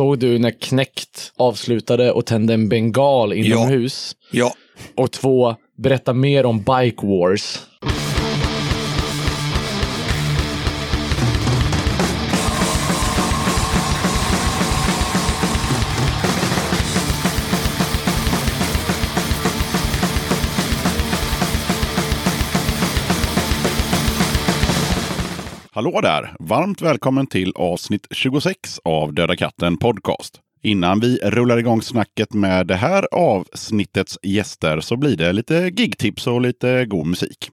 Såg du när Knäckt avslutade och tände en bengal inomhus? Ja. Och två, berätta mer om Bike Wars. Hallå där! Varmt välkommen till avsnitt 26 av Döda katten Podcast. Innan vi rullar igång snacket med det här avsnittets gäster så blir det lite gigtips och lite god musik.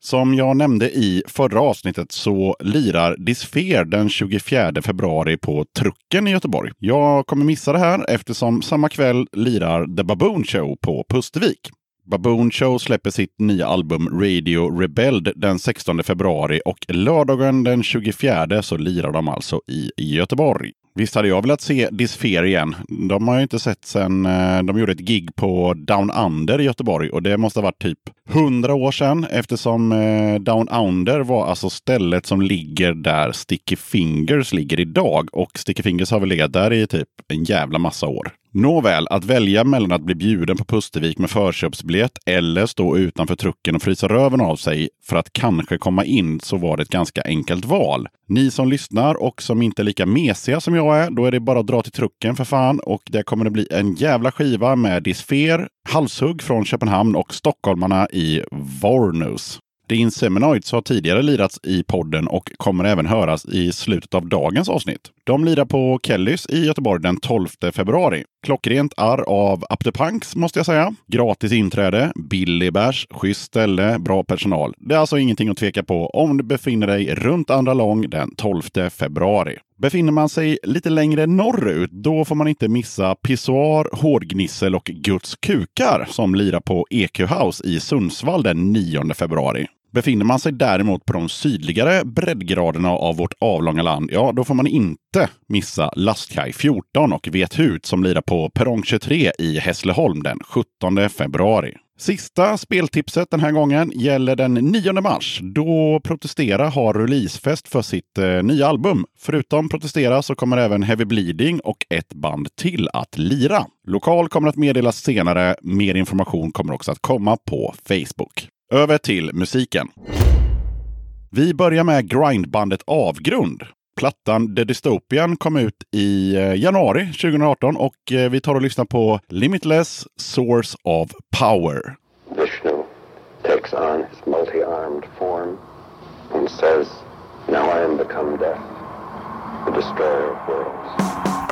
Som jag nämnde i förra avsnittet så lirar Disfer den 24 februari på Trucken i Göteborg. Jag kommer missa det här eftersom samma kväll lirar The Baboon Show på Pustervik. Baboon Show släpper sitt nya album Radio Rebelled den 16 februari och lördagen den 24 så lirar de alltså i Göteborg. Visst hade jag velat se Disfer igen. De har jag inte sett sedan eh, de gjorde ett gig på Down Under i Göteborg och det måste ha varit typ hundra år sedan eftersom eh, Down Under var alltså stället som ligger där Sticky Fingers ligger idag och Sticky Fingers har väl legat där i typ en jävla massa år. Nåväl, att välja mellan att bli bjuden på Pustervik med förköpsbiljett eller stå utanför trucken och frysa röven av sig för att kanske komma in så var det ett ganska enkelt val. Ni som lyssnar och som inte är lika mesiga som jag är, då är det bara att dra till trucken för fan och det kommer det bli en jävla skiva med Disfer, Halshugg från Köpenhamn och stockholmarna i Vornus. Din Seminoids har tidigare lirats i podden och kommer även höras i slutet av dagens avsnitt. De lirar på Kellys i Göteborg den 12 februari. Klockrent arr av Up the Punks måste jag säga. Gratis inträde, billig bärs, schysst ställe, bra personal. Det är alltså ingenting att tveka på om du befinner dig runt Andra Lång den 12 februari. Befinner man sig lite längre norrut, då får man inte missa Pissoar, Hårdgnissel och Guds kukar som lirar på EQ House i Sundsvall den 9 februari. Befinner man sig däremot på de sydligare breddgraderna av vårt avlånga land, ja, då får man inte missa Lastkaj 14 och Vet hut som lirar på Perrong 23 i Hässleholm den 17 februari. Sista speltipset den här gången gäller den 9 mars. Då Protestera har releasefest för sitt eh, nya album. Förutom Protestera så kommer även Heavy Bleeding och ett band till att lira. Lokal kommer att meddelas senare. Mer information kommer också att komma på Facebook. Över till musiken. Vi börjar med grindbandet Avgrund. Plattan The Dystopian kom ut i eh, januari 2018 och eh, vi tar och lyssnar på Limitless Source of Power. Vishnu takes on his multi-armed form and says, Now I am become death, the destroyer of worlds.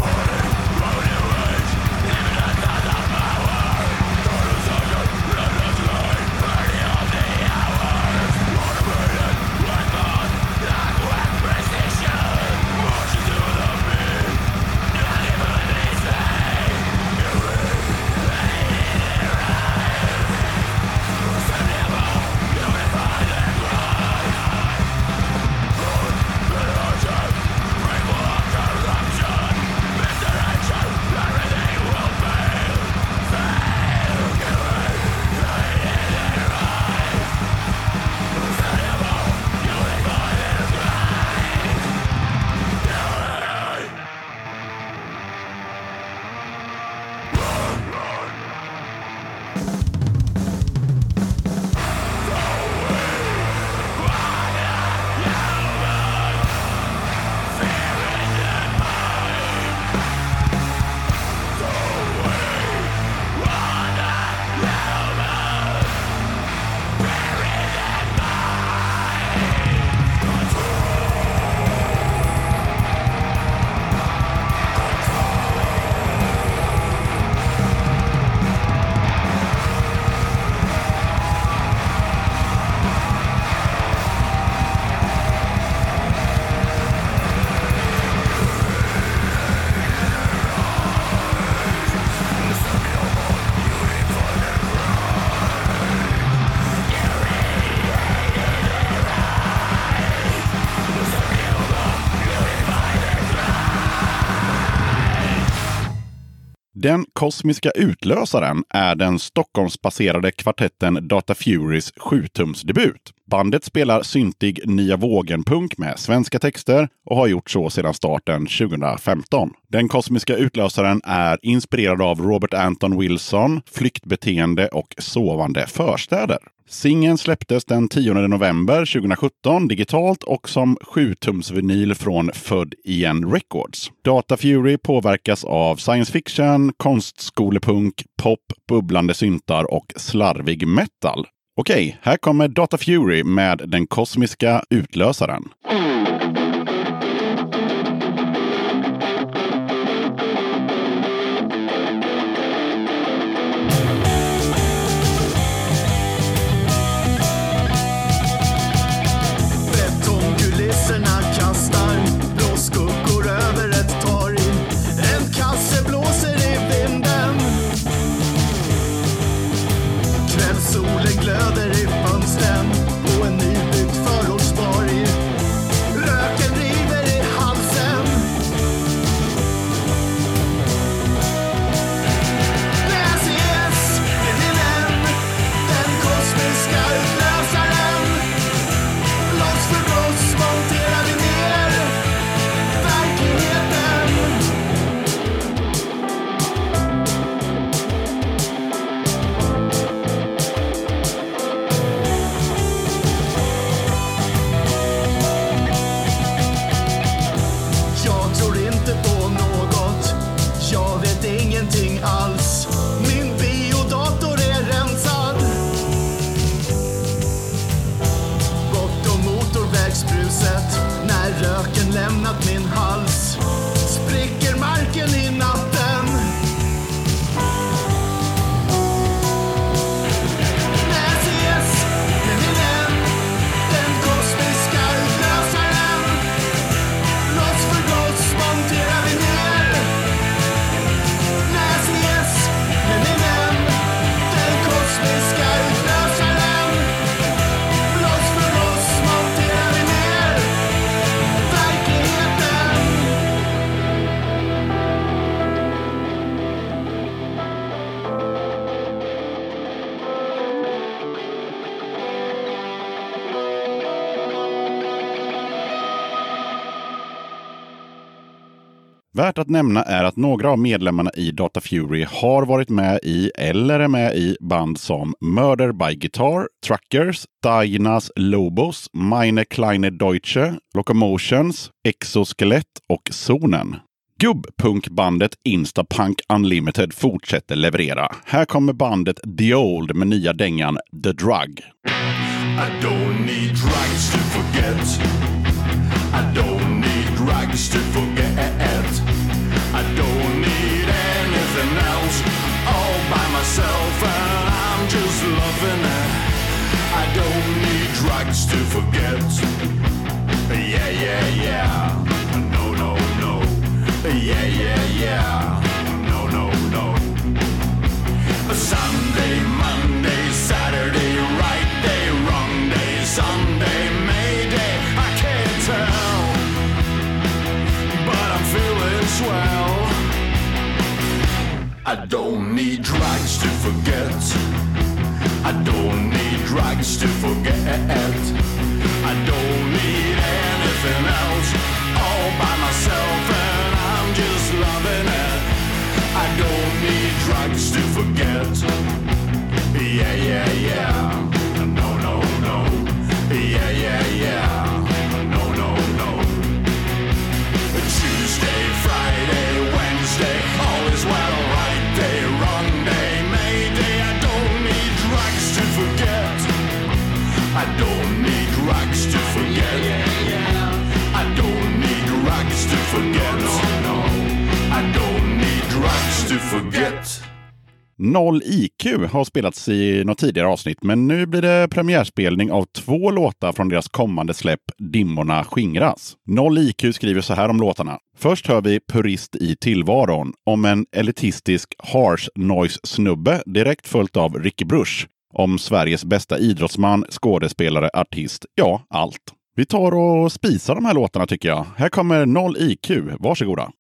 Kosmiska utlösaren är den Stockholmsbaserade kvartetten Data Furys 7-tumsdebut. Bandet spelar syntig nya vågen-punk med svenska texter och har gjort så sedan starten 2015. Den kosmiska utlösaren är inspirerad av Robert Anton Wilson, flyktbeteende och sovande förstäder. Singeln släpptes den 10 november 2017 digitalt och som 7-tumsvinyl från Född Igen Records. Data Fury påverkas av science fiction, konstskolepunk, pop, bubblande syntar och slarvig metal. Okej, här kommer Data Fury med den kosmiska utlösaren. Mm. Värt att nämna är att några av medlemmarna i Data Fury har varit med i eller är med i band som Murder by Guitar, Truckers, Dinas Lobos, Meine Kleine Deutsche, Locomotions, Exoskelett och Zonen. Gubbpunkbandet Instapunk Unlimited fortsätter leverera. Här kommer bandet The Old med nya dängan The Drug. I don't need drugs to forget. I don't need drugs to forget. Myself, and I'm just loving it. I don't need drugs to forget. Yeah, yeah, yeah. No, no, no. Yeah, yeah, yeah. Forget. Noll IQ har spelats i något tidigare avsnitt, men nu blir det premiärspelning av två låtar från deras kommande släpp Dimmorna skingras. Noll IQ skriver så här om låtarna. Först hör vi Purist i tillvaron om en elitistisk harsh noise-snubbe direkt följt av Ricky Bruch om Sveriges bästa idrottsman, skådespelare, artist, ja, allt. Vi tar och spisar de här låtarna tycker jag. Här kommer Noll IQ. Varsågoda.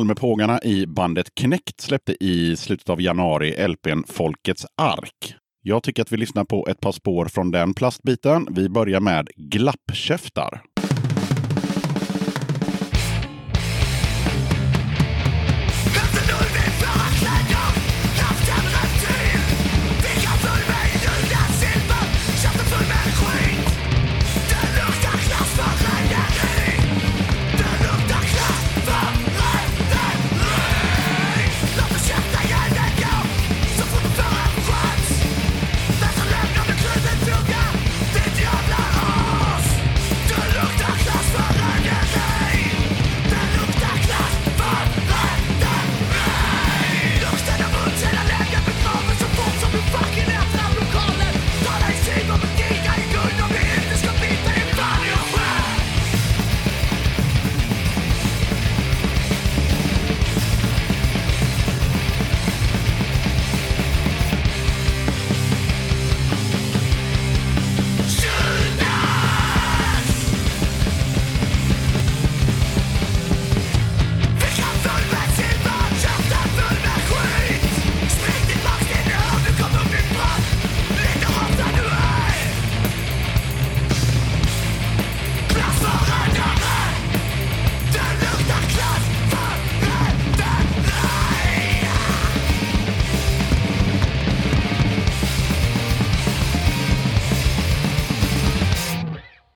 Malmöpågarna i bandet Knäckt släppte i slutet av januari LPn Folkets ark. Jag tycker att vi lyssnar på ett par spår från den plastbiten. Vi börjar med Glappkäftar.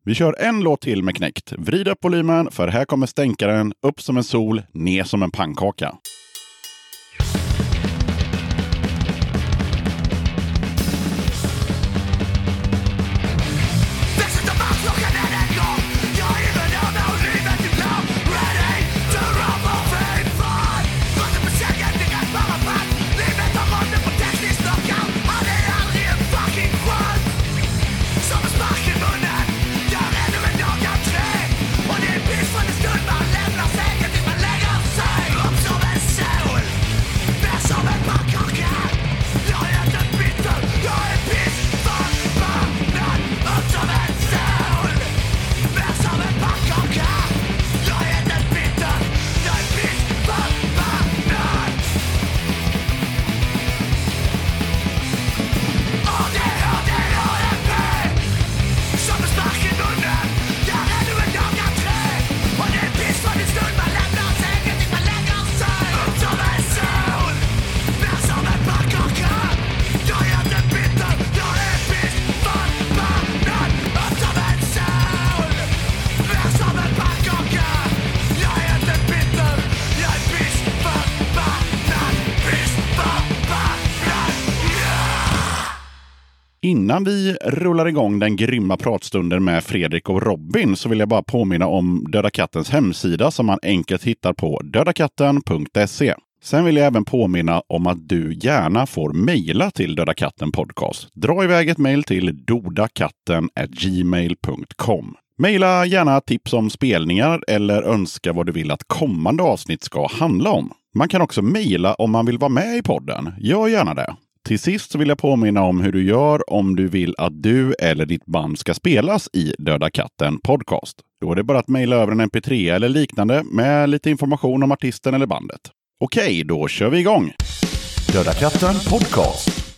Vi kör en låt till med Knäckt. Vrid upp volymen, för här kommer stänkaren upp som en sol, ner som en pannkaka. Innan vi rullar igång den grymma pratstunden med Fredrik och Robin så vill jag bara påminna om Döda Kattens hemsida som man enkelt hittar på dödakatten.se. Sen vill jag även påminna om att du gärna får mejla till Döda katten podcast. Dra iväg ett mejl till dodakatten@gmail.com. Mejla gärna tips om spelningar eller önska vad du vill att kommande avsnitt ska handla om. Man kan också mejla om man vill vara med i podden. Gör gärna det. Till sist så vill jag påminna om hur du gör om du vill att du eller ditt band ska spelas i Döda katten Podcast. Då är det bara att mejla över en mp3 eller liknande med lite information om artisten eller bandet. Okej, då kör vi igång! Döda katten Podcast.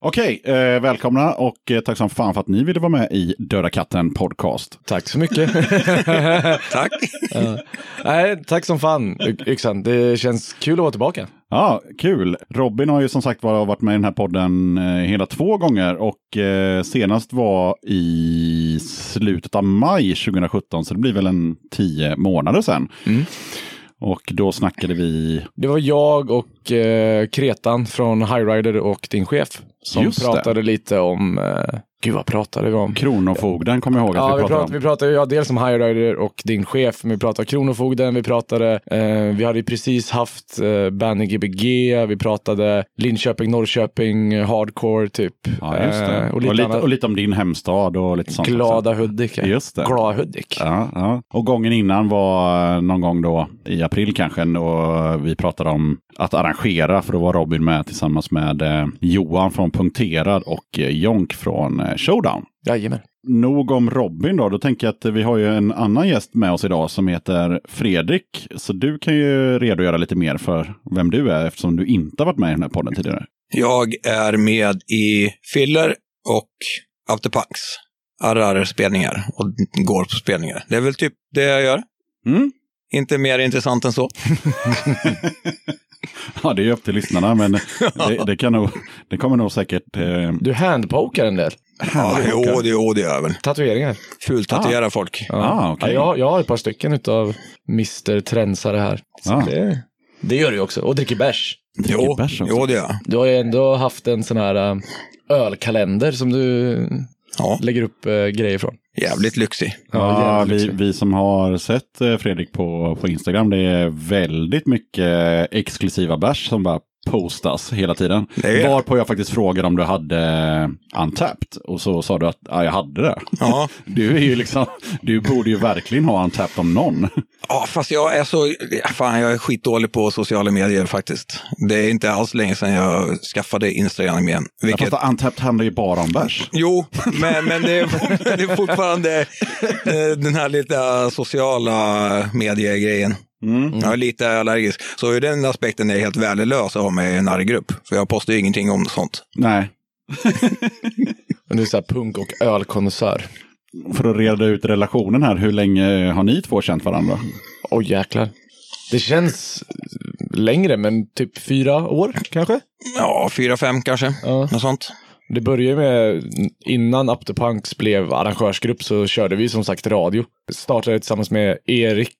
Okej, eh, välkomna och eh, tack som fan för att ni ville vara med i Döda katten podcast. Tack så mycket. Tack. Ja. Nej, tack som fan, Yxan. Det känns kul att vara tillbaka. Ja, kul. Robin har ju som sagt var varit med i den här podden eh, hela två gånger och eh, senast var i slutet av maj 2017, så det blir väl en tio månader sedan. Mm. Och då snackade vi, Det var jag och eh, Kretan från Highrider och din chef som Just det. pratade lite om, eh, gud vad pratade vi om? Kronofogden kommer jag ihåg att Ja, vi pratade om. vi pratade ja, dels om Highrider och din chef, men vi pratade Kronofogden, vi pratade, eh, vi hade precis haft eh, Banny Gbg, vi pratade Linköping, Norrköping, hardcore typ. Ja, just det. Eh, och, och lite lite, och, lite om din hemstad och lite sånt. också. Glada Hudik. ja. Just det. Glada Hudik. Ja, ja. Och gången innan var eh, någon gång då i april kanske och vi pratade om att arrangera för då var Robin med tillsammans med eh, Johan från Punkterad och eh, Jonk från Showdown. Jajamän. Nog om Robin då. Då tänker jag att vi har ju en annan gäst med oss idag som heter Fredrik. Så du kan ju redogöra lite mer för vem du är eftersom du inte har varit med i den här podden tidigare. Jag är med i Filler och Afterpunks. Arrar-spelningar och går på spelningar. Det är väl typ det jag gör. Mm. Inte mer intressant än så. Ja, det är ju upp till lyssnarna men det, det, kan nog, det kommer nog säkert... Eh, Du handpokar en del. Ja, jo, det, jo, det gör jag väl. Tatueringar. Fultatuerar folk. Ja. Ah, okej. ja, jag, jag har ett par stycken utav Mr. Trensare här. Ah. det, det gör du också. Och dricker bärs. dricker Jo, bärs också. jo, det gör jag. Du har ju ändå haft en sån här äh, ölkalender som du Ja, lägger upp äh, grejer från. jävligt lyxig. Ja, jävligt vi, vi som har sett eh, Fredrik på, på Instagram, det är väldigt mycket exklusiva bärs som bara postas hela tiden. Det. Varpå jag faktiskt frågade om du hade Untapped och så sa du att ja, jag hade det. Ja. Du är ju liksom, du borde ju verkligen ha Untapped om någon. ja, fast jag är så, fan jag är skitdålig på sociala medier faktiskt. Det är inte alls länge sedan jag skaffade Instagram igen. Ja, Vilket, Fast Untapped handlar ju bara om bärs. Jo, men, men det, är, det är fortfarande eh, den här lite sociala mediegrejen. Jag är lite allergisk. Så ur den aspekten är jag helt värdelös att ha med i en arggrupp. För jag postar ju ingenting om sånt. Nej, Men du är så här punk och ölkonnässör. för att reda ut relationen här, hur länge har ni två känt varandra? Oj jäklar. Det känns längre, men typ fyra år kanske? Ja, fyra, fem kanske. Ja. Något sånt. Det började med, innan Up the Punks blev arrangörsgrupp så körde vi som sagt radio. Startade tillsammans med Erik,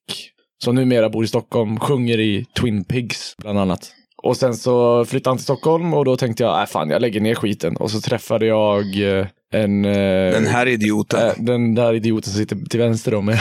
som numera bor i Stockholm, sjunger i Twin Pigs bland annat. Och sen så flyttade han till Stockholm och då tänkte jag, äh fan jag lägger ner skiten. Och så träffade jag eh, en... eh, Den här idioten. äh, den där idioten som sitter till vänster om mig.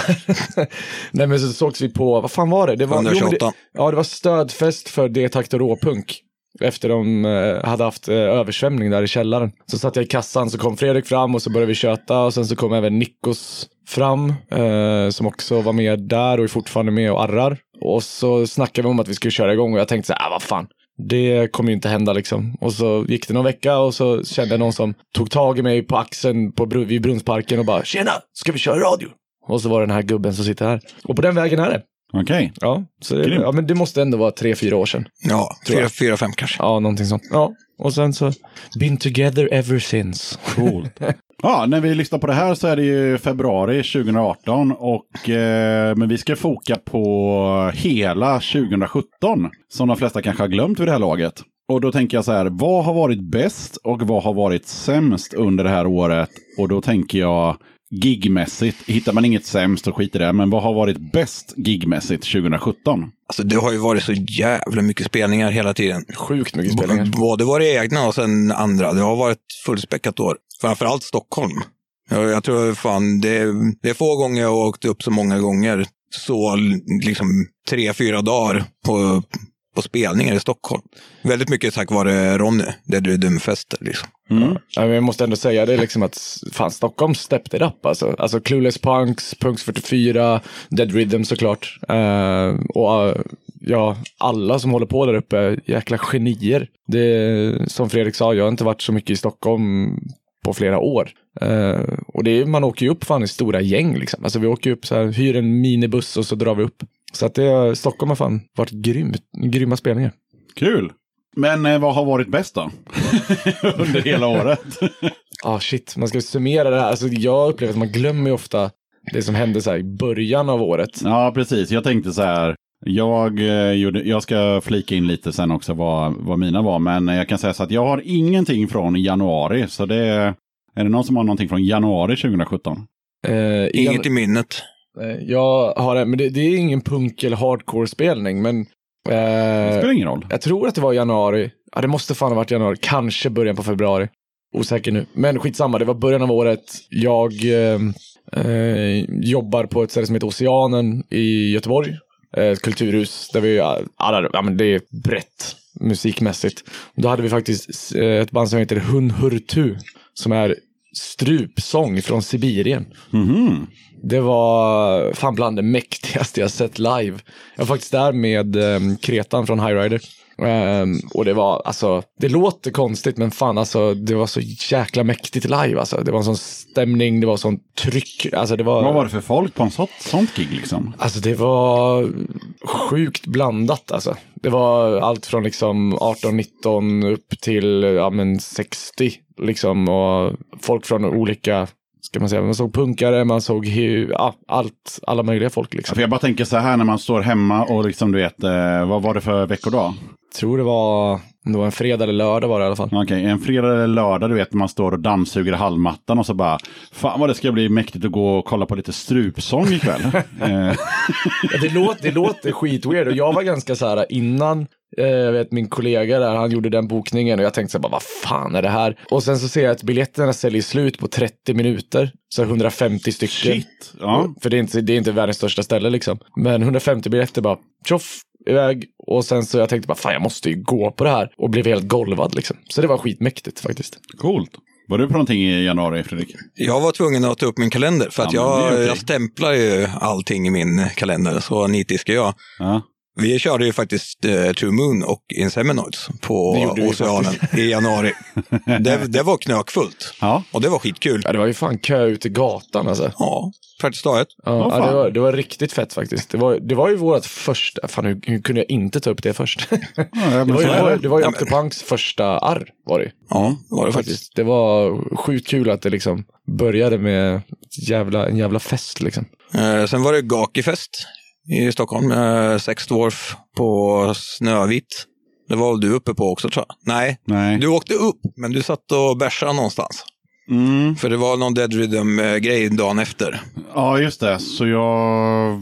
Nej men så sågs vi på, vad fan var det? det var, jo, men 128. det, ja det var stödfest för D-takt och råpunk. Efter de eh, hade haft eh, översvämning där i källaren. Så satt jag i kassan, så kom Fredrik fram och så började vi köta. Och sen så kom även Nikos fram, eh, som också var med där och är fortfarande med och arrar. Och så snackade vi om att vi skulle köra igång och jag tänkte så här, ah, vad fan. Det kommer ju inte hända liksom. Och så gick det någon vecka och så kände jag någon som tog tag i mig på axeln på, vid Brunnsparken och bara “Tjena, ska vi köra radio?” Och så var det den här gubben som sitter här. Och på den vägen är det. Okej, Ja, så det, ja men det måste ändå vara tre, fyra år sedan. Ja, jag. fyra, fem kanske. Ja, någonting sånt. Ja, och sen så been together ever since. coolt. Ja, när vi lyssnar på det här så är det ju februari 2018 och eh, men vi ska foka på hela 2017 som de flesta kanske har glömt vid det här laget. Och då tänker jag så här, vad har varit bäst och vad har varit sämst under det här året? Och då tänker jag gigmässigt, hittar man inget sämst och skit i det, men vad har varit bäst gigmässigt 2017? Alltså det har ju varit så jävla mycket spelningar hela tiden. Sjukt mycket spelningar. B- Både var det egna och sen andra. Det har varit fullspäckat år. Framförallt Stockholm. Jag, jag tror fan, det, det är få gånger jag har åkt upp så många gånger. Så liksom tre, fyra dagar på, på spelningar i Stockholm. Väldigt mycket tack vare Ronny, Dead Rhythm-fester. Liksom. Mm. Ja, men jag måste ändå säga det liksom att fan, Stockholm stepped it up alltså. Alltså Clueless Punks, Punks 44, Dead Rhythm såklart. Uh, och uh, ja, alla som håller på där uppe, jäkla genier. Det, som Fredrik sa, jag har inte varit så mycket i Stockholm på flera år. Eh, och det är, man åker ju upp fan i stora gäng liksom. Alltså vi åker upp så här, hyr en minibuss och så drar vi upp. Så att det, Stockholm har fan varit grymt, grymma spelningar. Kul! Men eh, vad har varit bäst då? Under hela året. Ah shit, man ska summera det här. Alltså, jag upplever att man glömmer ofta det som hände så här i början av året. ja, precis. Jag tänkte så här. Jag, eh, gjorde, jag ska flika in lite sen också vad, vad mina var. Men jag kan säga så att jag har ingenting från januari. Så det är, är det någon som har någonting från januari 2017? Eh, Inget i minnet. Eh, Jag har en, men det, det är ingen punk eller hardcore-spelning, men Det eh, spelar ingen roll. jag tror att det var januari. Ja, det måste fan ha varit januari, kanske början på februari. Osäker nu. Men skitsamma, det var början av året. Jag eh, eh, jobbar på ett ställe som heter Oceanen i Göteborg. Eh, Ett kulturhus där vi, alla, ja men det är brett musikmässigt. Då hade vi faktiskt eh, ett band som heter Hun Hurtu, som är strupsång från Sibirien. Mhm. Det var fan bland det mäktigaste jag sett live. Jag var faktiskt där med um, Kretan från High Rider. Ehm, och det var, alltså, det låter konstigt men fan alltså, det var så jäkla mäktigt live alltså. Det var en sån stämning, det var sån tryck. Alltså det var... Vad var det för folk på en sånt, sånt gig liksom? Alltså det var sjukt blandat alltså. Det var allt från liksom 18-19 upp till ja, men 60 liksom och folk från olika, ska man säga, man såg punkare, man såg ja, allt, alla möjliga folk liksom. För jag bara tänker så här när man står hemma och liksom du vet, eh, vad var det för veckodag? Tror det var, det var en fredag eller lördag var det i alla fall. Okej, en fredag eller lördag, du vet, när man står och dammsuger halmmattan och så bara, fan vad det ska bli mäktigt att gå och kolla på lite strupsång ikväll. eh, Ja, det, låter, det låter skitweird och jag var ganska så här innan eh, jag vet min kollega där, han gjorde den bokningen och jag tänkte så här, bara, vad fan är det här? Och sen så ser jag att biljetterna säljer slut på 30 minuter, så 150 stycken. shit. Ja. För det är, inte, det är inte världens största ställe liksom. Men 150 biljetter bara, tjoff, iväg. Och sen så jag tänkte bara, fan jag måste ju gå på det här. Och blev helt golvad liksom. Så det var skitmäktigt faktiskt. Coolt. Var du på någonting i januari, Fredrik? Jag var tvungen att ta upp min kalender för att Ja, jag, okej. jag stämplar ju allting i min kalender. Så nitisk är jag. Ja. Vi körde ju faktiskt eh, True Moon och Inseminoids på Det Oceanen i januari. det, det var knökfullt Ja. och det var skitkul. Ja, det var ju fan kö ut i gatan alltså. Ja, praktiskt taget. Ja, Åh, ja, det, var, det var riktigt fett faktiskt. Det var, det var ju vårt första, fan hur, hur kunde jag inte ta upp det först? Ja, det var ju, det var, det. det var ju Afterpunks första arr var det. Ja, var det faktiskt. faktiskt. Det var sjukt kul att det liksom började med jävla, en jävla fest liksom. Eh, sen var det Gakifest i Stockholm. Eh, Sex Dwarf på Snövit. Det var väl du uppe på också tror jag? Nej, Nej. du åkte upp, men du satt och bärsade någonstans. Mm. För det var någon Dead Rhythm-grej dagen efter. Ja, just det. Så jag...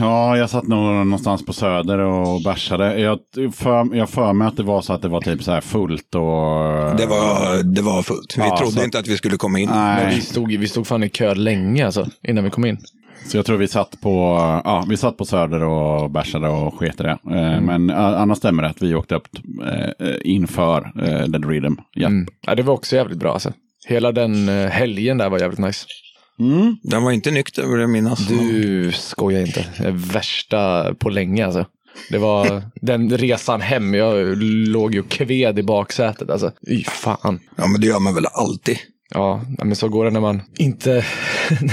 Ja, jag satt nog någonstans på Söder och bärsade. Jag för, jag för mig att det var så att det var typ så här fullt och... Det var, det var fullt. Vi Ja, trodde så- inte att vi skulle komma in. Nej. Men vi stod, vi stod fan i kö länge alltså, innan vi kom in. Så jag tror vi satt på, ja, vi satt på Söder och bärsade och sket det. Eh, Mm. Men eh, annars stämmer det att vi åkte upp eh, inför Dead Rhythm. Ja. Mm. Ja, det var också jävligt bra alltså. Hela den helgen där var jävligt nice. Mm. Den var inte nykter vill jag minnas. Du skojar inte. Värsta på länge alltså. Det var den resan hem, jag låg ju kved i baksätet alltså. Fy fan. Ja, men det gör man väl alltid. Ja, men så går det när man inte,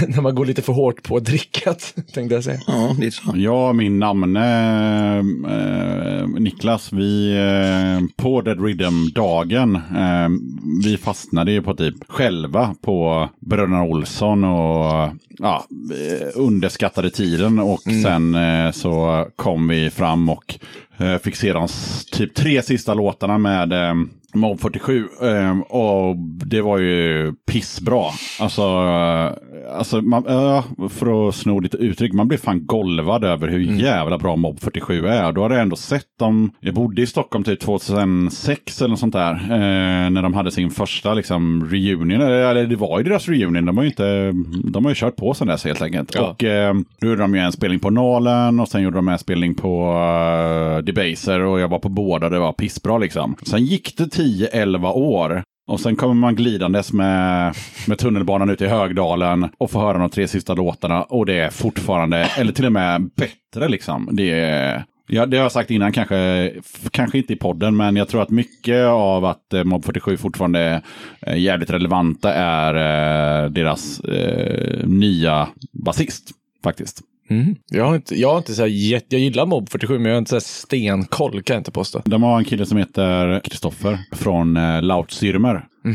när man går lite för hårt på drickat, tänkte jag säga. Ja, lite så. Jag och min namne eh, Niklas, vi eh, på Dead Rhythm-dagen, eh, vi fastnade ju på typ själva på Bröderna Olsson och ja, eh, underskattade tiden och sen eh, så kom vi fram och eh, fick se de s- typ tre sista låtarna med eh, Mob 47 eh, och det var ju pissbra. Alltså, eh, alltså man, ja, för att sno lite uttryck, man blev fan golvad över hur jävla bra Mob 47 är. Då hade jag ändå sett dem, jag bodde i Stockholm typ 2006 eller något sånt där, eh, när de hade sin första liksom reunion, eller eller det var ju deras reunion, de har ju inte, de har ju kört på sen dess helt enkelt. Ja. Och eh, då gjorde de ju en spelning på Nalen och sen gjorde de en spelning på uh, Debaser och jag var på båda, det var pissbra liksom. Sen gick det 10-11 år och sen kommer man glidandes med, med tunnelbanan ut i Högdalen och får höra de tre sista låtarna och det är fortfarande, eller till och med bättre liksom. Det är, Ja, det har jag sagt innan, kanske, kanske inte i podden, men jag tror att mycket av att eh, Mob 47 fortfarande är eh, jävligt relevanta är eh, deras eh, nya basist, faktiskt. Mm. Jag har inte, jag har inte så här jag gillar Mob 47 men jag har inte så här stenkoll kan jag inte påstå. De har en kille som heter Kristoffer från eh, Laut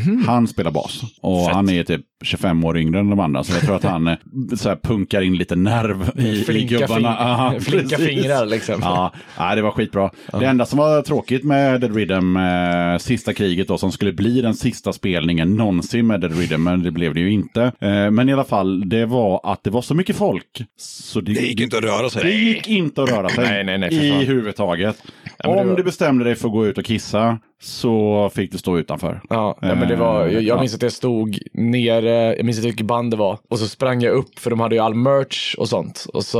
Syrmer. Han spelar bas och. Fett. han är typ 25 år yngre än de andra. Så jag tror att han eh, så här, punkar in lite nerv i, i gubbarna. fing- Ja, flinka precis. fingrar liksom. Ja, ja, det var skitbra. Det enda som var tråkigt med Dead Rhythm, eh, sista kriget då, som skulle bli den sista spelningen någonsin med Dead Rhythm, men det blev det ju inte. Eh, men i alla fall, det var att det var så mycket folk. Så det, Det gick inte att röra det sig. gick inte att röra sig Nej, nej, nej, i huvudtaget. Om var- du bestämde dig för att gå ut och kissa så fick du stå utanför. Ja, nej, men det var, jag, Eh, jag ja. minns att jag stod nere, jag minns inte vilket band det var. Och så sprang jag upp, för de hade ju all merch och sånt. Och så,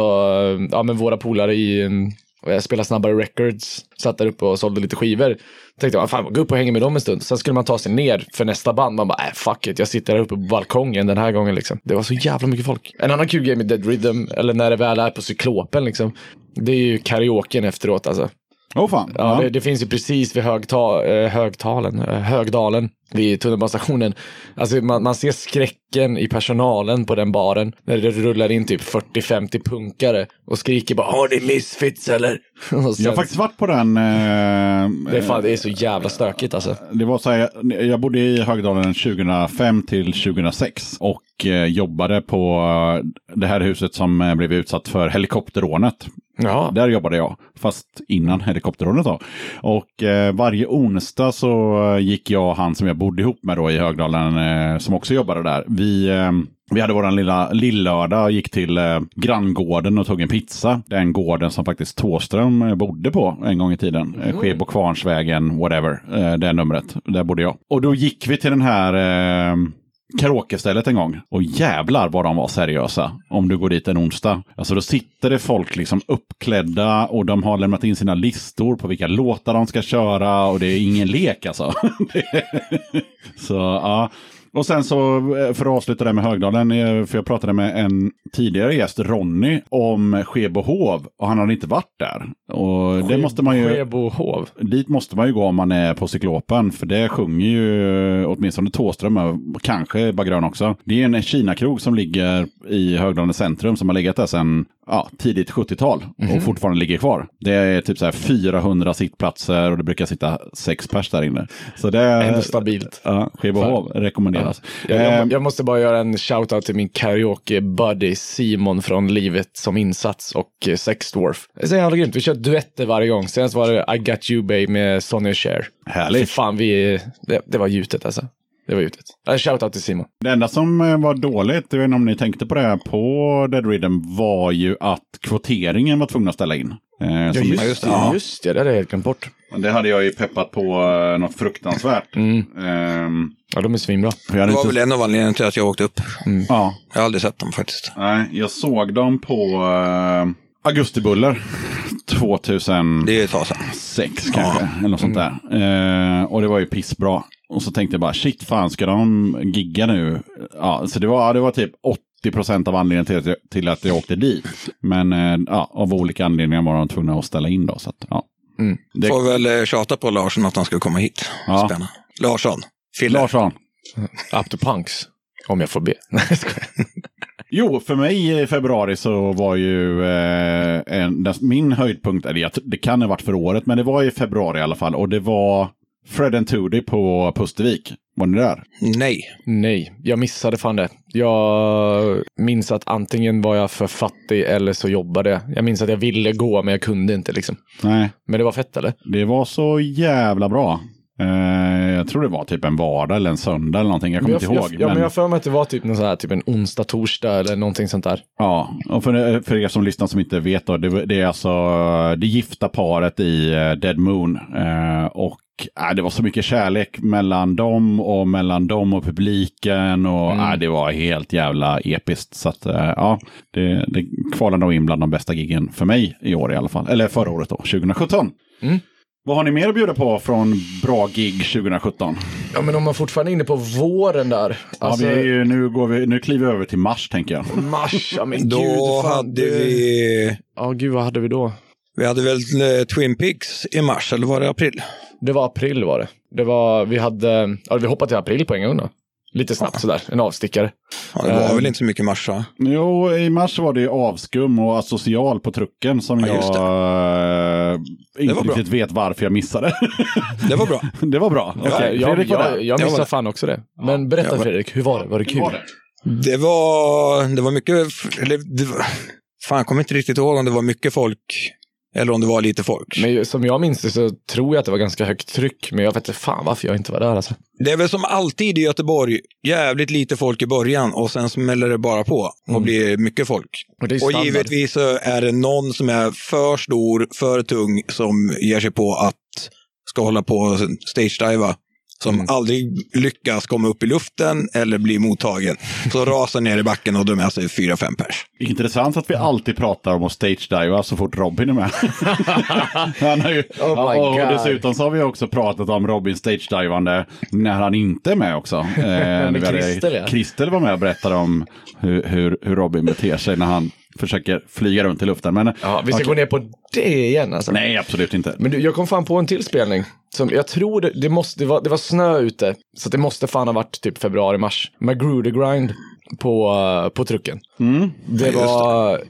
ja men våra polare i, jag spelade snabbare records, satt där uppe och sålde lite skivor. Tänkte jag, fan gå upp och hänga med dem en stund. Sen skulle man ta sig ner för nästa band. Man bara, äh, fuck it, jag sitter här uppe på balkongen den här gången liksom. Det var så jävla mycket folk. En annan kul grej med Dead Rhythm, eller när det väl är på Cyklopen liksom. Det är ju karaoken efteråt alltså. Åh fan. Ja, Det, det finns ju precis vid högta, eh, högtalen, eh, Högdalen, vid tunnelbanestationen. Alltså man, man ser skräcken i personalen på den baren när det rullar in typ 40-50 punkare och skriker bara “Har ni misfits eller?” sen, Jag har faktiskt varit på den. Eh, det, är fan, det är så jävla stökigt alltså. Det var så här, jag bodde i Högdalen 2005 till 2006 och eh, jobbade på eh, det här huset som blev utsatt för helikopterrånet. Ja, Där jobbade jag, fast innan helikopterrånet då. Och eh, varje onsdag så eh, gick jag och han som jag bodde ihop med då i Högdalen, eh, som också jobbade där. Vi, eh, vi hade våran lilla lillördag och gick till eh, granngården och tog en pizza. Den gården som faktiskt Tåström eh, bodde på en gång i tiden. Mm. Skebo Kvarnsvägen, whatever, eh, det numret. Där bodde jag. Och då gick vi till den här eh, karaokestället en gång. Och jävlar vad de var seriösa. Om du går dit en onsdag. Alltså då sitter det folk liksom uppklädda och de har lämnat in sina listor på vilka låtar de ska köra och det är ingen lek alltså. Så ja. Och sen så, eh, för att avsluta det med Högdalen, eh, för jag pratade med en tidigare gäst, Ronny, om Skebohov och han hade inte varit där. Och det måste man ju... Skebohov. Dit måste man ju gå om man är på Cyklopen, för det sjunger ju åtminstone Thåström, och kanske Bagrön också. Det är en Kina-krog som ligger i Högdalen centrum som har legat där sedan ja, tidigt 70-tal och fortfarande ligger kvar. Det är typ så här 400 sittplatser och det brukar sitta sex pers där inne. Så det är... Ändå stabilt. Ja, Skebohov rekommenderas. Jag, jag, Ehm, jag måste bara göra en shout-out till min karaoke-buddy Simon från Livet som insats och eh, Sexdwarf. Det är så jävla grymt. Vi kör duetter varje gång. Senast var det I Got You Babe med Sonny Cher. Härligt. Fy fan, vi, det, det var gjutet alltså. Det var gjutet. En shoutout till Simon. Det enda som eh, var dåligt, jag vet inte om ni tänkte på det här på Dead Rhythm, var ju att kvoteringen var tvungna att ställa in. Eh, som- just det. Ja, just det. Det hade jag helt glömt bort. Det hade jag ju peppat på eh, något fruktansvärt. Ehm, Ja, de är svinbra. för jag hade Det var inte... väl en av anledningarna till att jag åkte upp. Ja, Jag har aldrig sett dem faktiskt. nej, jag såg dem på uh, Augustibuller 2006 Det är ett tag sedan. kanske, eller något sånt där. Eh, och det var ju pissbra. Och så tänkte jag bara, shit fan, ska de gigga nu? Ja, så det var, det var typ 80% av anledningen till att, jag, till att jag åkte dit. Men eh, ja, av olika anledningar var de tvungna att ställa in då. Så att, ja. Det, Får väl eh, tjata på Larsson att han ska komma hit. Ja. Spännande. Larsson. Fille. Larsson. Up to punks. Om jag får be. Nej, jag skojar. Jo, för mig i februari så var ju eh, en, min höjdpunkt, eller det kan ha varit för året, men det var i februari i alla fall. Och det var Fred and Toody på Pustervik. Var ni där? Nej. Nej, jag missade fan det. Jag minns att antingen var jag för fattig eller så jobbade jag. Jag minns att jag ville gå men jag kunde inte liksom. Nej, Men det var fett eller? det var så jävla bra. Eh, jag tror det var typ en vardag eller en söndag eller någonting. Jag kommer jag, inte ihåg. Jag, ja, men jag för mig att det var typ någon sån här, typ en onsdag, torsdag eller någonting sånt där. Ja, och för, för er som lyssnar som inte vet då, det, det är alltså det gifta paret i eh, Dead Moon. Eh, och äh, det var så mycket kärlek mellan dem och mellan dem och publiken. Och äh, det var helt jävla episkt. Så att, eh, ja, det, det kvalar nog in bland de bästa giggen för mig i år i alla fall. Eller förra året då, 2017. Mm. Vad har ni mer att bjuda på från bra gig 2017? Ja, men om man fortfarande är inne på våren där. Alltså, ja, vi är ju, nu, går vi, nu kliver vi över till mars tänker jag. mars, ja men Då gud. fan, hade vi... Ja, gud vad hade vi då? Vi hade väl eh, Twin Peaks i mars, eller var det april? Det var april var det. Det var, vi hade, ja vi hoppade till april på en gång då. lite snabbt sådär, en avstickare. Ja, det var Eh, väl inte så mycket mars va? Jo, i mars var det ju avskum och asocial på trucken som Ja, just jag inte riktigt vet varför jag missade. Det var bra. det var bra. Okej, jag, Fredrik var jag, jag missade fan också det. Men berätta Fredrik, hur var det? Var det kul? Var det? Det var, det var mycket, eller, det var, fan jag kommer inte riktigt ihåg om det var mycket folk eller om det var lite folk. Men som jag minns det så tror jag att det var ganska högt tryck, men jag vet inte fan varför jag inte var där alltså. Det är väl som alltid i Göteborg, jävligt lite folk i början och sen smäller det bara på och Mm. blir mycket folk. Och Och givetvis så är det någon som är för stor, för tung, som ger sig på att ska hålla på och stage-diva. Som Mm. aldrig lyckas komma upp i luften eller bli mottagen. Så rasar ner i backen och drar med sig fyra, fem pers. Intressant att vi alltid pratar om att stage-diva så fort Robin är med. han har ju, Oh och God. dessutom så har vi också pratat om Robin stage-divande när han inte är med också. Eh, Christer, ja. Christer var med och berättade om hur, hur, hur Robin beter sig när han försöker flyga runt i luften. Men, Ja, vi ska Okej. gå ner på det igen alltså. Nej, absolut inte. Men du, jag kom fan på en till spelning. Som jag tror det, det, måste, det, var, det var snö ute. Så det måste fan ha varit typ februari, mars. Magruder grind på, på trucken. Mm. Det var,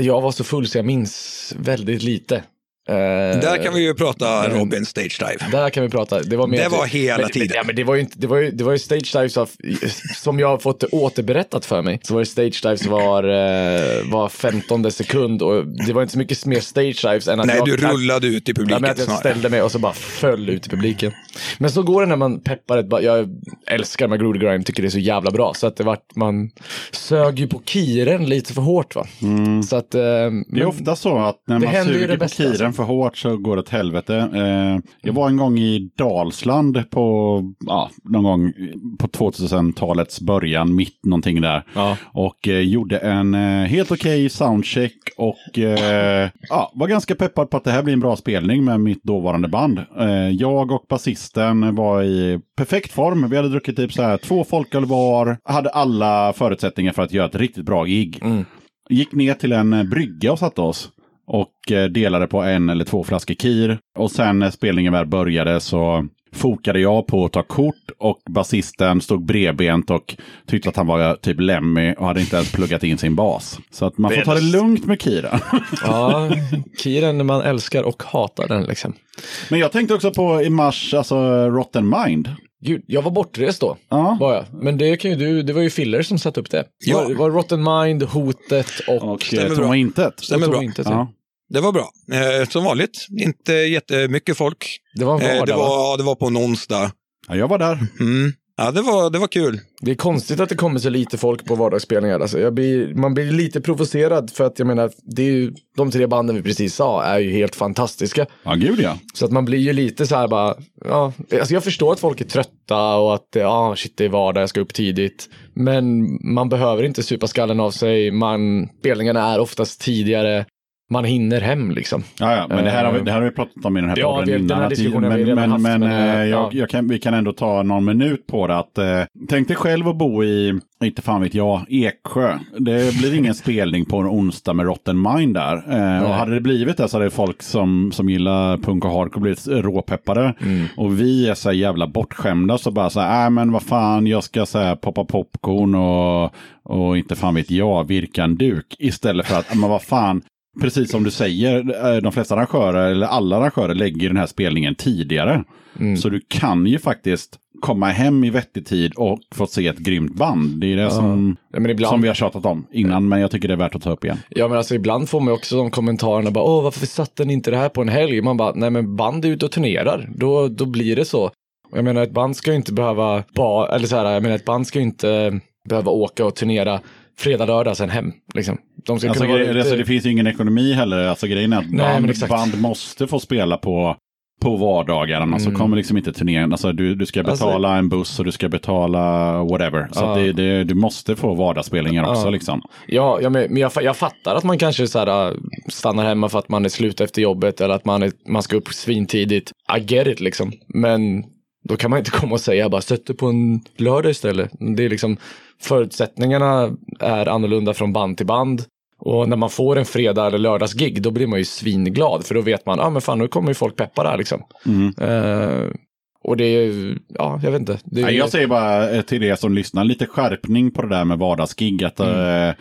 jag var så full så jag minns väldigt lite. Eh, Där kan vi ju prata Robin stage dive. Där kan vi prata. Det var, mer Det var hela men, tiden. Men, ja, men det var ju, inte, det var ju, det var ju stage dives av, som jag har fått det återberättat för mig. Så var det stage dives var, eh, var 15 sekund och det var inte så mycket mer stage dives än att Nej, jag, du rullade ut i Ja, men publiken att jag snarare. ställde mig och så bara föll ut i publiken. Men så går det när man peppar ett, jag älskar Magruder Grind, tycker det är så jävla bra. Så att det vart, man sög ju på kiren lite för hårt va. Så att, eh, Det är ofta så att när Det man suger det på bästa, kiren alltså. för hårt så går det åt helvete. Eh, jag var en gång i Dalsland på, ja, någon gång på 2000-talets början, mitt någonting där. Ja. Och eh, gjorde en eh, helt okej soundcheck och ja, var ganska peppad på att det här blir en bra spelning med mitt dåvarande band. Jag och basisten var i perfekt form. Vi hade druckit typ så här två folköl var, hade alla förutsättningar för att göra ett riktigt bra gig. Mm. Gick ner till en brygga och satte oss. Och eh, delade på en eller två flaskor kir. Och sen när spelningen väl började så fokade jag på att ta kort och basisten stod bredbent och tyckte att han var typ Lemmy och hade inte ens pluggat in sin bas. Så att man får ta det lugnt med kiren. ja, kiren man älskar och hatar den liksom. Men jag tänkte också på i mars, alltså Rotten Mind. Gud, jag var bortrest då. Ja. Var jag. Men det kan ju du, det var ju Filler som satte upp det. Ja. Var, var Rotten Mind, Hotet och... Och Stämmer eh, bra. Tomma Intet. Stämmer bra. Inte, Ja. Det var bra. Eh, som vanligt, inte jättemycket folk. Det var en Eh, vardag det, va? var, ja, det var på en onsdag. ja, jag var där. Mm. Ja, det var, det var kul. Det är konstigt att det kommer så lite folk på vardagsspelningar. Alltså, jag blir, man blir lite provocerad för att jag menar, det är ju, de tre banden vi precis sa är ju helt fantastiska. Ja, gud ja. Så att man blir ju lite så här bara, ja, alltså jag förstår att folk är trötta och att ja, shit det är vardag, jag ska upp tidigt. Men man behöver inte supa skallen av sig, man, spelningarna är oftast tidigare, man hinner hem liksom. Ja, ja, men det här, har vi, Eh, det här har vi pratat om i den här Ja, podden innan. här att- men men, haft, men, men, eh, jag, ja. jag kan, vi kan ändå ta någon minut på det. Att, eh, tänk dig själv att bo i, inte fan vet jag, Eksjö. Det blir ingen spelning på en onsdag med Rotten Mind där. Eh, och hade det blivit det så hade folk som, som gillar punk och hardcore blivit råpeppade. Mm. Och vi är så jävla bortskämda så bara så här, äh, men vad fan, jag ska så här, poppa popcorn och, och inte fan vet jag, virka en duk. Istället för att, "Äh, men vad fan, Precis som du säger, eh, de flesta arrangörer, eller alla arrangörer, lägger den här spelningen tidigare. Mm. Så du kan ju faktiskt komma hem i vettig tid och få se ett grymt band. Det är det som, Ja, ibland, som vi har tjatat om innan, men jag tycker det är värt att ta upp igen. Ja men alltså ibland får man också de kommentarerna bara åh varför satte ni inte det här på en helg? Man bara nej men band är ute och turnerar, då, då blir det så. Jag menar ett band ska ju inte behöva, bara, eller så här, jag menar ett band ska ju inte behöva åka och turnera fredag, lördag, sen hem. Liksom. De ska Alltså, kunna vara gre- ute. alltså, det finns ju ingen ekonomi heller. Alltså, grejen är att Nej, band, exakt. band måste få spela på, på vardagar, annars Mm. så kommer liksom inte turneringen. Alltså, du, du ska Alltså- betala en buss och du ska betala whatever. Så att det, det, du måste få vardagsspelningar också. Ja. Liksom. Ja, ja men jag, jag fattar att man kanske så här, äh, stannar hemma för att man är slut efter jobbet eller att man, är, man ska upp svintidigt. I get it liksom. Men då kan man inte komma och säga bara sätt på en lördag istället. Det är liksom förutsättningarna är annorlunda från band till band. Och när man får en fredag eller lördagsgig då blir man ju svinglad för då vet man, ja ah, men fan nu kommer ju folk peppa där liksom. Mm. Eh, Och det är, ja, jag vet inte. Det är, jag säger bara eh, till er som lyssnar, lite skärpning på det där med vardagsgig. Att, Mm. eh,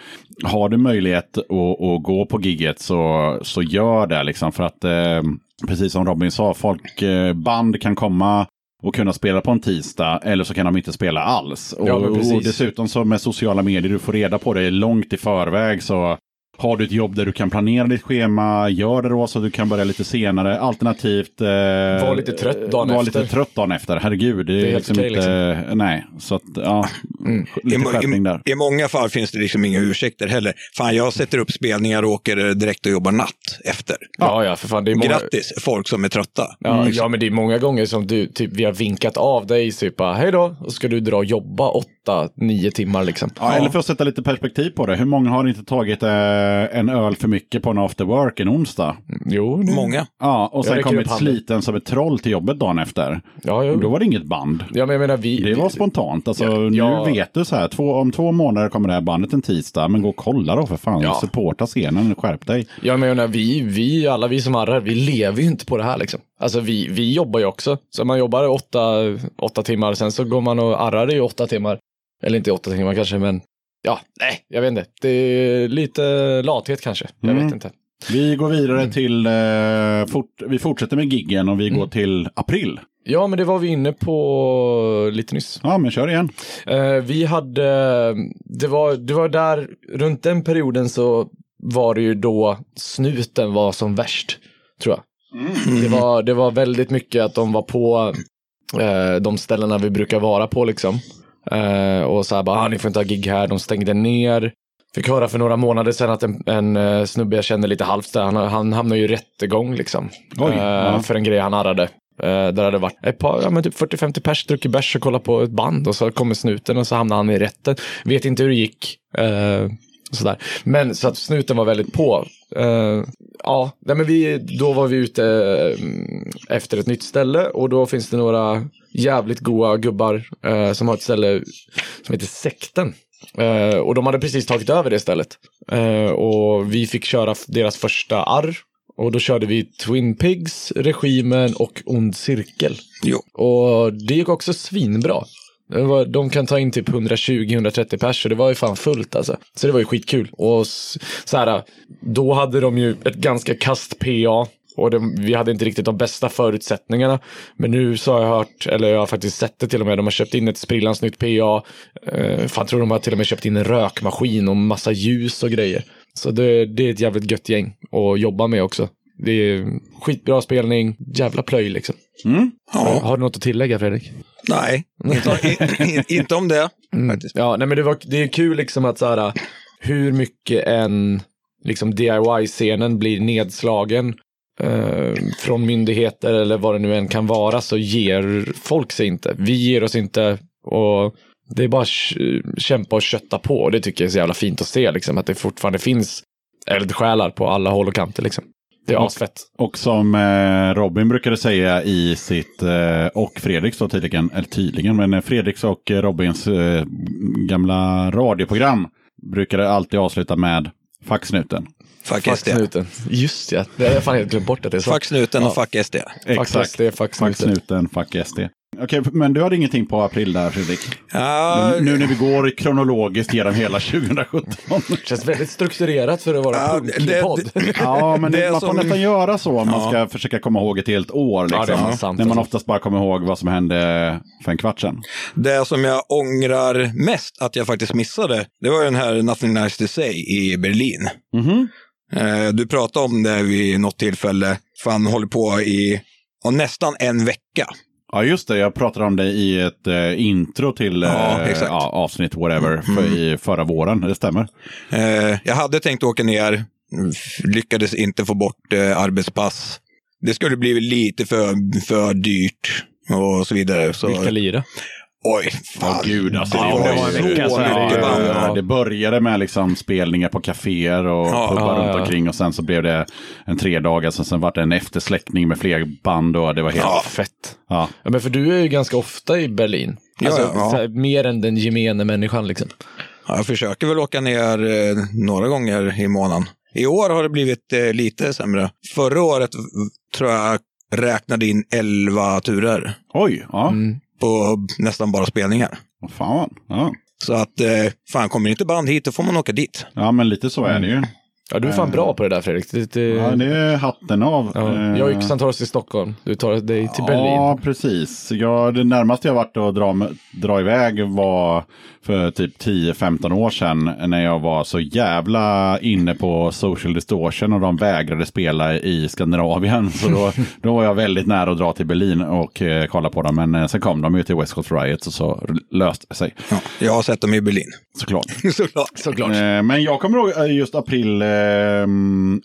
har du möjlighet att, att gå på gigget så, så gör det. Liksom, för att, eh, precis som Robin sa, folk, eh, band kan komma och kunna spela på en tisdag eller så kan de inte spela alls. Ja, och, dessutom så med sociala medier, du får reda på det långt i förväg. så har du ett jobb där du kan planera ditt schema, gör det då så att du kan börja lite senare. Alternativt... Eh, Var lite trött dagen var efter. lite trött dagen efter. Herregud, det är, är helt liksom okej, inte... Nej, så att ja, Mm. lite I, skärpning där. i, I många fall finns det liksom inga ursäkter heller. Fan, jag sätter upp spelningar och åker direkt och jobbar natt efter. ja, ja, för fan. Det är många, Grattis, folk som är trötta. Ja, ja, men det är många gånger som du, typ, vi har vinkat av dig, typ hej då, och ska du dra och jobba åtta, nio timmar liksom. Ja, Eller för att sätta lite perspektiv på det. Hur många har inte tagit eh, en öl för mycket på en after work en onsdag? Jo, det- Många. Ja, och sen kommit sliten som ett troll till jobbet dagen efter. Ja, jo. Då var det inget band. ja, men jag menar, vi... Det var vi- spontant. Alltså, Ja, nu ja. vet du så här, två, om två månader kommer det här bandet en tisdag, men gå och kolla då för fan. Ja. Supporta scenen, skärp dig. Ja, men jag menar, vi, vi, alla vi som arrar, vi lever ju inte på det här liksom. Alltså vi, vi jobbar ju också. Så man jobbar åtta, åtta timmar, sen så går man och arrar i åtta timmar. Eller inte åtta timmar kanske, men ja, nej, jag vet inte. Det är lite lathet kanske. Jag Mm. vet inte. Vi går vidare Mm. till, eh, fort, vi fortsätter med giggen och vi går till april. Ja, men det var vi inne på lite nyss. Ja, men kör igen. Eh, vi hade, det var, det var där, runt den perioden så var det ju då snuten var som värst, tror jag. Det, var, det var väldigt mycket att de var på eh, de ställena vi brukar vara på liksom. Eh, och så här bara, ah, ni får inte ha gig här, de stängde ner. Fick höra för några månader sedan att en, en eh, snubbe jag känner lite halvt där, han, han hamnade ju i rättegång liksom. Oj, Eh, ja. För en grej han arrade. Eh, där det hade varit ett par, ja men typ 40-50 pers druckit bärs och kollat på ett band och så kommer snuten och så hamnar han i rätten. Vet inte hur det gick. Sådär. Men så att snuten var väldigt på. Eh, ja, nej, men vi, då var vi ute eh, efter ett nytt ställe och då finns det några jävligt goa gubbar eh, som har ett ställe som heter Sekten. Och de hade precis tagit över det stället. Och vi fick köra deras första arr. Och då körde vi Twin Pigs, Regimen och Ond Cirkel. Jo. Och det gick också svinbra. Var, de kan ta in typ 120-130 pers, så det var ju fan fullt alltså. Så det var ju skitkul. Och så här, då hade de ju ett ganska kast PA. Och de, vi hade inte riktigt de bästa förutsättningarna. Men nu så har jag hört, eller jag har faktiskt sett det till och med, de har köpt in ett sprillans nytt PA. Eh, fan tror de har till och med köpt in en rökmaskin och massa ljus och grejer. Så det, det är ett jävligt gött gäng att jobba med också. Det är skitbra spelning, jävla plöj liksom. Ja. Har du något att tillägga Fredrik? Nej, inte, in, in, inte om det. Faktiskt. Ja, nej men det, var, det är kul liksom att så här, hur mycket en liksom DIY-scenen blir nedslagen eh, från myndigheter eller vad det nu än kan vara så ger folk sig inte. Vi ger oss inte och det är bara att kämpa och kötta på. Det tycker jag är så jävla fint att se liksom, att det fortfarande finns eldsjälar på alla håll och kanter liksom. Det är Och- asfett. Och som eh, Robin brukade säga i sitt, eh, och Fredriks då tydligen, eller tydligen, men eh, Fredriks och Robins eh, gamla radioprogram brukade alltid avsluta med Facksnuten. Fuck Fuck SD. snuten. Just ja, det har jag fan helt glömt bort att det är så. Fuck snuten och fuck SD. Exakt. SD, fuck snuten. Facksnuten, fuck SD. Okej, men du hade ingenting på april där Fredrik? Ja, nu, nu när vi går kronologiskt genom hela 2017. Känns väldigt strukturerat för att vara Ja, punkig det- podd. Ja, men Det är man får som- nästan göra så om man Ja. ska försöka komma ihåg ett helt år. Liksom. Ja, det sant, när man alltså. oftast bara kommer ihåg vad som hände för en kvart sedan. det som jag ångrar mest att jag faktiskt missade, det var ju den här Nothing Nice To Say i Berlin. Mhm. Eh, Du pratade om det vid något tillfälle. Fan, håller på i ja, nästan en vecka. Ja, just det. Jag pratade om det i ett eh, intro till Ja, eh, exakt. ja, avsnitt whatever för, i förra våren. Det stämmer. Eh, jag hade tänkt åka ner, lyckades inte få bort eh, arbetspass. Det skulle bli lite för, för dyrt och så vidare. Så, Vilka lira? Oj, fan. Ja, gud alltså. Det det, var här, mycket band. ja, det började med liksom spelningar på kaféer och Ja, pubbar ja, runt ja. omkring och sen så blev det en tre dagar, sen, sen var det en eftersläckning med fler band och det var helt... Ja. Fett. Ja. Ja, men för du är ju ganska ofta i Berlin. Ja, Alltså, ja, ja. så här, mer än den gemene människan liksom. Ja, jag försöker väl åka ner eh, några gånger i månaden. I år har det blivit eh, lite sämre. Förra året tror jag räknade in 11 turer Oj, ja. Mm. På nästan bara spelningar. Fan. Ja. Så att, eh, fan kommer inte band hit, då får man åka dit. ja, men lite så är det ju. Ja, du är fan bra på det där Fredrik. Det, det, Ja, det är hatten av. ja. Eh, Jag och Yxan tar oss till Stockholm. Du tar dig till Berlin. Ja, precis. Jag, det närmaste jag varit att dra, dra iväg var för typ 10-15 år sedan när jag var så jävla inne på social distortion och de vägrade spela i Skandinavien. Så då, då var jag väldigt nära att dra till Berlin och eh, kolla på dem. Men eh, sen kom de ju till West Coast Riot och så löste det sig. Ja, jag har sett dem i Berlin. Såklart. Såklart. Såklart. Eh, men jag kommer ihåg eh, just april, eh,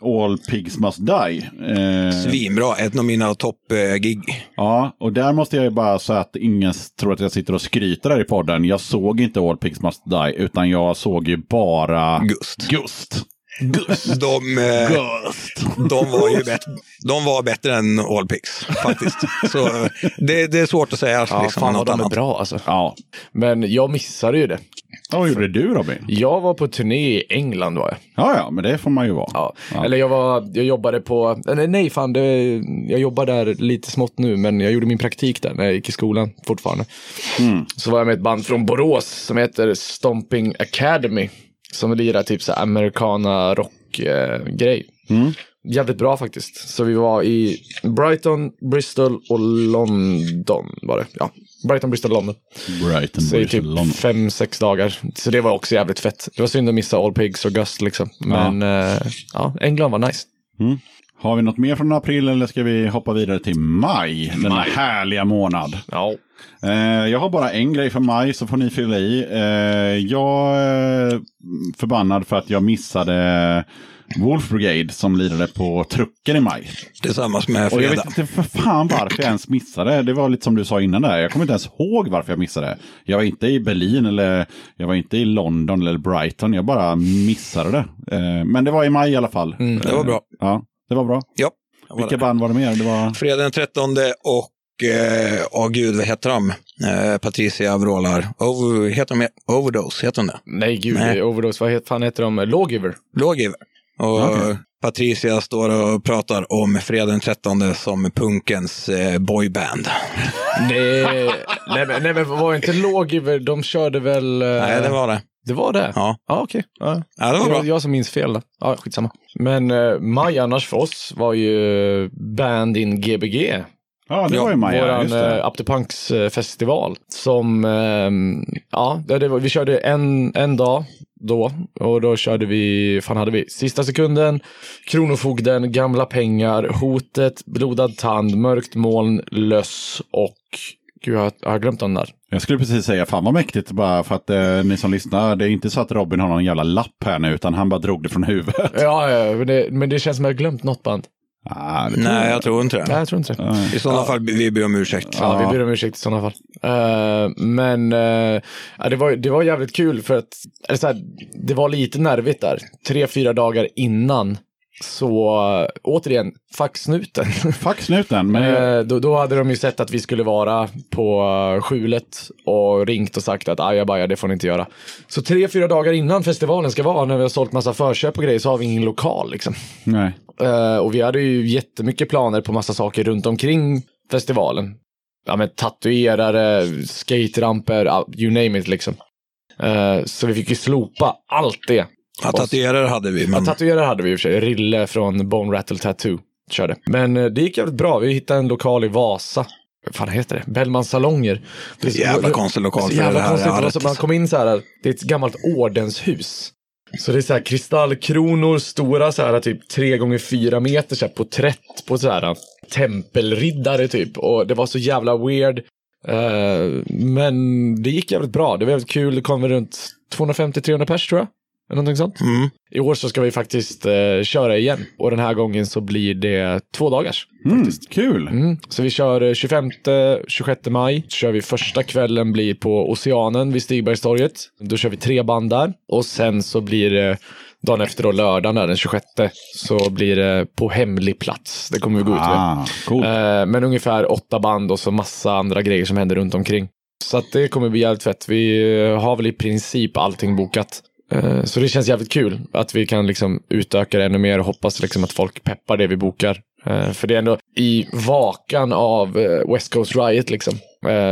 All Pigs Must Die. Eh, Svinbra, ett av mina topp-gig. Ja, och där måste jag ju bara säga att ingen tror att jag sitter och skryter där i podden. Jag såg inte All Pigs Must Die, utan jag såg ju bara Gust. Gust. De, eh, de, var ju bättre, de var bättre än All Pigs, faktiskt. Så eh, det, det är svårt att säga Ja, liksom, fan vad något de är annat. bra alltså. Ja. Men jag missade ju det. ja, vad gjorde du Robin? Jag var på turné i England var jag. Ja, ja, men det får man ju vara. Ja. Ja. Eller jag var, jag jobbade på, nej, nej fan, det, jag jobbar där lite smått nu, men jag gjorde min praktik där när jag gick i skolan fortfarande. Så var jag med ett band från Borås som heter Stomping Academy. Som lirar typ så americana rock-grej. Jävligt bra faktiskt. Så vi var i Brighton, Bristol och London var det. Ja, Brighton, Bristol, London. Brighton, Så Bristol, typ London. fem, sex dagar. Så det var också jävligt fett. Det var synd att missa All Pigs och Gust liksom. Men ja, ja England var nice. Har vi något mer från april eller ska vi hoppa vidare till maj? Denna härliga månad. Ja. Eh, jag har bara en grej för maj så får ni fylla i. Eh, jag är förbannad för att jag missade Wolf Brigade som lirade på trucken i maj. Med Och jag Fredag. vet inte för fan varför jag ens missade. Det var lite som du sa innan där. Jag kommer inte ens ihåg varför jag missade. Jag var inte i Berlin eller jag var inte i London eller Brighton. Jag bara missade det. Eh, men det var i maj i alla fall. Det var bra. Ja, det var bra. Ja. var Vilka där. band var det mer? Det var... Fredag den 13 och, eh, åh gud, vad heter de? Eh, Patricia vrålar. Over, heter de Overdose? Heter de det? Nej, gud. Nej. Overdose. Vad het- fan heter de? Lawgiver. Lawgiver. Och Okej. Patricia står och pratar om fredag den 13 som punkens eh, boyband. nej, nej, men, nej, men var inte Lawgiver? De körde väl... eh, Nej, det var det. Det var det? Ja, Ja, okej. Ja. ja det var bra. jag som minns fel då. Ja, skitsamma. Men uh, maj annars för oss var ju Band in Gbg. Ja, det var i maj. Våran just det. uh, Up to Punks eh, festival. Som, ehm, ja, det, det var, vi körde en, en dag då. Och då körde vi, fan hade vi, Sista sekunden, Kronofogden, Gamla pengar, Hotet, Blodad tand, Mörkt moln, Löss och Gud, jag har, glömt den där. Jag skulle precis säga, fan vad mäktigt bara för att eh, ni som lyssnar, det är inte så att Robin har någon jävla lapp här nu, utan han bara drog det från huvudet. Ja, ja men, det, men det känns som att jag har glömt något band. Ah, Nej, jag tror inte det. Nej, jag tror inte det. I sådana fall vi ber om ursäkt. Ja, vi ber om ursäkt i sådana fall. Eh, men ja, det, var, det var jävligt kul för att eller så här, det var lite nervigt där. Tre, fyra dagar innan. Så återigen, fuck snuten. Men Eh, då, då hade de ju sett att vi skulle vara på uh, skjulet och ringt och sagt att ajabaja, det får ni inte göra. Så tre, fyra dagar innan festivalen ska vara, när vi har sålt massa förköp och grejer, så har vi ingen lokal liksom. nej. Eh, och vi hade ju jättemycket planer på massa saker runt omkring festivalen. Ja men tatuerare, skateramper, you name it liksom. Eh, så vi fick ju slopa allt det. Ja, tatuerare hade vi, men Ja, tatuerare hade vi i och för sig. Rille från Bone Rattle Tattoo körde. Men eh, det gick jävligt bra. Vi hittade en lokal i Vasa. Vad fan heter det? Bellmans salonger. Det är så- jävla konstig lokal för jävla det här konstigt. Det var arret. så man kom in så här, det är ett gammalt ordenshus. Så det är så här kristallkronor, stora så här typ tre gånger fyra meter så här, porträtt på så här tempelriddare typ. Och det var så jävla weird. Eh, men det gick jävligt bra. Det var jävligt kul. Det kom runt 250-300 pers tror jag. Eller någonting sånt. Mm. I år så ska vi faktiskt eh, köra igen. Och den här gången så blir det två dagars. Mm, kul. Mm. Så vi kör eh, 25, 26 maj. Så kör vi första kvällen blir på Oceanen vid Stigbergstorget. Då kör vi tre band där. Och sen så blir det dagen efter då lördagen där, den 26 så blir det på hemlig plats. Det kommer vi gå ut med. Ah, cool. Eh, men ungefär åtta band och så massa andra grejer som händer runt omkring. Så att det kommer bli jävligt fett. Vi eh, har väl i princip allting bokat. Eh, Så det känns jävligt kul att vi kan liksom utöka det ännu mer och hoppas liksom att folk peppar det vi bokar. Eh, för det är ändå i vakan av eh, West Coast Riot liksom,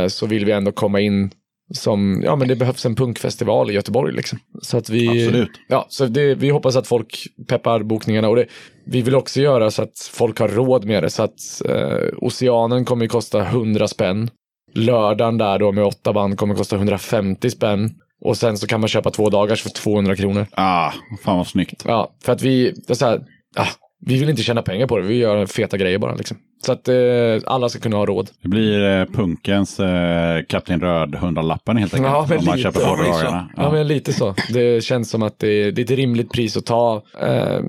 så vill vi ändå komma in som, ja men det behövs en punkfestival i Göteborg liksom. Så att vi, Absolut. ja, så det, vi hoppas att folk peppar bokningarna och det, vi vill också göra så att folk har råd med det så att eh, Oceanen kommer ju kosta 100 spänn. Lördagen där då med åtta band kommer kosta 150 spänn. Och sen så kan man köpa två dagars för 200 kronor. Ah, fan vad snyggt. Ja, för att vi, det är så här, ah, vi vill inte tjäna pengar på det, vi gör feta grejer bara liksom. Så att eh, alla ska kunna ha råd. Det blir eh, punkens eh, Kapten Röd hundralappen helt enkelt. Ja, men om man lite. köper Ja, båda men dagarna. Ja. men lite så. Det känns som att det är, det är ett rimligt pris att ta. Eh,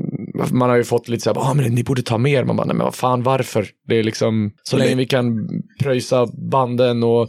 man har ju fått lite så här, ah, men ni borde ta mer. Man bara, nej men vad fan varför? Det är liksom, så länge vi kan pröjsa banden och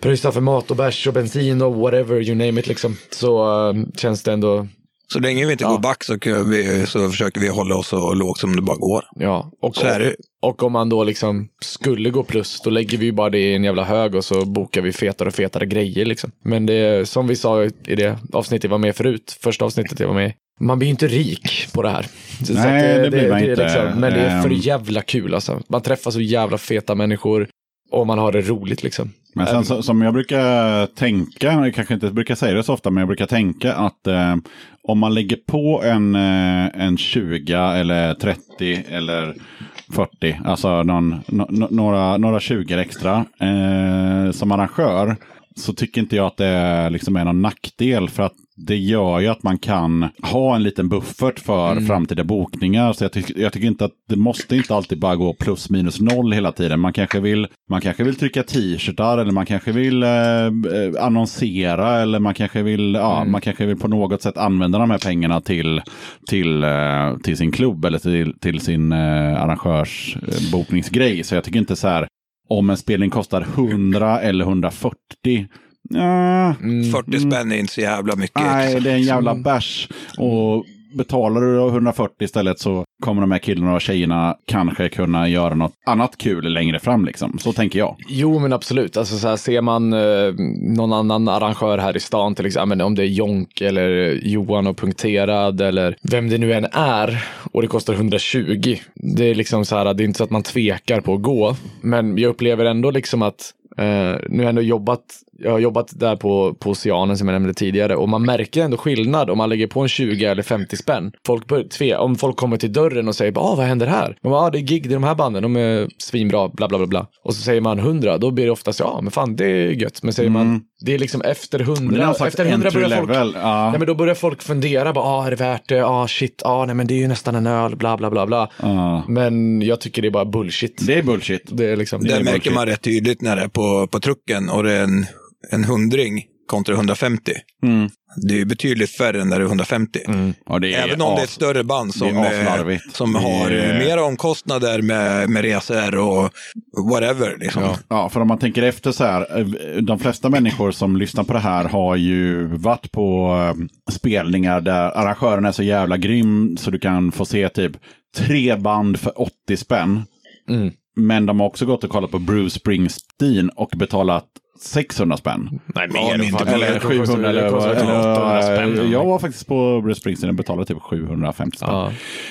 pröjsa för mat och bärs och bensin och whatever, you name it liksom. Så eh, känns det ändå, Så länge vi inte går back så, vi, så försöker vi hålla oss så lågt som det bara går. ja. Och, Så är det. och om man då liksom skulle gå plus, då lägger vi ju bara det i en jävla hög och så bokar vi fetare och fetare grejer liksom. Men det är som vi sa i det avsnittet jag var med förut, första avsnittet jag var med man blir ju inte rik på det här. Så Nej, att det blir man är inte. liksom, men det är för Ehm. jävla kul alltså. Man träffar så jävla feta människor och man har det roligt liksom. Men sen så, som jag brukar tänka, jag kanske inte brukar säga det så ofta, men jag brukar tänka att eh, om man lägger på en, eh, en 20 eller 30 eller 40, alltså någon, no- några, några 20 extra eh, som arrangör, så tycker inte jag att det liksom är någon nackdel. För att det gör ju att man kan ha en liten buffert för framtida bokningar. Så jag, tycker- jag tycker inte att det måste inte alltid bara gå plus minus noll hela tiden. Man kanske vill, man kanske vill trycka t-shirtar eller man kanske vill eh, eh, annonsera eller man kanske vill, ja, man kanske vill på något sätt använda de här pengarna till, till, eh, till sin klubb eller till, till sin eh, arrangörsbokningsgrej. Så jag tycker inte så här, om en spelning kostar 100 eller 140, ja, 40 spänn är inte så jävla mycket. Nej, det är en jävla bärs. Och betalar du 140 istället så kommer de här killarna och tjejerna kanske kunna göra något annat kul längre fram. Liksom. Så tänker jag. Jo, men absolut. Alltså, så här, ser man eh, någon annan arrangör här i stan, till exempel, om det är Jonk eller Johan och Punkterad eller vem det nu än är och det kostar 120. Det är liksom så här, det är inte så att man tvekar på att gå, men jag upplever ändå liksom att eh, nu har jag ändå jobbat, jag har jobbat där på, på Oceanen som jag nämnde tidigare och man märker ändå skillnad om man lägger på en 20 eller 50 spänn. Folk bör, tve, om folk kommer till dörren och säger, ah, vad händer här? Man bara, ah, det är gig, det är de här banden, de är svinbra, bla bla bla bla. Och så säger man 100, då blir det oftast, ja men fan det är gött. Men säger man, det är liksom efter Men det är 100, någon slags efter 100 entry börjar folk, level. Ja. Ja, men då börjar folk fundera, bara, ah, är det värt det? Ah, shit, ah, nej men det är ju nästan en öl, bla bla bla bla. Ja. Men jag tycker det är bara bullshit. Det är bullshit. Det är liksom, Det är märker bullshit. man rätt tydligt när det är på, på trucken och det är en, en hundring kontra 150. Mm. Det är ju betydligt färre än när det är 150. Ja, det är Även om det är ett större band som, är eh, som Det har är- eh, mera omkostnader med, med resor och whatever. Liksom. Ja, för om man tänker efter så här. eh, De flesta människor som lyssnar på det här har ju varit på eh, spelningar där arrangören är så jävla grym så du kan få se typ tre band för 80 spänn. Mm. Men de har också gått och kollat på Bruce Springsteen och betalat 600 spänn. nej, Ja, mer. men inte. Eller Det kostar- 700 det eller kostar vad. 800 spänn. eller- Jag var faktiskt på Bruce Springsteen och betalade typ 750 spänn. Ja.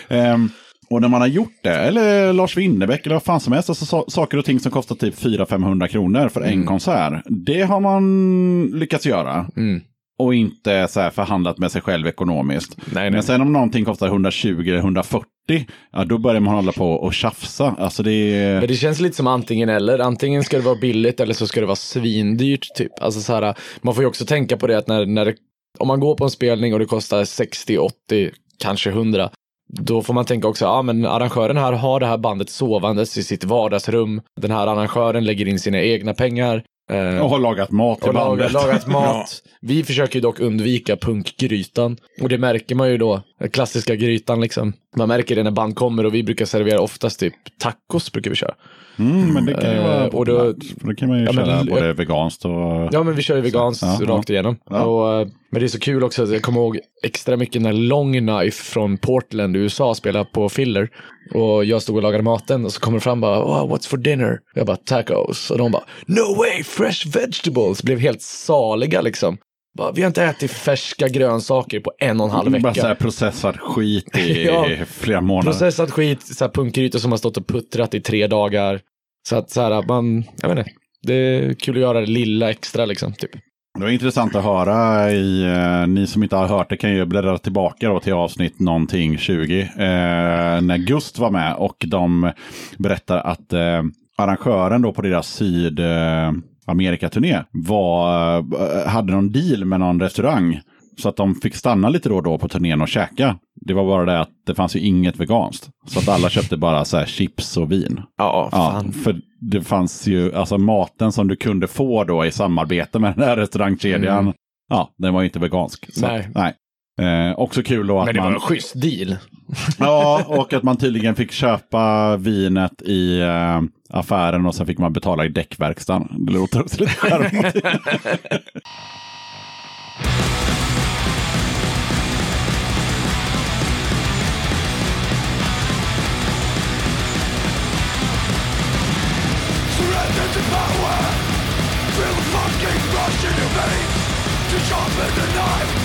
Ehm, och när man har gjort det, eller Lars Winnerbäck eller vad fan som helst, alltså sa- saker och ting som kostar typ 400-500 kronor för en konsert. Det har man lyckats göra. Mm. Och inte så här förhandlat med sig själv ekonomiskt. Nej, nej. Men sen om någonting kostar 120 eller 140, ja då börjar man hålla på och tjafsa. Alltså det är... Men det känns lite som antingen eller. Antingen ska det vara billigt eller så ska det vara svindyrt. Typ. Alltså så här, man får ju också tänka på det att när, när det, om man går på en spelning och det kostar 60, 80, kanske 100. Då får man tänka också, ja men arrangören här har det här bandet sovandes i sitt vardagsrum. Den här arrangören lägger in sina egna pengar. Eh, Och har lagat mat till och lagat, bandet. lagat mat. Vi försöker ju dock undvika punkgrytan. Och det märker man ju då, den klassiska grytan liksom. Man märker det när band kommer och vi brukar servera oftast typ tacos brukar vi köra. Mm, men det kan ju vara Eh, och då-. För då kan man ju Ja, men- köra både veganskt och... Ja men vi kör ju veganskt ja. rakt igenom. Ja. Och, eh, men det är så kul också, att jag kommer ihåg extra mycket när Long Knife från Portland, USA spelade på Filler. Och jag stod och lagade maten och så kommer det fram bara, oh, what's for dinner? Jag bara, tacos. Och de bara, no way, fresh vegetables. Blev helt saliga liksom. Bara, vi har inte ätit färska grönsaker på en och en halv Bara så här vecka. processad skit i Ja. flera månader. Processad skit, så här punkgrytor som har stått och puttrat i tre dagar. Så att så här, man, jag vet inte. Det är kul att göra det lilla extra liksom. Typ. Det var intressant att höra. I, eh, ni som inte har hört det kan ju bläddra tillbaka då till avsnitt någonting 20. Eh, när Gust var med och de berättar att eh, arrangören då på deras syd... Amerikaturné var, eh, hade någon deal med någon restaurang. Så att de fick stanna lite då och då på turnén och käka. Det var bara det att det fanns ju inget veganskt. Så att alla köpte bara så här chips och vin. Ja, Ja, fan. för det fanns ju, alltså maten som du kunde få då i samarbete med den här restaurangkedjan, ja, den var ju inte vegansk. Så, Nej. nej. Eh, också kul då att Men det var man, en schysst deal. ja, och att man tydligen fick köpa vinet i eh, affären och sen fick man betala i däckverkstan. Det låter också lite charmigt. Power Feel the fucking rush in your veins To sharpen the knife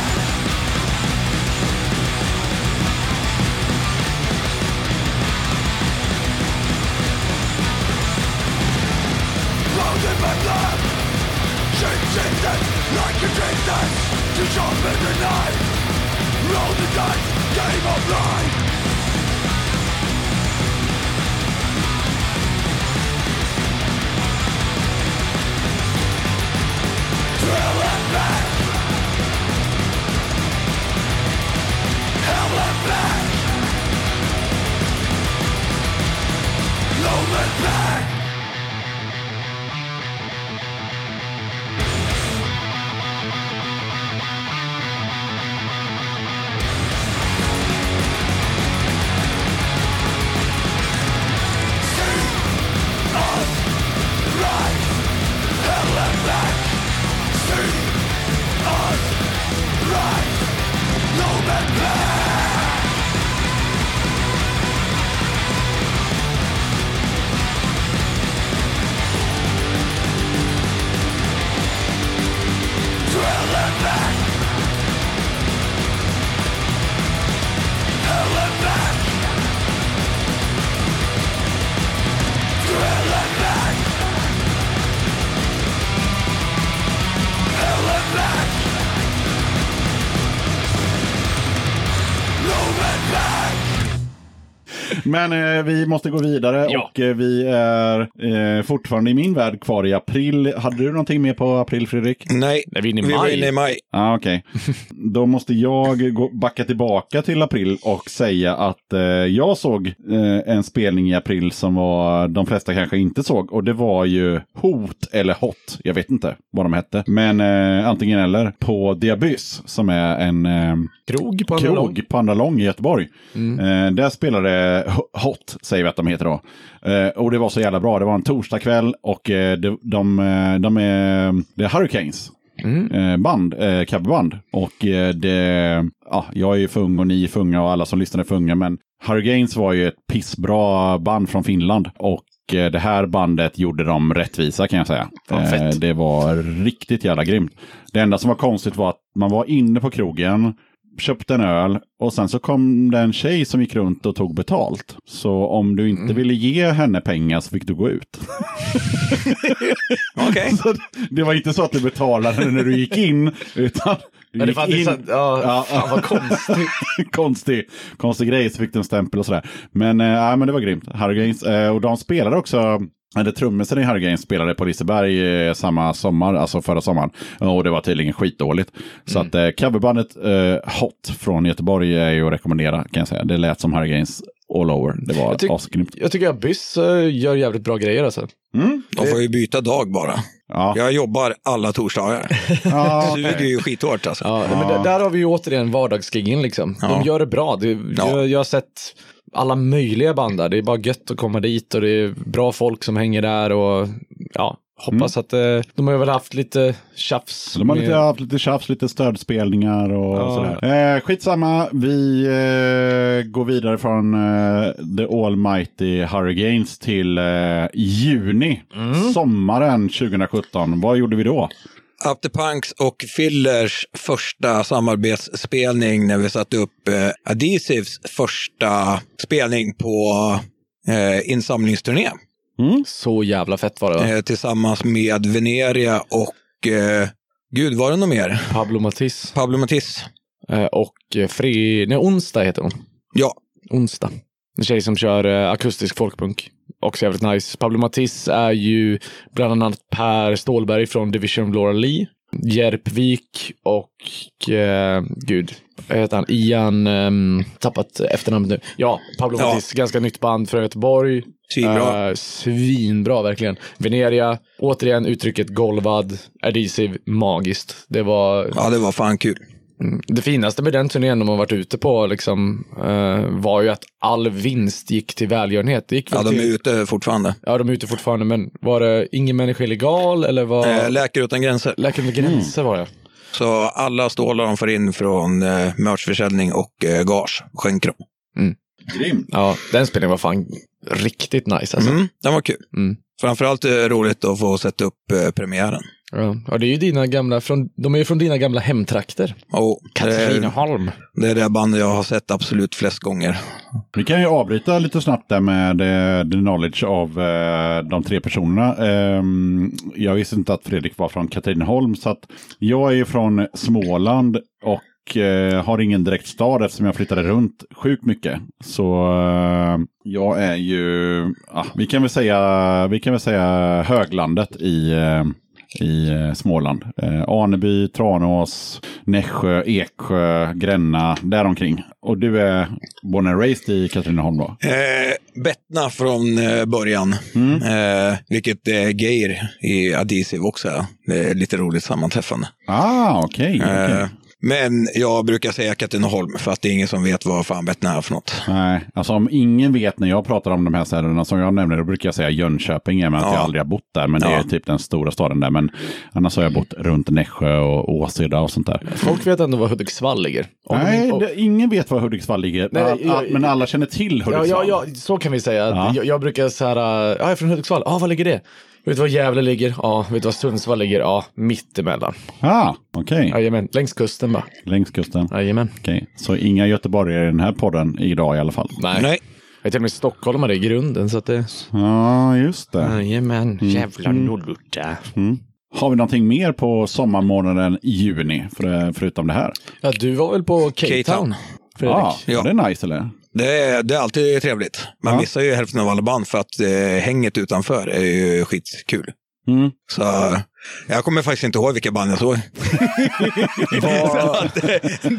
Floating my blood. Shape shifted like a distance To the Roll the dice, game of life. Hell back. Low back Men eh, vi måste gå vidare Ja. och eh, vi är eh, fortfarande i min värld kvar i april. Hade du någonting mer på april, Fredrik? Nej, Är vi inne i vi var maj? inne i maj. Ja, okej. Då måste jag gå, backa tillbaka till april och säga att eh, jag såg eh, en spelning i april som var, de flesta kanske inte såg. Och det var ju Hot eller Hot, jag vet inte vad de hette. Men eh, antingen eller, på Diabys som är en eh, Krog på andra lång. krog på Andra Lång i Göteborg. Eh, där spelade Ho- Hot, säger vi att de heter då. Eh, och det var så jävla bra. Det var en torsdagkväll och eh, de, de, eh, de är, det är Hurricanes. Eh, band, eh. Och eh, det, ja, jag är ju för ung och ni är för unga och alla som lyssnar är för unga. Men Hurricanes var ju ett pissbra band från Finland. Och eh, det här bandet gjorde dem rättvisa kan jag säga. Det var riktigt jävla grymt. Det enda som var konstigt var att man var inne på krogen, köpte en öl och sen så kom det en tjej som gick runt och tog betalt. Så om du Mm. inte ville ge henne pengar så fick du gå ut. Okej. Så det var inte så att du betalade när du gick in, utan du Ja, det gick in. så, ja, Ja, fan vad konstigt. konstig, konstig grej, så fick du en stämpel och sådär. Men, äh, men det var grymt. Hurricanes, eh, och de spelade också, eller trummisen i Hurricanes spelade på Liseberg eh, samma sommar, alltså förra sommaren. Och det var tydligen skitdåligt. Så att eh, coverbandet eh, Hot från Göteborg är ju att rekommendera kan jag säga. Det lät som Hurricanes all over. Det var Jag tyck- asgrymt. Jag tycker att Byss eh, gör jävligt bra grejer alltså. De får ju byta dag bara. Ja. Jag jobbar alla torsdagar. Ja, Suger ju skithårt alltså. Ja, Men där, där har vi ju återigen vardagsgiggen liksom. De Ja. gör det bra. Det, Ja. jag, jag har sett alla möjliga band där. Det är bara gött att komma dit och det är bra folk som hänger där och ja, hoppas att eh, de har väl haft lite tjafs. De har med- lite, haft lite tjafs, lite stödspelningar och Ja. sådär. Eh, skitsamma, vi eh, går vidare från eh, The Almighty Hurricanes till eh, juni, Mm. sommaren 2017. Vad gjorde vi då? After Punks och Fillers första samarbetsspelning när vi satte upp eh, Adhesives första spelning på eh, insamlingsturné. Så jävla fett var det va? Eh, tillsammans med Veneria och eh, Gud, var det något mer? Pablo Matiz. Pablo Matiz. Eh, och eh, Fri... Nej, Onsdag heter hon. Ja, Onsdag. En tjej som kör eh, akustisk folkpunk. Också jävligt nice. Pablo Matiz är ju bland annat Per Stålberg från Division Laura Lee. Järpvik och, eh, gud, vad heter han? Ian, ehm, tappat efternamnet nu. Ja, Pablo Ja. Matiz, ganska nytt band från Göteborg. Svinbra. Eh, svinbra verkligen. Veneria, återigen uttrycket golvad, adhesive, magiskt. Det var ja det var fan kul. Mm. Det finaste med den turnén de har varit ute på liksom, eh, var ju att all vinst gick till välgörenhet. Det gick Ja, de är ute fortfarande. ja, de är ute fortfarande, men var det ingen människa illegal eller var... Eh, Läkare utan gränser. Läkare med gränser var det. Så alla stålar de får in från eh, merchförsäljning och eh, gage skänker de. Grymt. Ja, den spelningen var fan riktigt nice alltså. Mm, den var kul. Mm. Framförallt eh, roligt att få sätta upp eh, premiären. Ja. ja, det är ju dina gamla, från, de är ju från dina gamla hemtrakter. Är, Katrineholm. det är det bandet jag har sett absolut flest gånger. Vi kan ju avbryta lite snabbt där med eh, the knowledge av eh, de tre personerna. Ehm, jag visste inte att Fredrik var från Katrineholm, så att jag är ju från Småland och eh, har ingen direkt stad eftersom jag flyttade runt sjukt mycket. Så jag är ju, ja, vi kan väl säga, vi kan väl säga höglandet i i eh, Småland. Eh, Aneby, Tranås, Nässjö, Eksjö, Gränna, däromkring. Och du är born and raised i Katrineholm då? Eh, Bettna från eh, början, eh, vilket är Geir i Adhesive också. Det är lite roligt sammanträffande. Ah, okej. okej. Eh, men jag brukar säga Katrineholm för att det är ingen som vet vad fan Bettna är för något. Nej, alltså om ingen vet när jag pratar om de här städerna som jag nämner, då brukar jag säga Jönköping, och med att Ja. jag aldrig har bott där. Men det är Ja. typ den stora staden där. Men annars har jag bott runt Nässjö och Åseda och sånt där. Folk vet ändå var Hudiksvall ligger. Om Nej, det, ingen vet var Hudiksvall ligger. Nej, jag- all, men alla känner till Ja, Hudiksvall. ja, ja, så kan vi säga. Ja. Jag, jag brukar så här, äh, ja, jag är från Hudiksvall. Ja, var ligger det? Vet du var Gävle ligger? Ja. Vet du var Sundsvall ligger? Ja, mittemellan. Ah, okej. Jajamän, längs kusten bara. Längs kusten. Jajamän. Okej, så inga göteborgare i den här podden idag i alla fall. Nej. Nej. Jag är till och med stockholmare i grunden, så att det... Ja, just det. Jajamän, jävla nordgutta. Har vi någonting mer på sommarmånaden juni, för, förutom det här? Ja, du var väl på K-Town? Fredrik? Ja, Ja. det är nice eller? Det är, det är alltid trevligt. Man Ja. missar ju hälften av alla band för att eh, hänget utanför är ju skitkul. Mm. Så jag kommer faktiskt inte ihåg vilka band jag såg.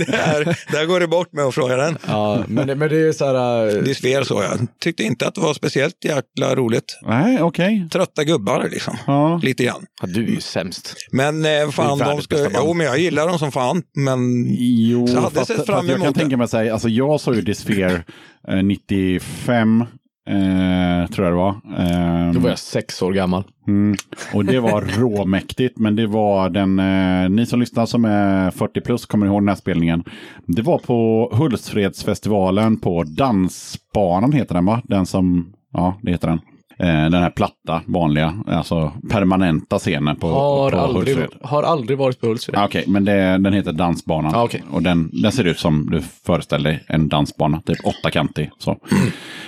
här, där går det bort med att fråga den. Ja, men, det- men det är så här... äh, Disfer såg jag. Tyckte inte att det var speciellt jäkla roligt. Nej, okej. Trötta gubbar liksom. Ja. Lite grann. Ja, du är ju sämst. Men eh, fan, de ska, jo, men jag gillar dem som fan. Men Jo, Så jag hade fast, sett fram jag kan emot det. tänka mig att säga, alltså jag såg ju Disfear eh, 95, eh, tror jag det var. Ehm, Då var jag sex år gammal. mm, och det var råmäktigt, men det var den, eh, ni som lyssnar som är 40 plus kommer ihåg den här spelningen. Det var på Hultsfredsfestivalen på Dansbanan heter den va? Den som, ja det heter den. Eh, den här platta, vanliga, alltså permanenta scenen på, Har, på aldrig, Hultsfred. har aldrig varit på Hultsfred. Ah, Okej, men det, den heter Dansbanan. Ah, okej. Och den, den ser ut som du föreställer dig en dansbana, typ åttakantig. Så.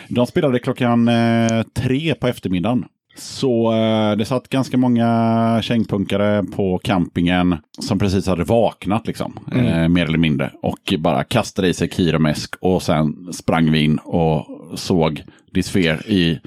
De spelade klockan eh, tre på eftermiddagen. Så eh, det satt ganska många kängpunkare på campingen som precis hade vaknat, liksom, eh, mer eller mindre. Och bara kastade i sig Kiromesk och sen sprang vi in och såg Disfer i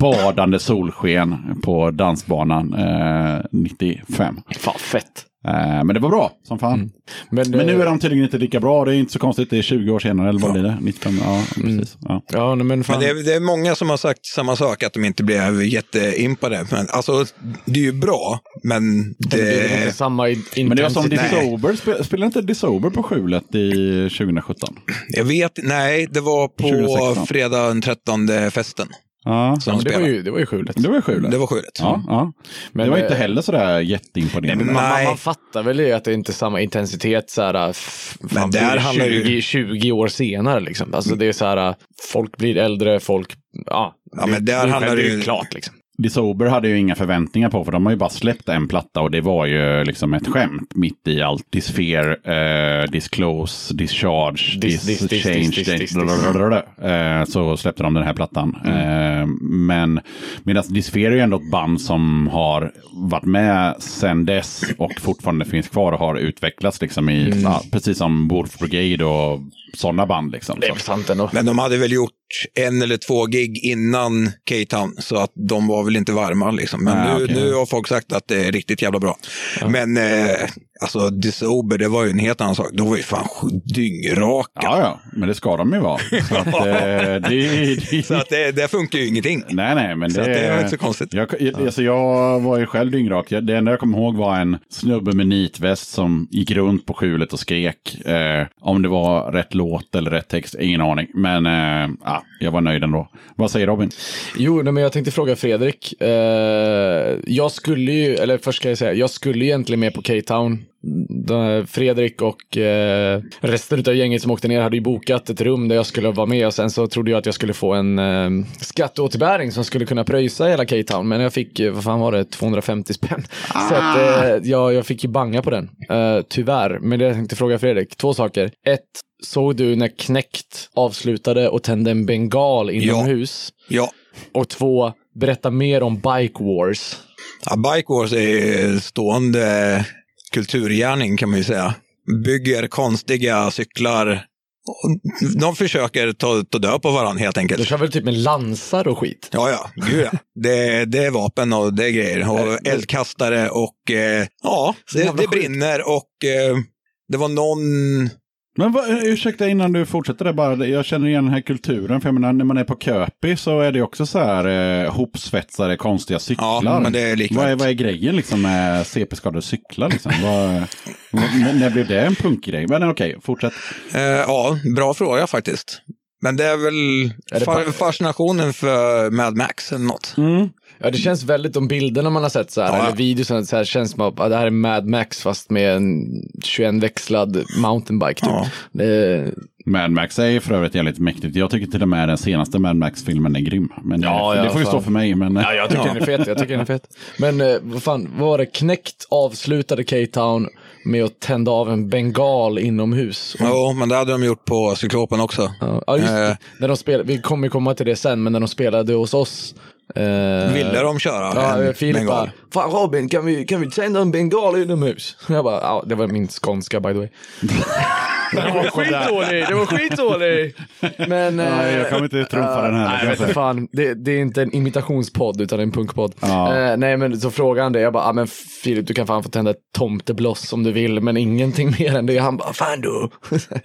badande solsken på dansbanan eh, 95. Fan, fett. Eh, men det var bra som fan. Mm. Men, Men nu eh, är de tydligen inte lika bra. Det är inte så konstigt. Det är 20 år senare, eller vad blir det? 95? Ja, Mm. precis. Ja. Ja, men fan. Men det är, det är många som har sagt samma sak, att de inte blev jätteimpade. Men alltså, det är ju bra, men det är väl inte det... samma in- Men det var som intensitet. Disober. Spe- Spelade inte Disober på skjulet i 2017? Jag vet, nej, det var på 2016. fredag den 13 festen Ja, som det, var ju, det var ju skjulet. det var ju skjulet. Det var sjukt. Ja, ja. Men, det var inte eh, heller sådär jätteimponerande. Men man, man, Nej. man fattar väl det att det inte är samma intensitet så här, Men där handlar det 20, ju- 20 år senare. Liksom. Alltså det är så här, folk blir äldre, folk, ja. Ja, men där det, handlar det det ju- klart liksom. Disober hade ju inga förväntningar på, för de har ju bara släppt en platta och det var ju liksom ett skämt mitt i allt. Disphere, eh, disclose, discharge, Dis- dis- dis- change, dis- dis- dis- dis. blablabla. eh, så släppte de den här plattan. Eh, men medan Disphere är ju ändå ett band som har varit med sedan dess och fortfarande finns kvar och har utvecklats liksom i, ja, precis som Wolf Brigade och sådana band. Liksom. Det är sant ändå. Men de hade väl gjort en eller två gig innan K-Town, så att de var väl inte varma. Liksom. Men Nej, nu, okej. nu har folk sagt att det är riktigt jävla bra. Men eh, alltså Disober, det var ju en helt annan sak. De var ju fan dyngraka. Ja, ja, men det ska de ju vara. Så att, eh, det, det, Så att det, det funkar ju ingenting. Nej, nej, men Så det, att det var inte så konstigt. Jag, jag, alltså jag var ju själv dyngrak. Jag- Det enda jag kommer ihåg var en snubbe med nitväst som gick runt på skjulet och skrek. Eh, om det var rätt låt eller rätt text, ingen aning. Men eh, ja, jag var nöjd ändå. Vad säger Robin? Jo, nej, men jag tänkte fråga Fredrik. Eh, jag skulle ju, eller först ska jag säga, jag skulle ju egentligen med på K-Town. Fredrik och eh, resten av gänget som åkte ner hade ju bokat ett rum där jag skulle vara med och sen så trodde jag att jag skulle få en eh, skatteåterbäring som skulle kunna pröjsa hela K-Town. Men jag fick, vad fan var det, 250 spänn. Så att eh, jag, jag fick ju banga på den, eh, tyvärr. Men det jag tänkte fråga Fredrik, två saker. Ett, såg du när Knäckt avslutade och tände en bengal inomhus? Ja. Och två, berätta mer om Bike Wars. Ja, Bike Wars är stående kulturgärning kan man ju säga. Bygger konstiga cyklar. De försöker ta, ta död på varandra helt De enkelt. kör väl typ med lansar och skit? Ja, ja. Gud ja. Det, det är vapen och det är grejer. Och eldkastare och eh, ja, det, det brinner och eh, det var någon... Men vad, eh, ursäkta innan du fortsätter där bara. Jag känner igen den här kulturen. För jag menar, när man är på Köpi så är det också så här eh, hopsvetsade konstiga cyklar. Ja, men det är vad, är, vad är grejen liksom med CP-skadade cyklar? Liksom? vad, när blev det en punkgrej? Men okej, fortsätt. Eh, ja, bra fråga faktiskt. Men det är väl Är det fascinationen för Mad Max eller något. Ja, det känns väldigt, de bilderna man har sett så här, Ja, ja. eller videorna så här, känns som att ja, det här är Mad Max fast med en 21-växlad mountainbike typ. Ja. Det, Mad Max är för övrigt jävligt mäktigt. Jag tycker till och med den senaste Mad Max-filmen är grym. Men Ja, det, ja, det får ju stå för mig. Men, ja, jag tycker den är fet, jag tycker den är fet. Men eh, vad fan, vad var det? Knäckt avslutade K-Town med att tända av en bengal inomhus. Jo, men det hade de gjort på Cyklopen också. Ja, ja, just det. Eh. När de spelade, vi kommer komma till det sen, men när de spelade hos oss. Eh, Ville de köra Ja, en Filip bara, bengal? Fan Robin, kan vi, kan vi tända en bengal inomhus? Jag bara, ja, det var min skånska by the way. det var skitdålig, det var skitdålig. Men... Eh, jag kommer inte trumfa den här. Nej, du fan. Det, det är inte en imitationspodd utan en punkpodd. Ja. Eh, nej, men så frågade han det. Jag bara, ah, men Filip, du kan fan få tända ett tomtebloss om du vill, men ingenting mer än det. Han bara, fan du.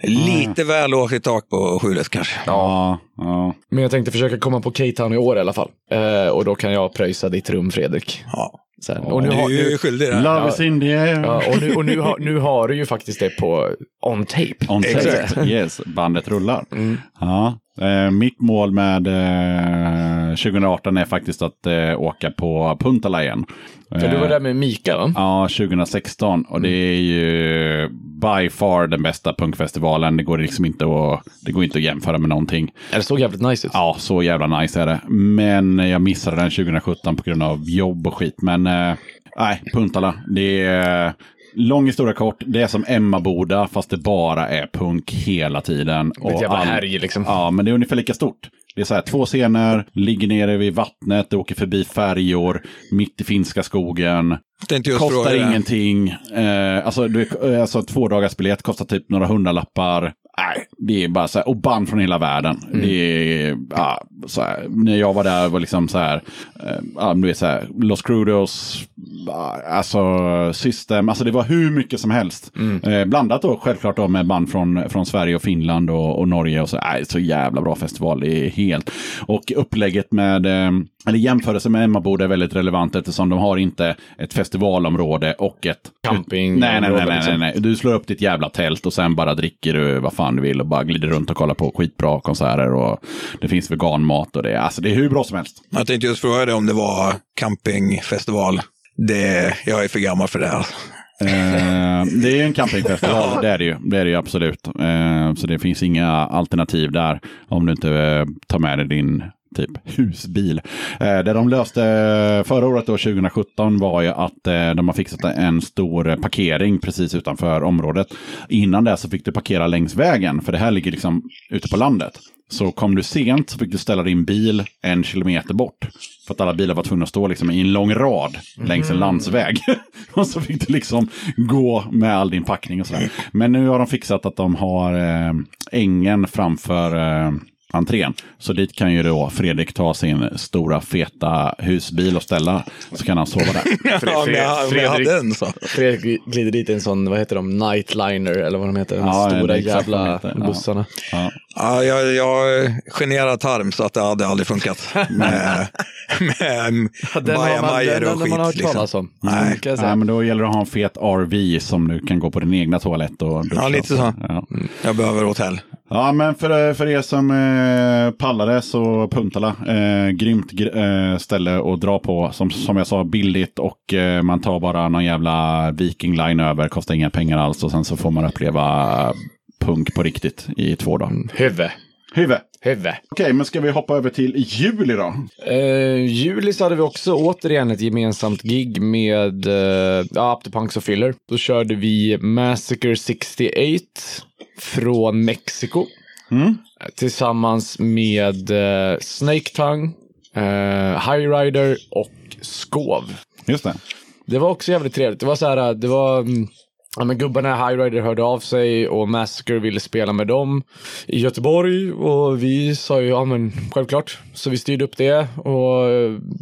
Lite väl lågt i tak på skjulet kanske. Ja, ja. men jag tänkte försöka komma på K-Town i år i alla fall. Eh, och då kan jag pröjsa ditt rum, Fredrik. Ja. Sen. Och nu Du har, är ju nu, skyldig där. Love is in the air. ja, och nu, och nu, har, nu har du ju faktiskt det på on tape. On Exakt. tape. Yes, bandet rullar. Mm. Ja. Eh, mitt mål med eh, 2018 är faktiskt att eh, åka på Puntala igen. För du var Eh, där med Mika va? Ja, 2016. Och det är ju by far den bästa punkfestivalen. Det går liksom inte att, det går inte att jämföra med någonting. Ja, Det såg jävligt nice ut. Ja, så jävla nice är det. Men jag missade den 2017 på grund av jobb och skit. Men eh, nej, Puntala. Det är lång historia kort. Det är som Emmaboda fast det bara är punk hela tiden. Ett jävla all- härj liksom. Ja, men det är ungefär lika stort. Det är så här, två scener, ligger nere vid vattnet, åker förbi färjor, mitt i finska skogen. Kostar ingenting. Eh, alltså, du, eh, alltså två dagars biljett kostar typ några hundralappar. Nej, det är bara så här, och band från hela världen. Mm. Det är, ja, så här, när jag var där var liksom så här, eh, ja, du vet så här, Los Crudos, alltså System, alltså det var hur mycket som helst. Mm. Eh, blandat då självklart då med band från, från Sverige och Finland och, och Norge och så, nej, så jävla bra festival, det är helt. Och upplägget med, eh, eller jämförelse med Emmaboda är väldigt relevant eftersom de har inte ett festivalområde och ett Camping. Nej, nej, nej, nej, liksom. nej, nej. Du slår upp ditt jävla tält och sen bara dricker du vad fan du vill och bara glider runt och kollar på skitbra konserter och det finns veganmat och det, alltså det är hur bra som helst. Jag tänkte just fråga dig om det var campingfestival. Det, jag är för gammal för det här. Eh, det är ju en campingfestival, det är det ju. Det är det ju absolut. Eh, så det finns inga alternativ där om du inte eh, tar med dig din typ husbil. Eh, det de löste förra året, då, 2017, var ju att eh, de har fixat en stor eh, parkering precis utanför området. Innan det så fick du parkera längs vägen, för det här ligger liksom ute på landet. Så kom du sent så fick du ställa din bil en kilometer bort. För att alla bilar var tvungna att stå liksom i en lång rad längs en landsväg. och så fick du liksom gå med all din packning och sådär. Men nu har de fixat att de har eh, ängen framför eh, entrén. Så dit kan ju då Fredrik ta sin stora feta husbil och ställa. Så kan han sova där. Ja, jag, om jag hade en så. Fredrik glider dit i en sån, vad heter de, nightliner eller vad de heter. De Ja, stora jävla heter, ja. bussarna. Ja. Ja, jag, jag är generad tarm så att det hade aldrig funkat. Med, med man, bajamajor den, och den har man skit. hört talas Liksom. om. Nej. Kan jag säga. Nej, men då gäller det att ha en fet RV som du kan gå på din egna toalett och duscha. Ja, lite så. Ja. Jag behöver hotell. Ja, men för, för er som eh, pallade så Puntala, eh, grymt gr- eh, ställe att dra på. Som, som jag sa, billigt och eh, man tar bara någon jävla Viking Line över, kostar inga pengar alls och sen så får man uppleva punk på riktigt i två dagar. Huvud. Huvud. Huvud. Okej, men ska vi hoppa över till juli då? Eh, juli så hade vi också återigen ett gemensamt gig med uh, ja, Punks och Filler. Då körde vi Massacre 68 från Mexiko. Mm. Tillsammans med uh, Snake Tongue, uh, High Rider och Skov. Just det. Det var också jävligt trevligt. Det var så här, det var... Ja, men gubbarna i High Rider hörde av sig och Massacre ville spela med dem i Göteborg och vi sa ju ja men självklart. Så vi styrde upp det och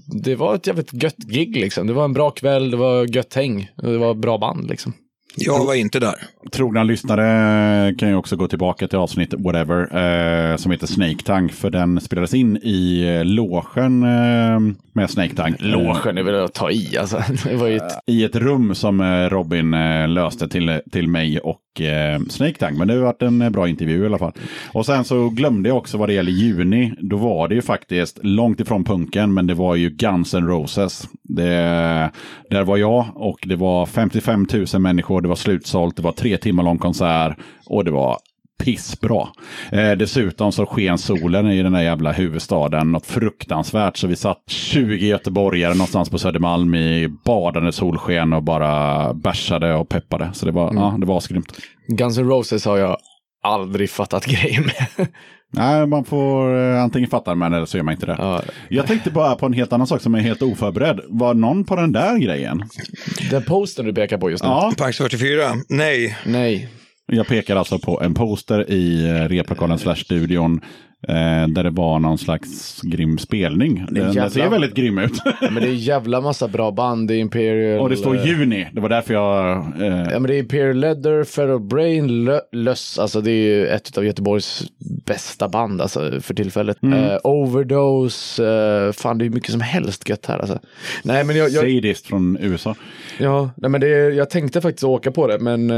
det var ett jävligt gött gig liksom. Det var en bra kväll, det var gött häng och det var bra band liksom. Jag var inte där. Trogna lyssnare kan ju också gå tillbaka till avsnitt whatever eh, som heter Snake Tank. För den spelades in i eh, logen eh, med Snake Tank. Logen är väl att ta i alltså. Det var ju ett... I ett rum som eh, Robin eh, löste till, till mig och eh, Snake Tank. Men det har varit en eh, bra intervju i alla fall. Och sen så glömde jag också vad det gäller juni. Då var det ju faktiskt långt ifrån punken, men det var ju Guns N' Roses. Det, där var jag och det var 55 000 människor. Det var slutsålt. Det var tre timmar lång konsert och det var pissbra. Eh, dessutom så sken solen i den där jävla huvudstaden något fruktansvärt. Så vi satt 20 göteborgare någonstans på Södermalm i badande solsken och bara bärsade och peppade. Så det var, ja, det var asgrymt. Guns N' Roses har jag aldrig fattat grejen med. Nej, man får eh, antingen fatta med eller så gör man inte det. Ja. Jag tänkte bara på en helt annan sak som är helt oförberedd. Var någon på den där grejen? Den posten du pekar på just nu. Ja, Pax 44? Nej. Nej. Jag pekar alltså på en poster i eh, replokalen slash studion eh, där det var någon slags grym spelning. Den, den jävla- ser väldigt grym ut. Ja, men det är jävla massa bra band. Det är Imperial... Och det står eh, juni. Det var därför jag... Eh, Ja, men det är Imperial Leather, Feral Brain, Lö- Löss. Alltså det är ju ett av Göteborgs bästa band alltså, för tillfället. Eh, overdose, eh, fan det är mycket som helst gött här alltså. Nej men jag, jag, Sadist från USA. ja, nej, men det, jag tänkte faktiskt åka på det men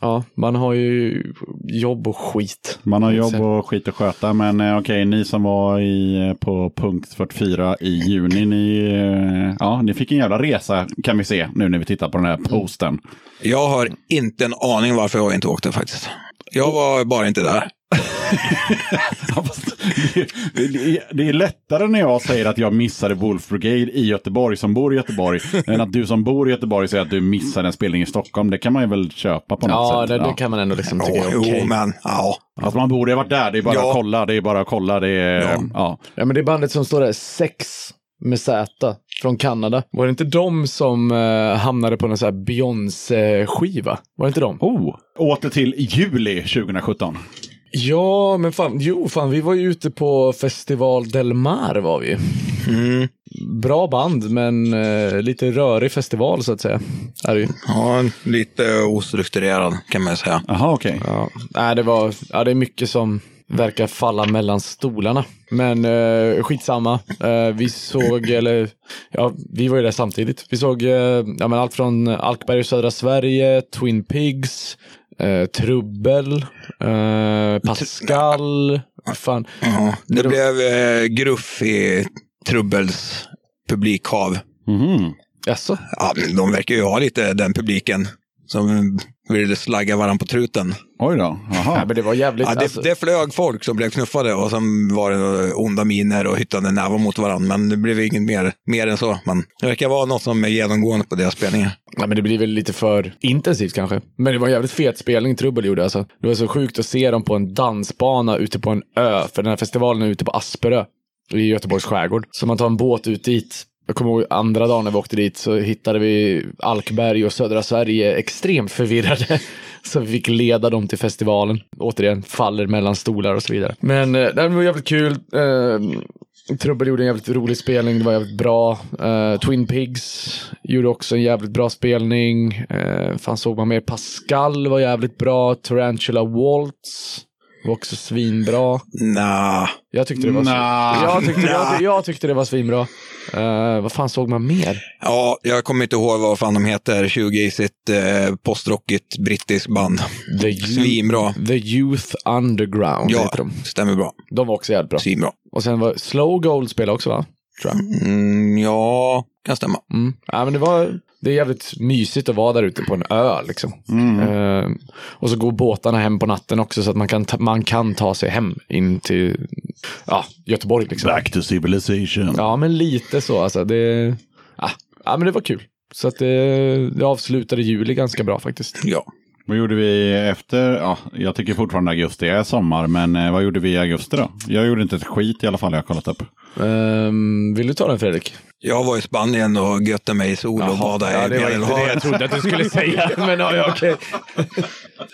ja, man har ju jobb och skit. Man har jobb och skit att sköta. Men eh, okej, ni som var i, eh, på punkt 44 i juni, ni, eh, ja, ni fick en jävla resa kan vi se nu när vi tittar på den här posten. Jag har inte en aning varför jag inte åkte faktiskt. Jag var bara inte där. Ja, det, är lättare när jag säger att jag missade Wolf Brigade i Göteborg som bor i Göteborg. än att du som bor i Göteborg säger att du missade en spelning i Stockholm. Det kan man ju väl köpa på något Ja, sätt. det, det kan man ändå liksom tycka Ja, är okej. Jo, men ja. Alltså man borde ha varit där. Det är bara Ja. att kolla. Det är bara att kolla. Det är, Ja. ja. Ja men det är bandet som står där, sex med Z. från Kanada. Var det inte de som eh, hamnade på någon sån här Beyoncé-skiva? Var det inte de? Oh. Åter till juli 2017. Ja, men fan, jo, fan, vi var ju ute på Festival Del Mar var vi. Mm. Bra band, men eh, lite rörig festival så att säga. Är det ju. Ja, lite ostrukturerad kan man säga. Jaha, okej. Ja, nej, det var, ja, det är mycket som verkar falla mellan stolarna. Men eh, skitsamma. Eh, vi såg, eller ja, vi var ju där samtidigt. Vi såg eh, ja, men allt från Alkberg i södra Sverige, Twin Pigs, eh, Trubbel, eh, Pascal. Fan. Ja, det blev eh, gruff i Trubbels publikhav. Mhm. Jaså? Ja, de verkar ju ha lite den publiken som ville slagga varandra på truten. Oj då. Jaha. Nej, men det var jävligt. Ja, det, alltså, det flög folk som blev knuffade och sen var det några onda miner och hyttande nävar mot varandra. Men det blev inget mer, mer än så. Men det verkar vara något som är genomgående på deras spelningar. Ja, men det blir väl lite för intensivt kanske. Men det var en jävligt fet spelning Trubbel gjorde alltså. Det var så sjukt att se dem på en dansbana ute på en ö. För den här festivalen är ute på Asperö i Göteborgs skärgård. Så man tar en båt ut dit. Jag kommer ihåg andra dagen när vi åkte dit så hittade vi Alkberg och södra Sverige extremt förvirrade. Så vi fick leda dem till festivalen. Återigen, faller mellan stolar och så vidare. Men eh, det var jävligt kul. Eh, Trubbel gjorde en jävligt rolig spelning, det var jävligt bra. Uh, Twin Pigs gjorde också en jävligt bra spelning. Uh, fan såg man mer? Pascal var jävligt bra. Tarantula Waltz var också svinbra. Nah. Jag tyckte det var, Nja. jag tyckte, jag, jag tyckte det var svinbra. Uh, vad fan såg man mer? Ja, jag kommer inte ihåg vad fan de heter. 20 i sitt eh, postrockigt brittiskt band. The, Youth- Svinbra. The Youth Underground Ja, heter de. stämmer bra. De var också jävligt bra. Svinbra. Och sen var Slow Gold spelade också va? Tror jag. Mm, ja, kan stämma. Mm. Ja, men det, var, det är jävligt mysigt att vara där ute på en ö. Liksom. Eh, och så går båtarna hem på natten också så att man kan ta, man kan ta sig hem in till ja, Göteborg. Liksom. Back to civilization. Ja, men lite så. Alltså, det, ja, ja, men det var kul. Så att det, det avslutade juli ganska bra faktiskt. Ja. Vad gjorde vi efter? Ja, jag tycker fortfarande augusti är sommar, men eh, vad gjorde vi i augusti då? Jag gjorde inte ett skit i alla fall, jag har kollat upp. Ehm, vill du ta den Fredrik? Jag var i Spanien och götte mig i sol och badade ja, i det var inte det Medelhavet. jag trodde att du skulle säga. men ja, ja, okej.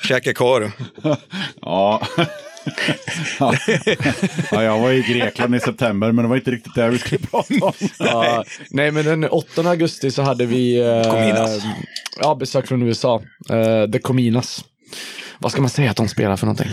Käkade korv. Ja. ja. ja, jag var i Grekland i september, men det var inte riktigt det vi skulle prata om. Ja, nej, men den 8 augusti så hade vi eh, Cominas. ja, besök från USA. Eh, The Cominas. Vad ska man säga att de spelar för någonting?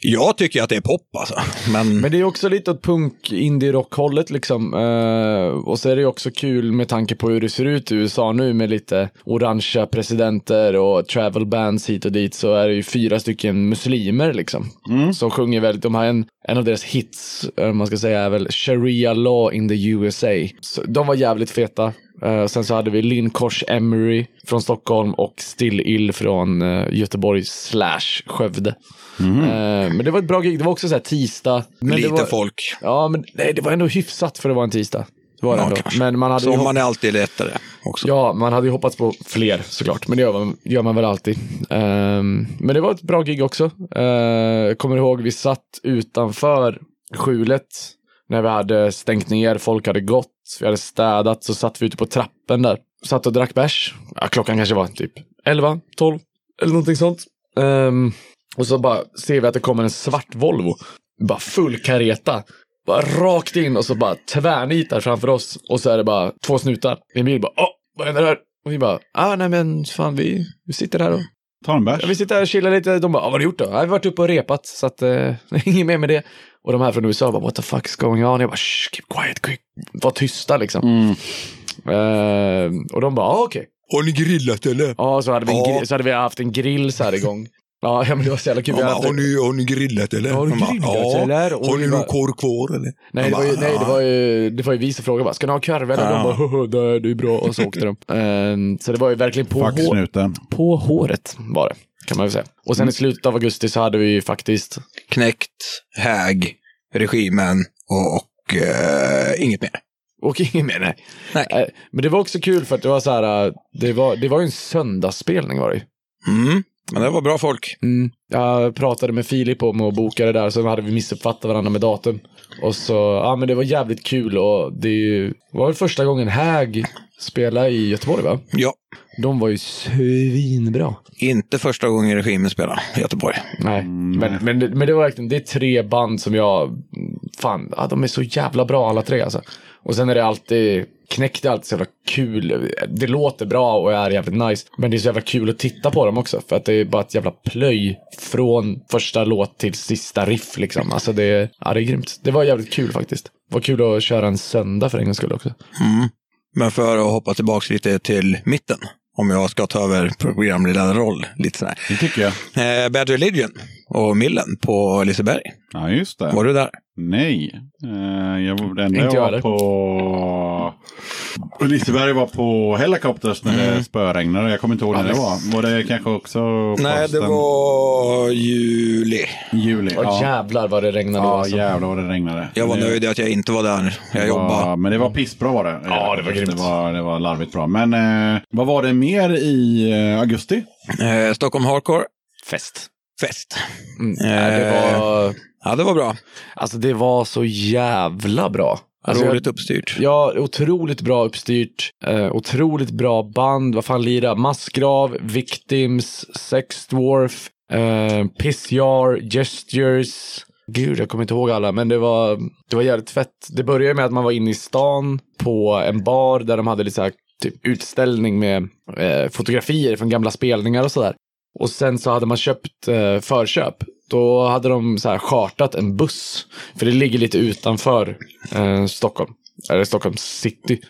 Jag tycker att det är pop alltså. Men, Men det är också lite åt punk indie rock hållet liksom. Eh, och så är det ju också kul med tanke på hur det ser ut i USA nu med lite orangea presidenter och travel bands hit och dit så är det ju fyra stycken muslimer liksom. Som sjunger väldigt, de har en, en av deras hits, eh, man ska säga är väl Sharia law in the USA. Så de var jävligt feta. Eh, sen så hade vi Lynn Kors Emery från Stockholm och Still Ill från eh, Göteborg slash Skövde. Eh, men det var ett bra gig, det var också så här tisdag. Men lite det var, folk. Ja, men nej, det var ändå hyfsat för att vara en tisdag. Det var det Ja, ändå. Men man hade, Sommaren är alltid lättare också. ja, man hade ju hoppats på fler såklart, men det gör man, gör man väl alltid. Ehm, men det var ett bra gig också. Uh, kommer ihåg, vi satt utanför skjulet när vi hade stängt ner, folk hade gått, vi hade städat, så satt vi ute på trappen där. Satt och drack bärs. Ja, klockan kanske var typ 11, 12 eller någonting sånt. Ehm, och så bara ser vi att det kommer en svart Volvo. Bara full kareta. Bara rakt in och så bara tvärnitar framför oss. Och så är det bara två snutar i en bil. Bara, Åh, vad händer här? Och vi bara, ah, nej men fan vi, vi sitter här och Ta en bärs. Ja, vi sitter här och chillar lite. De bara, ah, vad har du gjort då? Ja, vi har varit uppe och repat, så att eh, inget mer med det. Och de här från USA bara, what the fuck is going on? Jag bara, shh, keep quiet, quick. Var tysta liksom. Mm. Eh, och de bara, ah, okej. Har ni grillat eller? Ja, så hade, vi Ja. grill, så hade vi haft en grill så här igång. Ja, ja, men det var så jävla kul. Hade har, ni, har ni grillat eller? Har ni grillat, ja. eller? Och Har ni någon korv kvar eller? Nej, det var, ju, nej det, ja. var ju, det var ju vi som frågade bara, ska ni ha korv eller? De Ja. bara, "Haha, det, är bra. Och så åkte de. Eh, så det var ju verkligen på, hår, på håret var det, kan man väl säga. Och sen i slutet av augusti så hade vi ju faktiskt, Knäckt, häg, regimen och, och eh, inget mer. och inget mer nej. Nej. Eh, Men det var också kul för att det var så här, eh, det var, det var ju en söndagsspelning var det ju. Mm. Men det var bra folk. Mm. Jag pratade med Filip om att boka det där, så hade vi missuppfattat varandra med datum. Och så, ja men det var jävligt kul och det var väl första gången Häg spelade i Göteborg va? Ja, De var ju svinbra. inte första gången regimen spelade i Göteborg. Nej, men, men, det- men det var verkligen, det är tre band som jag, fan, ja, de är så jävla bra alla tre alltså. Och sen är det alltid, Knäckt är alltid så jävla kul. Det låter bra och är jävligt nice. Men det är så jävla kul att titta på dem också. För att det är bara ett jävla plöj från första låt till sista riff liksom. Alltså det är, ja, det är grymt. Det var jävligt kul faktiskt. Det var kul att köra en söndag för en gångs skull också. Men för att hoppa tillbaka lite till mitten, om jag ska ta över programledarroll lite sådär. Det tycker jag. Eh, Bad Religion och Millen på Liseberg. Ja, just det. Var du där? Nej. Eh, jag, var- det enda Inte jag var heller. på... Liseberg var på Helicopters när Mm. det spöregnade. Jag kommer inte ihåg när det var. Var det kanske också Nej, det hösten? var juli. juli? Och Ja, jävlar vad det regnade ja alltså. jävlar vad det regnade. Jag var det, nöjd att jag inte var där. Jag det jobbade. Men det var pissbra var det. Ja, det var grymt. Det var, det var larvigt bra. Men eh, vad var det mer i eh, augusti? Eh, Stockholm Hardcore. Fest. Fest. Mm. Nej, det var, Ja, det var bra. alltså det var så jävla bra. Alltså, Roligt jag, uppstyrt. Ja, otroligt bra uppstyrt. Eh, otroligt bra band. Vad fan lira? Massgrav, Victims, Sex Dwarf, eh, Pissjar, Gestures. Gud, jag kommer inte ihåg alla, men det var, det var jävligt fett. Det började med att man var inne i stan på en bar där de hade lite så här, typ utställning med eh, fotografier från gamla spelningar och sådär. Och sen så hade man köpt eh, förköp. Då hade de så här chartat en buss. För det ligger lite utanför eh, Stockholm. Eller Stockholm city.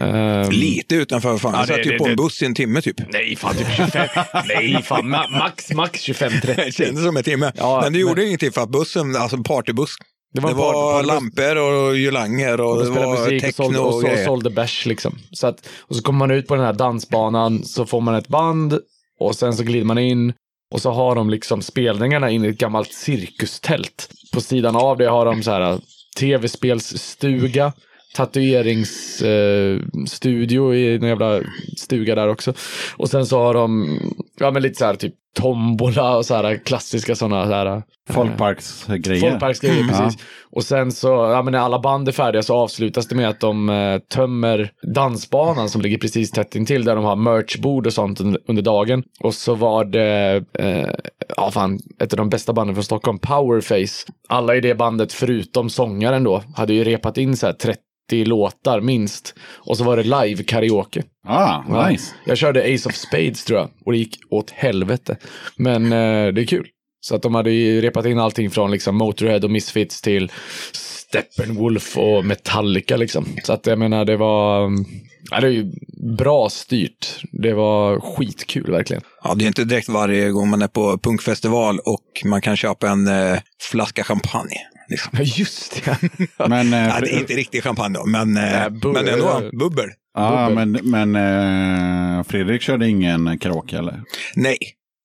Ehm, Lite utanför. Fan. Ja, jag det- satt ju det- på en det- buss i en timme typ. Nej, fan typ 25. Nej, fan ma- max, max 25-30. Det kändes som en timme. Ja, men det men- gjorde ingenting för att bussen, alltså partybuss. Det var, en par- partybuss. lampor och girlanger och, Och det var musik och techno sålde, och, och sålde bärs liksom. Så att, och så kommer man ut på den här dansbanan, så får man ett band och sen så glider man in och så har de liksom spelningarna in i ett gammalt cirkustält. På sidan av det har de så här eh, tv-spelsstuga, tatueringsstudio eh, i en jävla stuga där också. Och sen så har de, ja men lite så här typ tombola och så här klassiska sådana så här Folkparksgrejer. Folkparksgrejer, Mm. precis. Och sen så, ja men när alla band är färdiga så avslutas det med att de eh, tömmer dansbanan som ligger precis tätt intill där de har merchbord och sånt under, under dagen. Och så var det, eh, ja fan, ett av de bästa banden från Stockholm, Powerface. Alla i det bandet förutom sångaren då hade ju repat in så här 30 låtar minst. Och så var det live karaoke. Ah, Ja. nice. Jag körde Ace of Spades tror jag och det gick åt helvete. Men eh, det är kul. Så att de hade ju repat in allting från liksom Motorhead och Misfits till Steppenwolf och Metallica liksom. Så att jag menar det var, mm, ja, det är ju bra styrt. Det var skitkul verkligen. Ja, det är inte direkt varje gång man är på punkfestival och man kan köpa en eh, flaska champagne. Liksom. Ja just det. Men, eh, Ja, det är inte riktig champagne då, men, eh, Nej, bu- men ändå bubbel. ja, bubbel. men, men eh, Fredrik körde ingen karaoke eller? Nej,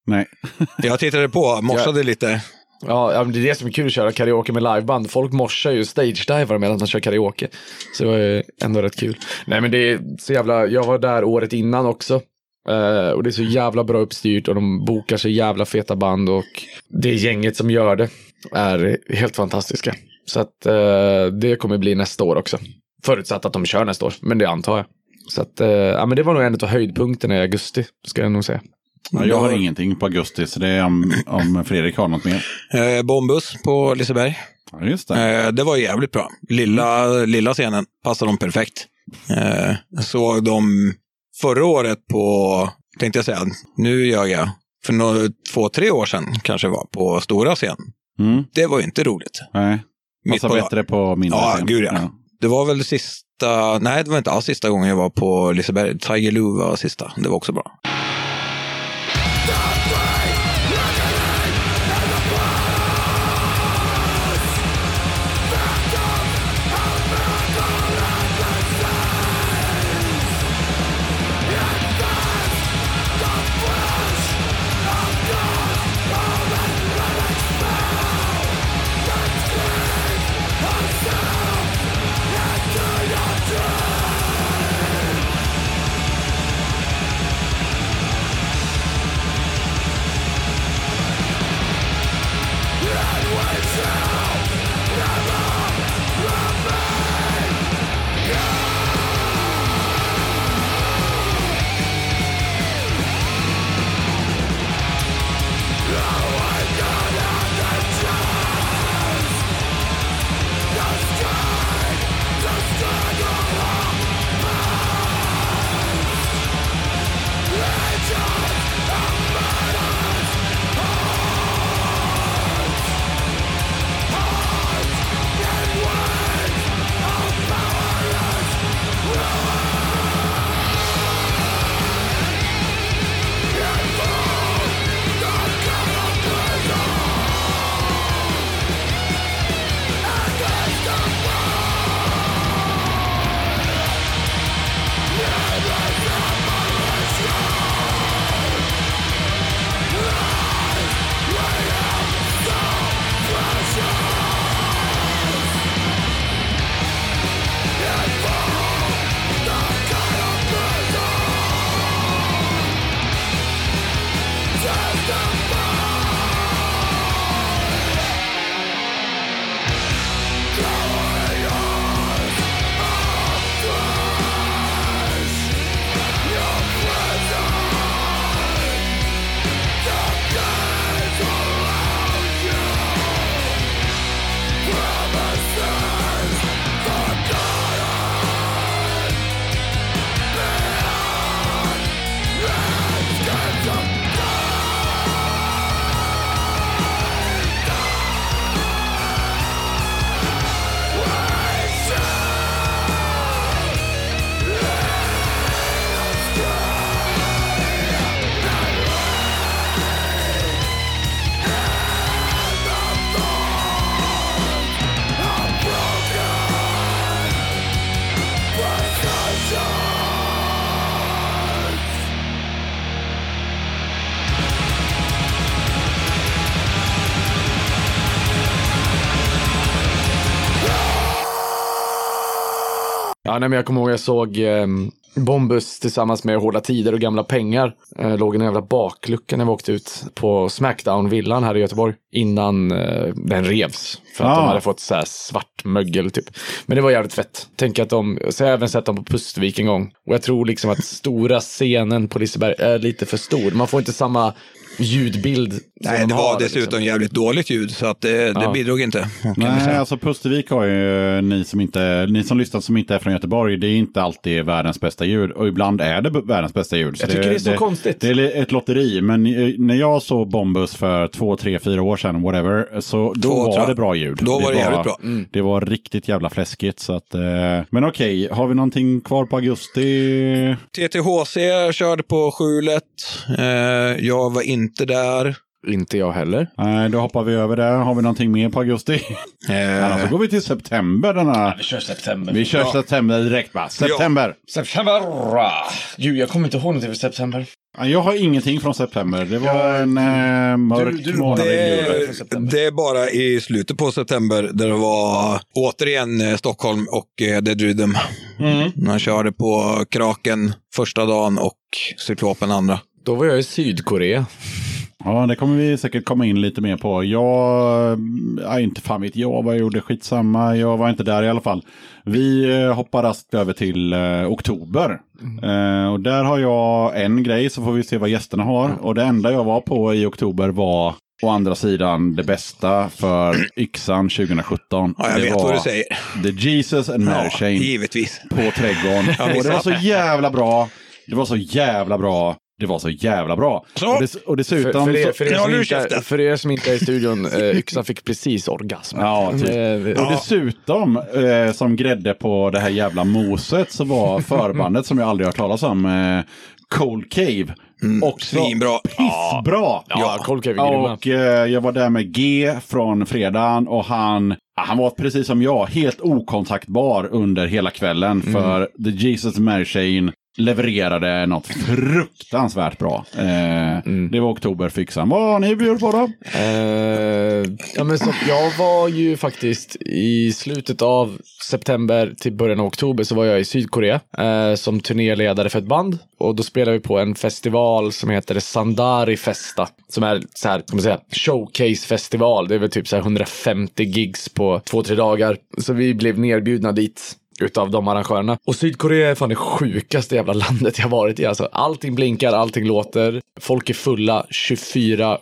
Nej. jag tittade på, morsade lite. Ja, det är det som är kul att köra karaoke med liveband. Folk morsar ju stage-divar medan de kör karaoke. Så det var ju ändå rätt kul. Nej men det är så jävla, jag var där året innan också. Eh, och det är så jävla bra uppstyrt och de bokar så jävla feta band och det gänget som gör det är helt fantastiska. Så att eh, det kommer bli nästa år också. Förutsatt att de kör nästa år, men det antar jag. Så att, eh, ja men det var nog en av höjdpunkterna i augusti, ska jag nog säga. Ja, jag har ingenting på augusti, så det är om, om Fredrik har något mer. Eh, Bombus på Liseberg. Ja, just det. Eh, det var jävligt bra. Lilla, lilla scenen passade dem perfekt. Eh, såg dem förra året på, tänkte jag säga, nu gör jag, för några, två, tre år sedan kanske var, på stora scen. Mm. Det var ju inte roligt. Nej. Passar på- bättre på mindre Ja, scen. gud ja. Det var väl sista, nej det var inte alls sista gången jag var på Liseberg. Tiger Lou var sista, det var också bra. Ja, nej, men jag kommer ihåg jag såg eh, Bombus tillsammans med Hårda Tider och Gamla Pengar. Eh, låg i en jävla baklucka när vi åkte ut på Smackdown-villan här i Göteborg. Innan eh, den revs. För att Ah. de hade fått så här svart mögel typ. Men det var jävligt fett. Tänk att de, så har jag även sett dem på Pustvik en gång. Och jag tror liksom att stora scenen på Liseberg är lite för stor. Man får inte samma ljudbild. Nej, de det har, var dessutom liksom. jävligt dåligt ljud, så att det, det Ja. bidrog inte. Nej, alltså Pustervik har ju ni som, inte, ni som lyssnar som inte är från Göteborg. Det är inte alltid världens bästa ljud och ibland är det världens bästa ljud. Jag tycker det är så konstigt. Det är ett lotteri, men eh, när jag såg Bombus för två, tre, fyra år sedan, whatever, så då Två, tror var jag. det bra ljud. Då var det jävligt bra. Det var riktigt jävla fläskigt. Så att, eh, men okej, har vi någonting kvar på augusti? TTHC körde på skjulet. Eh, jag var inte där. Inte jag heller. Nej, då hoppar vi över det. Har vi någonting mer på augusti? Eh, Annars så går vi till september. Denna. Vi kör september. Vi kör september direkt va? September. September! Gud, jag kommer inte ihåg någonting för september. Ja, Jag har ingenting från september. Det var en eh, mörk Du- du- månad det, det är bara i slutet på september där det var återigen eh, Stockholm och eh, Dead Rhythm. Man körde på Kraken första dagen och Cyklopen andra. Då var jag i Sydkorea. Ja, det kommer vi säkert komma in lite mer på. Jag, ja, inte fan vet jag vad jag gjorde, skitsamma. Jag var inte där i alla fall. Vi eh, hoppar raskt över till eh, oktober. Eh, och där har jag en grej, så får vi se vad gästerna har. Och det enda jag var på i oktober var å andra sidan det bästa för yxan 2017. Ja, jag det vet vad du säger. The Jesus and Mary Ja, Chain givetvis. på Trädgården. och det var så jävla bra. Det var så jävla bra. Det var så jävla bra. Så. Och, dess, och För, dessutom... för, er, för, er Ja, som nu inte, för er som inte är i studion, eh, Yxan fick precis orgasm. Ja, typ. Eh, Och dessutom, eh, som grädde på det här jävla moset, så var förbandet som jag aldrig hört talas om, eh, Cold Cave. Också Svinbra. pissbra! Ja, Cold Cave är. Och eh, jag var där med G från fredagen och han, ja, han var precis som jag, helt okontaktbar under hela kvällen. För The Jesus Mary Chain levererade något fruktansvärt bra. Eh, Det var oktober fixan. Vad har ni bjudit på då? Eh, ja, men så, jag var ju faktiskt i slutet av september till början av oktober så var jag i Sydkorea eh, som turnéledare för ett band. Och då spelade vi på en festival som heter Sandari Festa. Som är så här, ska man säga, showcase-festival. Det är väl typ så här 150 gigs på två, tre dagar. Så vi blev nerbjudna dit utav de arrangörerna. Och Sydkorea är fan det sjukaste jävla landet jag varit i. Alltså, allting blinkar, allting låter. Folk är fulla 24-7.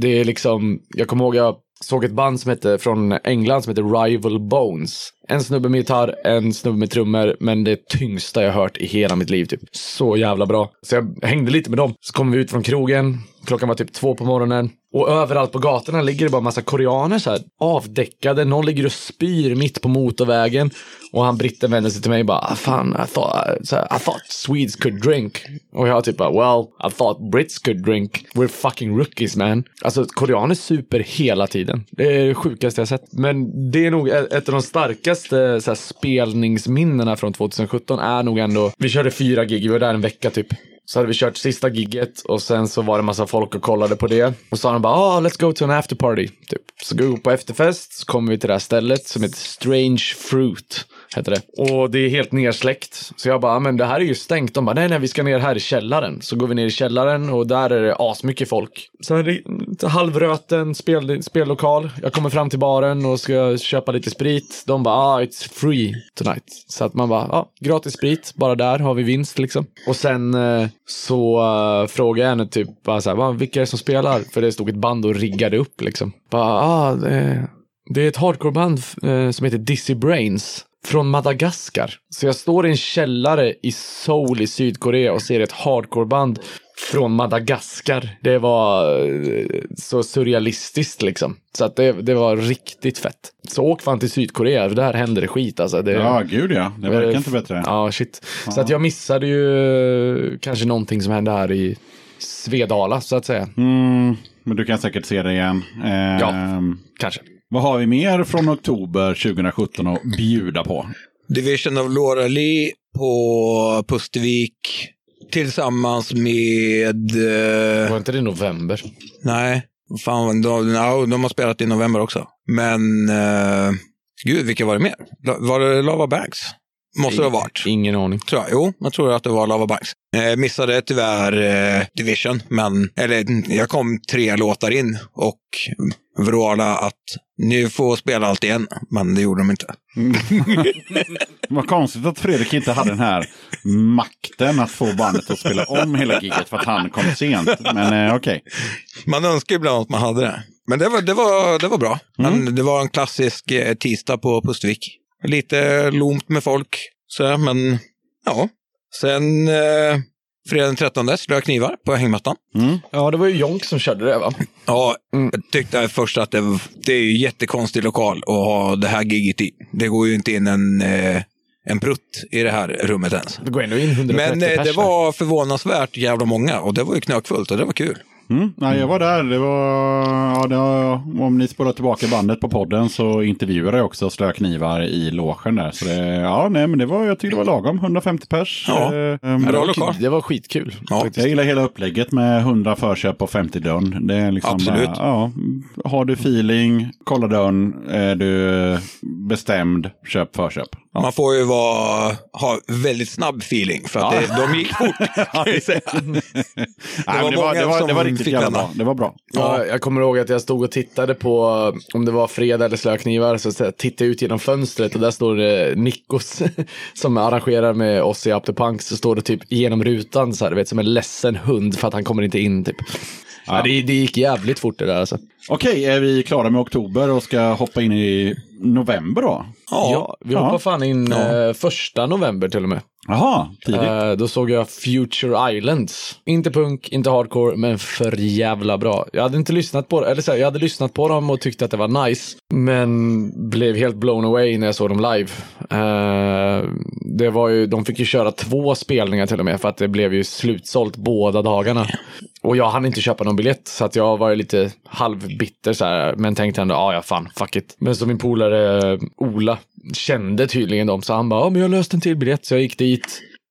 Det är liksom, jag kommer ihåg jag såg ett band som hette, från England som heter Rival Bones. En snubbe med gitarr, en snubbe med trummor, men det tyngsta jag hört i hela mitt liv. Typ. Så jävla bra. Så jag hängde lite med dem. Så kom vi ut från krogen, klockan var typ två på morgonen. Och överallt på gatorna ligger det bara massa koreaner så här, avdäckade. Någon ligger och spyr mitt på motorvägen. Och han britten vänder sig till mig och bara, ah, fan, I thought, så här, I thought Swedes could drink. Och jag typ bara, well, I thought Brits could drink. We're fucking rookies man. Alltså koreaner super hela tiden. Det är det sjukaste jag sett. Men det är nog ett ett av de starkaste så här, spelningsminnena från 2017 är nog ändå, vi körde fyra gig, vi var där en vecka typ. Så hade vi kört sista gigget och sen så var det massa folk och kollade på det. Och så sa de bara, ah, let's go to an after party. Typ. Så går vi på efterfest, så kommer vi till det här stället som heter Strange Fruit. Heter det. Och det är helt nersläckt. Så jag bara, ah, men det här är ju stängt. De bara, nej nej vi ska ner här i källaren. Så går vi ner i källaren och där är det asmycket folk. Så här, halvröten spel, spellokal. Jag kommer fram till baren och ska köpa lite sprit. De bara, ah it's free tonight. Så att man bara, ja, ah, gratis sprit. Bara där har vi vinst liksom. Och sen eh, så eh, uh, frågade jag henne typ, bara så här, "Va, vilka är det som spelar? För det stod ett band och riggade upp liksom. Bara, ah, det, det är ett hardcoreband eh, som heter Dizzy Brains. Från Madagaskar. Så jag står i en källare i Seoul i Sydkorea och ser ett hardcoreband från Madagaskar. Det var eh, så surrealistiskt liksom. Så att det, det var riktigt fett. Så åk fan till Sydkorea, för där händer det skit alltså. Det, Ja, gud ja. Det verkar inte bättre. Ja, shit. Så att jag missade ju eh, kanske någonting som hände här i Svedala, så att säga. Mm, men du kan säkert se det igen. Eh, Ja. Kanske. Vad har vi mer från oktober 2017 att bjuda på? Division of Laura-Lee på Pustervik tillsammans med... Eh, Var inte det november? nej, fan, de, no, de har spelat i november också. Men... Eh, gud, vilka var det mer? Var det Lava Bags? Måste det ha varit. Ingen aning. Tror jag. Jo, jag tror att det var Lava Banks. Eh, missade tyvärr eh, Division, men eller, jag kom tre låtar in och vrålade att ni får spela allt igen, men det gjorde de inte. Vad konstigt att Fredrik inte hade den här makten att få bandet att spela om hela giget för att han kom sent. Men eh, okej. Man önskar ibland att man hade det. Men det var, det var, det var bra. Men det var en klassisk eh, tisdag på Pustervik. Lite lomt med folk, så, men ja. Sen eh, fredag den 13 slog jag knivar på hängmattan. Ja, det var ju Jonk som körde det va? Ja, jag tyckte först att det, det är ju jättekonstig lokal att ha det här giget i. Det går ju inte in en, eh, en prutt i det här rummet ens. Det går ändå in 130 Men eh, det var förvånansvärt jävla många och det var ju knökfullt och det var kul. Mm. Nej, jag var där. Det var, ja, det var, om ni spolar tillbaka bandet på podden så intervjuade jag också Slöa Knivar i logen där. Så det, ja, nej, men det var, jag tyckte det var lagom. 150 pers. Ja. Eh, Bra um, lokal. Det var skitkul. Ja. faktiskt. jag gillar hela upplägget med 100 förköp och 50 dörren. Det är liksom Absolut. Bara, ja, har du feeling, kolla dörren, är du bestämd, köp förköp. Ja. Man får ju vara, ha väldigt snabb feeling för att det, de gick fort. Ja, det, var Nej, men det, var, många det, var, det var som riktigt jävla bra. Det var bra. Ja, jag kommer ihåg att jag stod och tittade på, om det var fredag eller slöknivar, så så tittade jag ut genom fönstret och där står det Nikos som arrangerar med oss i Up the Punk, så står det typ genom rutan så här, du vet, som en ledsen hund för att han kommer inte in typ. Ja. det, det gick jävligt fort det där alltså. Okej, är vi klara med oktober och ska hoppa in i november då? Ja, vi Ja. hoppar fan in eh, första november till och med. Jaha, tidigt. Eh, då såg jag Future Islands. Inte punk, inte hardcore, men för jävla bra. Jag hade inte lyssnat på eller så här, jag hade lyssnat på dem och tyckte att det var nice. Men blev helt blown away när jag såg dem live. Eh, det var ju, de fick ju köra två spelningar till och med för att det blev ju slutsålt båda dagarna. Och jag hann inte köpa någon biljett så att jag var lite halvbitter så här, men tänkte ändå, ja ja fan, fuck it. Men så min polare eh, Ola kände tydligen dem så han bara, ja men jag löste en till biljett så jag gick dit.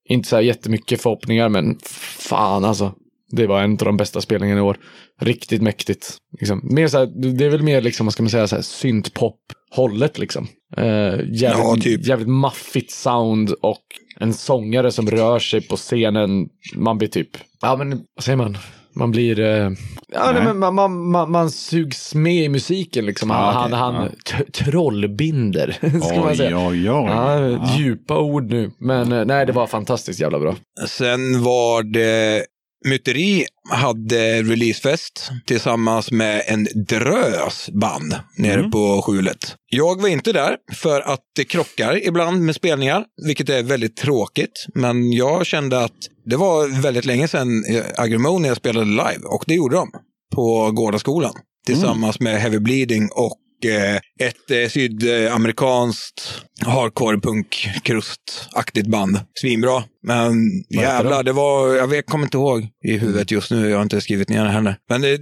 Inte så här jättemycket förhoppningar men fan alltså. Det var en av de bästa spelningarna i år. Riktigt mäktigt. Liksom. Mer så här, det är väl mer liksom, vad ska man säga, så här, syntpop-hållet liksom. Eh, jävligt, Ja, typ. jävligt maffigt sound och en sångare som rör sig på scenen. Man blir typ, ja men vad säger man? Man blir, eh, ja, nej, men man, man, man, man sugs med i musiken liksom. Han, Ja, okej, han, han t- trollbinder, ska man säga. Oj, oj, oj. Ja, Ja. Djupa ord nu, men eh, nej, det var fantastiskt jävla bra. Sen var det Myteri hade releasefest tillsammans med en drös band nere Mm. på skjulet. Jag var inte där för att det krockar ibland med spelningar, vilket är väldigt tråkigt. Men jag kände att det var väldigt länge sedan eh, Agrimony spelade live och det gjorde de på Gårdaskolan tillsammans med Heavy Bleeding och ett eh, sydamerikanskt hardcore punk krustaktigt band. Svinbra. Men heter jävlar, det var, jag vet, kommer inte ihåg i huvudet just nu. Jag har inte skrivit ner det heller. Men det,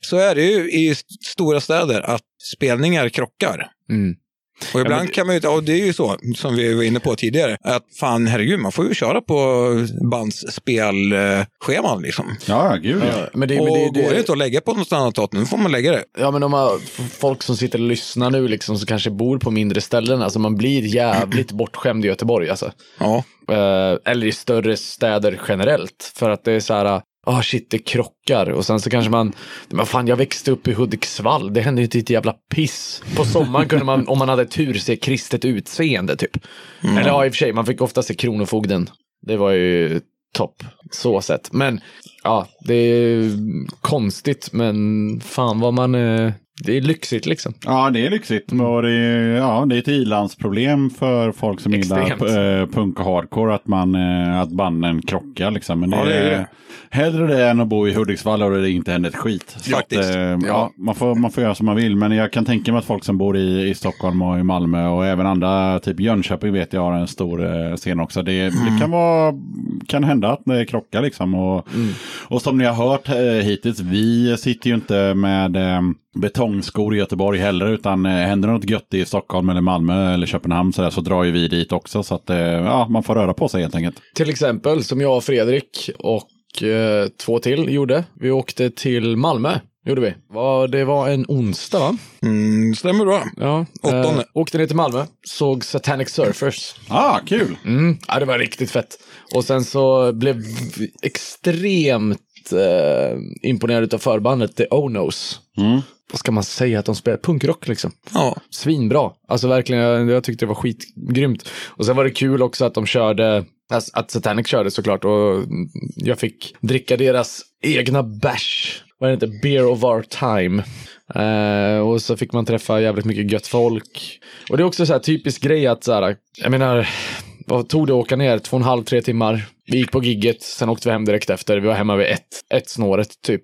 så är det ju i st- stora städer att spelningar krockar. Mm. Och ibland men det- kan man ju, och det är ju så, som vi var inne på tidigare, att fan herregud, man får ju köra på bandsspelscheman liksom. Ja, gud ja. Ja, men det, och men det, går det det, inte att lägga på något annat datum, nu får man lägga det. ja, men om man, folk som sitter och lyssnar nu liksom, som kanske bor på mindre ställen, alltså man blir jävligt bortskämd i Göteborg alltså. Ja, Eh, eller i större städer generellt. För att det är så här, ah shit det krockar. Och sen så kanske man, men fan jag växte upp i Hudiksvall, det hände ju inte ett jävla piss. På sommaren kunde man, om man hade tur, se kristet utseende typ. Eller ja i och för sig, man fick ofta se Kronofogden. Det var ju topp, så sett. Men ja, det är konstigt, men fan vad man, eh, det är lyxigt liksom. Ja, det är lyxigt. Och det, är, ja, det är ett ilandsproblem för folk som Extremt. gillar eh, punk och hardcore att, man, eh, att banden krockar. Liksom. Men det, Ja, det är det. Hellre det än att bo i Hudiksvall och det inte händer ett skit. Så Faktiskt. Att, eh, ja. man, får, man får göra som man vill. Men jag kan tänka mig att folk som bor i, i Stockholm och i Malmö och även andra, typ Jönköping vet jag har en stor scen också. Det, det kan, vara, kan hända att det krockar liksom. Och, och som ni har hört hittills, vi sitter ju inte med betongskor i Göteborg heller. Utan eh, händer något gött i Stockholm eller Malmö eller Köpenhamn så, där, så drar ju vi dit också. Så att eh, ja, man får röra på sig helt enkelt. Till exempel som jag och Fredrik och eh, två till gjorde. Vi åkte till Malmö gjorde vi. Va- Det var en onsdag va? Mm, stämmer bra. Ja. Åttonde. Eh, åkte ner till Malmö, såg Satanic Surfers. Ah, kul! Mm. Ja, det var riktigt fett. Och sen så blev extremt eh, imponerad av förbandet The Onos. Mm. Vad ska man säga att de spelar? Punkrock liksom. Ja. Svinbra. Alltså verkligen, jag, jag tyckte det var skitgrymt. Och sen var det kul också att de körde, att Satanic körde såklart och jag fick dricka deras egna bärs. Vad är det? Beer of our time. Eh, och så fick man träffa jävligt mycket gött folk. Och det är också så här typisk grej att så här, jag menar, vad tog det att åka ner? Två och en halv, tre timmar. Vi gick på gigget, sen åkte vi hem direkt efter. Vi var hemma vid ett, ett snåret typ.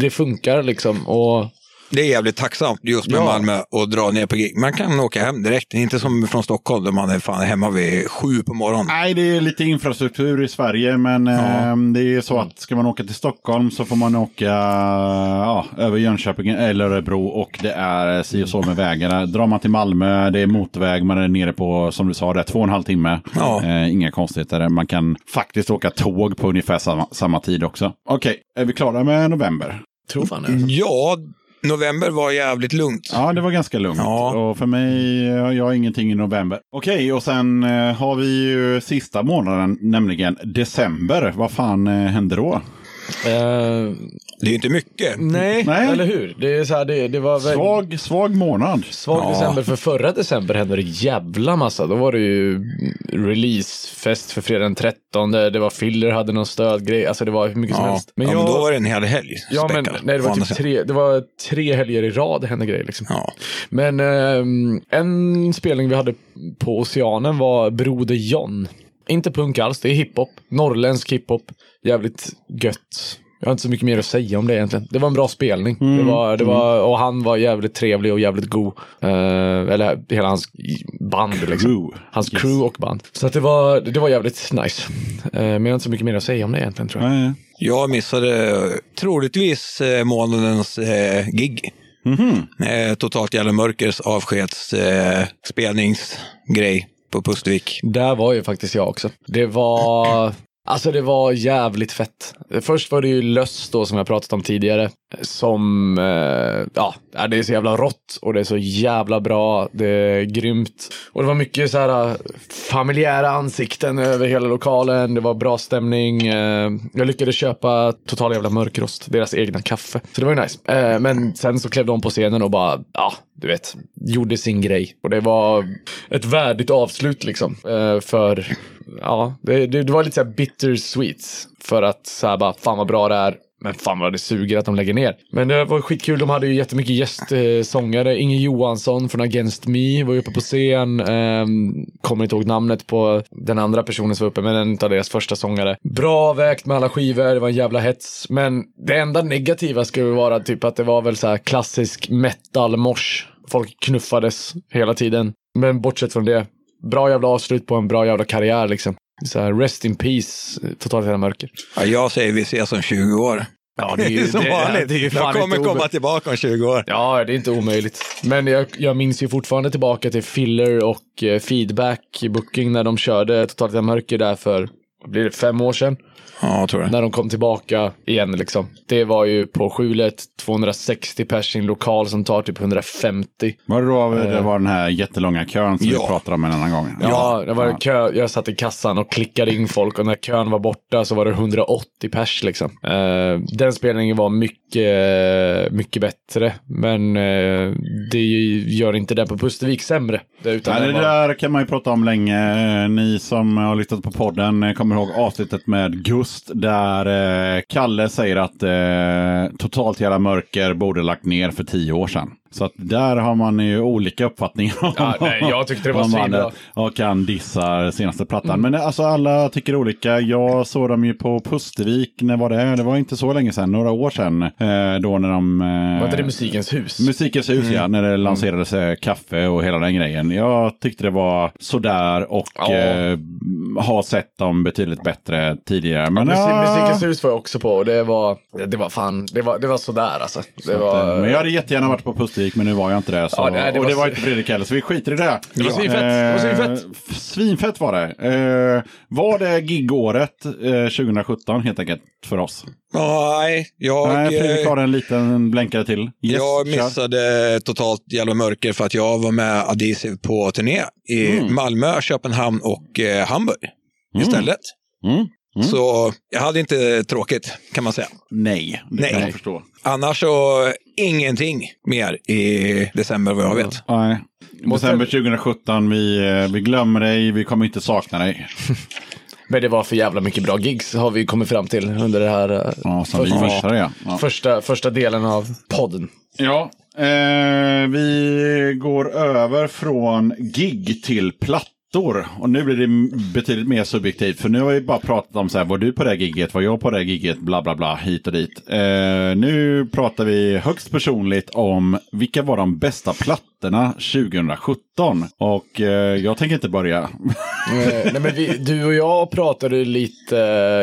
Det funkar liksom. Och Det är jävligt tacksamt just med Ja. Malmö och dra ner på gig. Man kan åka hem direkt. Inte som från Stockholm där man är fan hemma vid sju på morgonen. Nej, det är lite infrastruktur i Sverige, men eh, det är ju så att ska man åka till Stockholm så får man åka ja, över Jönköping eller Örebro och det är si och så med vägarna. Drar man till Malmö, det är motorväg, man är nere på, som du sa, det är två och en halv timme. Ja. Eh, inga konstigheter. Man kan faktiskt åka tåg på ungefär samma, samma tid också. Okej, är vi klara med november? tror fan det. Ja, november var jävligt lugnt. Ja, det var ganska lugnt. Ja. Och för mig, jag har ingenting i november. Okej, och sen eh, har vi ju sista månaden, nämligen december. Vad fan eh, hände då? Eh, Det är ju inte mycket. nej, Nej. eller hur? Det, är så här, det, det var väl... Svag, svag månad. Svag Ja. december, för förra december hände det jävla massa. Då var det ju releasefest för fredag den 13. Det var Filler hade någon stödgrej. Alltså det var hur mycket som Ja, helst. men, ja, men då var det en hel helg. Ja, men nej, det var typ tre, det var tre helger i rad det hände grejer liksom. Ja. Men ehm, en spelning vi hade på Oceanen var Broder John. Inte punk alls, det är hiphop. Norrländsk hiphop. Jävligt gött. Jag har inte så mycket mer att säga om det egentligen. Det var en bra spelning. Det var, det var, och han var jävligt trevlig och jävligt god. Eh, eller hela hans band liksom. Crew. Hans crew och band. Så att det var, det var jävligt nice. Eh, men jag har inte så mycket mer att säga om det egentligen tror jag. Nej. Jag missade eh, troligtvis eh, månadens eh, gig. Mhm. Eh, Totalt Jävla Mörkers avskedsspelningsgrej eh, spelningsgrej på Pustervik. Där var ju faktiskt jag också. Det var, alltså det var jävligt fett. Först var det ju Löss då som jag pratat om tidigare. Som, eh, ja, det är så jävla rått och det är så jävla bra. Det är grymt. Och det var mycket så här familjära ansikten över hela lokalen. Det var bra stämning. Eh, jag lyckades köpa Total Jävla Mörkrost, deras egna kaffe. Så det var ju nice. Eh, men sen så klev de på scenen och bara, ja, du vet, gjorde sin grej. Och det var ett värdigt avslut liksom. Eh, för, ja, det, det, det var lite så här bittersweet. För att så här bara, fan vad bra det är. Men fan vad det suger att de lägger ner. Men det var skitkul. De hade ju jättemycket gästsångare. Inge Johansson från Against Me var ju uppe på scen. Um, kommer inte ihåg namnet på den andra personen som var uppe, men en av deras första sångare. Bra vägt med alla skivor. Det var en jävla hets. Men det enda negativa skulle vara typ att det var väl så här klassisk metal-mosh. Folk knuffades hela tiden. Men bortsett från det, bra jävla avslut på en bra jävla karriär liksom. Så här, rest in peace, totalt hela mörker. Ja, jag säger vi ses om 20 år. Ja, det är ju, Som det, vanligt. det är ju fan jag kommer komma tillbaka om 20 år. Ja, det är inte omöjligt. Men jag, jag minns ju fortfarande tillbaka till Filler och eh, Feedback Booking när de körde Totalt Jävla Mörker där för, blir det, fem år sedan? Ja, jag tror det. När de kom tillbaka igen liksom. Det var ju på skjulet 260 pers i en lokal som tar typ 150. Var det då det var den här jättelånga kön som Ja. vi pratade om en annan gång? Ja, det var Ja. kö. Jag satt i kassan och klickade in folk och när kön var borta så var det 180 pers liksom. Eh, den spelningen var mycket, mycket bättre. Men eh, det gör inte den på Pustervik sämre. Det, utan Nej, det var- där kan man ju prata om länge. Eh, Ni som har lyssnat på podden eh, kommer ihåg avsnittet med Gust där eh, Kalle säger att eh, Totalt Jävla Mörker borde lagt ner för tio år sedan. Så att där har man ju olika uppfattningar Ja, nej, jag tyckte det var svinbra. Och han dissar senaste plattan. Men alltså alla tycker olika. Jag såg dem ju på Pustervik, när var det? Det var inte så länge sedan, några år sedan. Eh, då när de... Eh, Var inte det Musikens hus? Musikens hus ja, när det lanserades eh, kaffe och hela den grejen. Jag tyckte det var sådär och Ja. eh, har sett dem betydligt bättre tidigare. Men, Musik, ja, Musikens hus var jag också på det var, det var fan, det var, det var sådär alltså. Det att, var, eh, men jag hade jättegärna varit på Pustervik musik, men nu var jag inte det. Så, Ja, nej, det och var det var inte Fredrik heller, så vi skiter i det. Det var svinfett. Det var svinfett. Eh, svinfett var det. Eh, var det gigåret eh, 2017 helt enkelt för oss? Nej, jag, Nej, Fredrik har en liten blänkare till. Yes, jag kör. missade totalt Yellow Mörker för att jag var med Adhesive på turné i Mm. Malmö, Köpenhamn och eh, Hamburg istället. Mm. Mm. Så jag hade inte tråkigt kan man säga. Nej, det Nej. kan jag förstå. Annars så ingenting mer i december vad jag vet. Nej. December 2017, vi, eh, vi glömmer dig, vi kommer inte sakna dig. Men det var för jävla mycket bra gigs har vi kommit fram till under det här eh, Ja, första, missade ja. ja. första, första delen av podden. Ja, eh, vi går över från gig till plattor. Och nu blir det betydligt mer subjektivt. För nu har vi bara pratat om så här, var du på det här gigget, var jag på det här gigget, bla bla bla, hit och dit. Eh, nu pratar vi högst personligt om vilka var de bästa plattorna 2017. Och eh, jag tänker inte börja. Eh, nej, men vi, du och jag pratade lite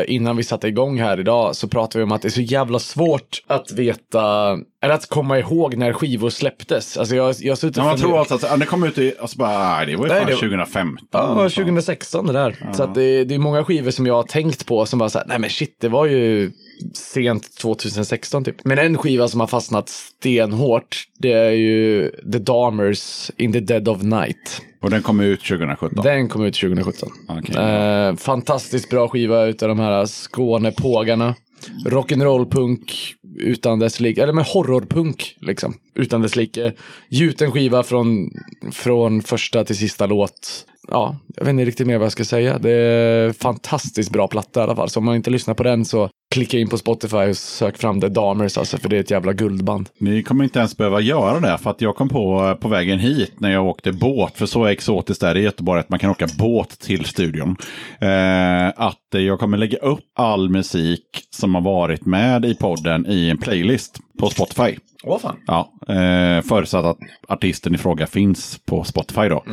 eh, innan vi satte igång här idag. Så pratade vi om att det är så jävla svårt att veta, eller att komma ihåg när skivor släpptes. Alltså jag, jag suttit Ja, man tror alltså att det kom ut i, alltså bara, nej, det var ju Nej, fan det var- 2015. Ja, det var 2016 det där. Så att det, det är många skivor som jag har tänkt på som bara såhär, nej men shit, det var ju sent 2016 typ. Men en skiva som har fastnat stenhårt, det är ju The Dahmers In the Dead of Night. Och den kom ut 2017. Den kom ut 2017. Okej. Eh, fantastiskt bra skiva utav de här Skånepågarna. Rock'n'roll-punk utan dess like, eller med horrorpunk liksom, utan dess like. Gjuten skiva från, från första till sista låt. Ja, jag vet inte riktigt mer vad jag ska säga. Det är fantastiskt bra platta i alla fall. Så om man inte lyssnar på den så klicka in på Spotify och sök fram The Dahmers alltså, för det är ett jävla guldband. Ni kommer inte ens behöva göra det, för att jag kom på på vägen hit när jag åkte båt, för så exotiskt är det i Göteborg att man kan åka båt till studion. Eh, att jag kommer lägga upp all musik som har varit med i podden i en playlist på Spotify. Åh fan. Ja, eh, förutsatt att artisten i fråga finns på Spotify då.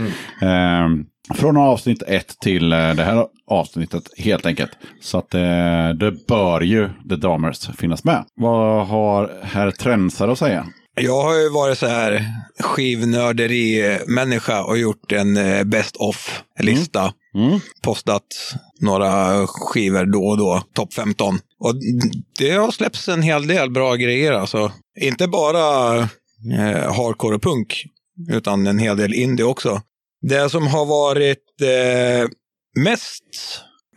Eh, från avsnitt ett till eh, det här avsnittet helt enkelt. Så att eh, det bör ju The Dahmers finnas med. Vad har herr Trensar att säga? Jag har ju varit så här skivnörderi-människa och gjort en eh, best of-lista. Mm. Postat några skivor då och då, topp 15. Och det har släppts en hel del bra grejer alltså. Inte bara eh, hardcore och punk, utan en hel del indie också. Det som har varit eh, mest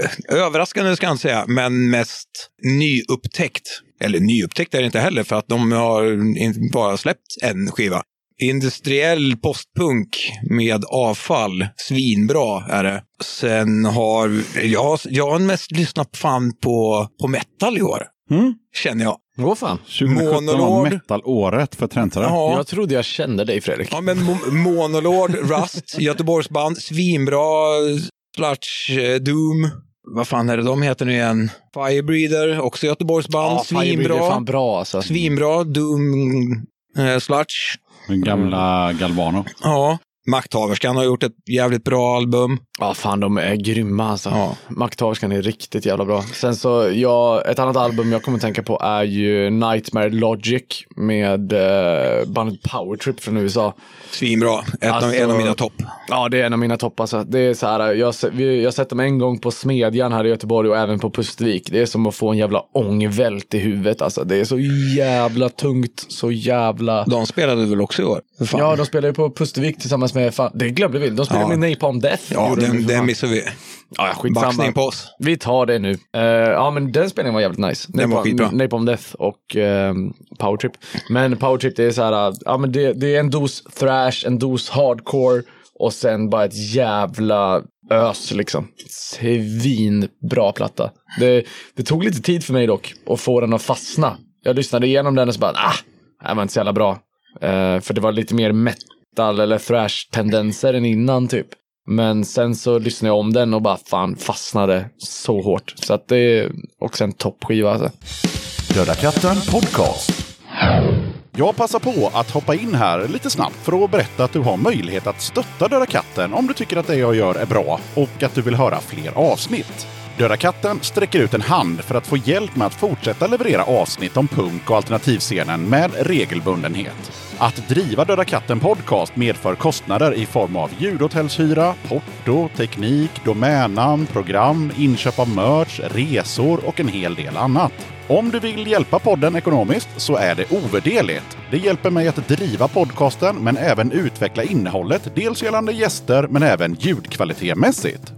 eh, överraskande ska jag säga, men mest nyupptäckt. Eller nyupptäckt är det inte heller, för att de har bara släppt en skiva. Industriell postpunk med avfall. Svinbra är det. Sen har jag, jag har mest lyssnat fan på, på metal i år. Mm. Känner jag. Åh fan. 2017 var Monolord. metalåret för Trensare. Ja. Jag trodde jag kände dig Fredrik. Ja, men Mo- Monolord, Rust, Göteborgsband, svinbra, Sludge, eh, Doom. Vad fan är det de heter nu igen? Firebreather, också Göteborgsband, Ja, Firebreather är svinbra. fan bra alltså. Svinbra, Doom, eh, Sludge. Den gamla Galvano. Ja. Makthaverskan har gjort ett jävligt bra album. Ja, fan de är grymma alltså. Ja. Makthaverskan är riktigt jävla bra. Sen så, ja, ett annat album jag kommer tänka på är ju Nightmare Logic med eh, bandet Powertrip från USA. Svinbra. Ett av, Alltså- en av mina topp. Ja, det är en av mina toppar. Alltså. Det är så här, jag, vi- jag sett dem en gång på Smedjan här i Göteborg och även på Pustervik. Det är som att få en jävla ångvält i huvudet. Alltså. Det är så jävla tungt, så jävla... De spelade väl också i år? Ja, de spelar ju på Pustervik tillsammans med, fan, det glömde vi, de spelar Ja. med Napalm Death. ja den, den fan. missade vi. Ja, skitsamma. På oss. Vi tar det nu. Eh, ja, men den spelningen var jävligt nice. Den var skitbra. Napalm Death och uh, Powertrip. Men Powertrip, det är så här, ja men det, det är en dos thrash, en dos hardcore och sen bara ett jävla ös liksom. Svinbra platta. Det, det tog lite tid för mig dock att få den att fastna. Jag lyssnade igenom den och så bara, ah, det var inte så jävla bra. Eh, för det var lite mer metal eller thrash-tendenser än innan typ. Men sen så lyssnade jag om den och bara fan fastnade så hårt. Så att det är också en toppskiva alltså. Döda katten podcast. Jag passar på att hoppa in här lite snabbt för att berätta att du har möjlighet att stötta Döda katten om du tycker att det jag gör är bra och att du vill höra fler avsnitt. Döda katten sträcker ut en hand för att få hjälp med att fortsätta leverera avsnitt om punk och alternativscenen med regelbundenhet. Att driva Döda katten Podcast medför kostnader i form av ljudhotellshyra, porto, teknik, domännamn, program, inköp av merch, resor och en hel del annat. Om du vill hjälpa podden ekonomiskt så är det ovärderligt. Det hjälper mig att driva podcasten men även utveckla innehållet, dels gällande gäster men även ljudkvalitetmässigt.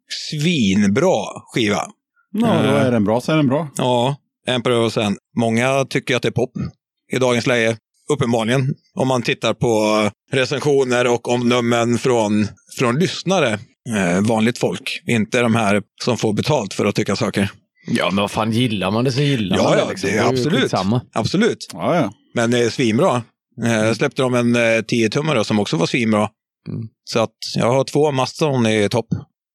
Svinbra skiva. Ja, då är den bra så är den bra. Ja, en pröv och sen. Många tycker att det är pop i dagens läge. Uppenbarligen. Om man tittar på recensioner och omdömen från, från lyssnare. Eh, vanligt folk. Inte de här som får betalt för att tycka saker. Ja, men vad fan, gillar man det så gillar Ja, man ja, det. Liksom. det är absolut. skitsamma. Absolut. Ja, ja. Men det är svinbra. Eh, släppte de en eh, 10-tummare som också var svinbra. Mm. Så att jag har två Mastodon i topp.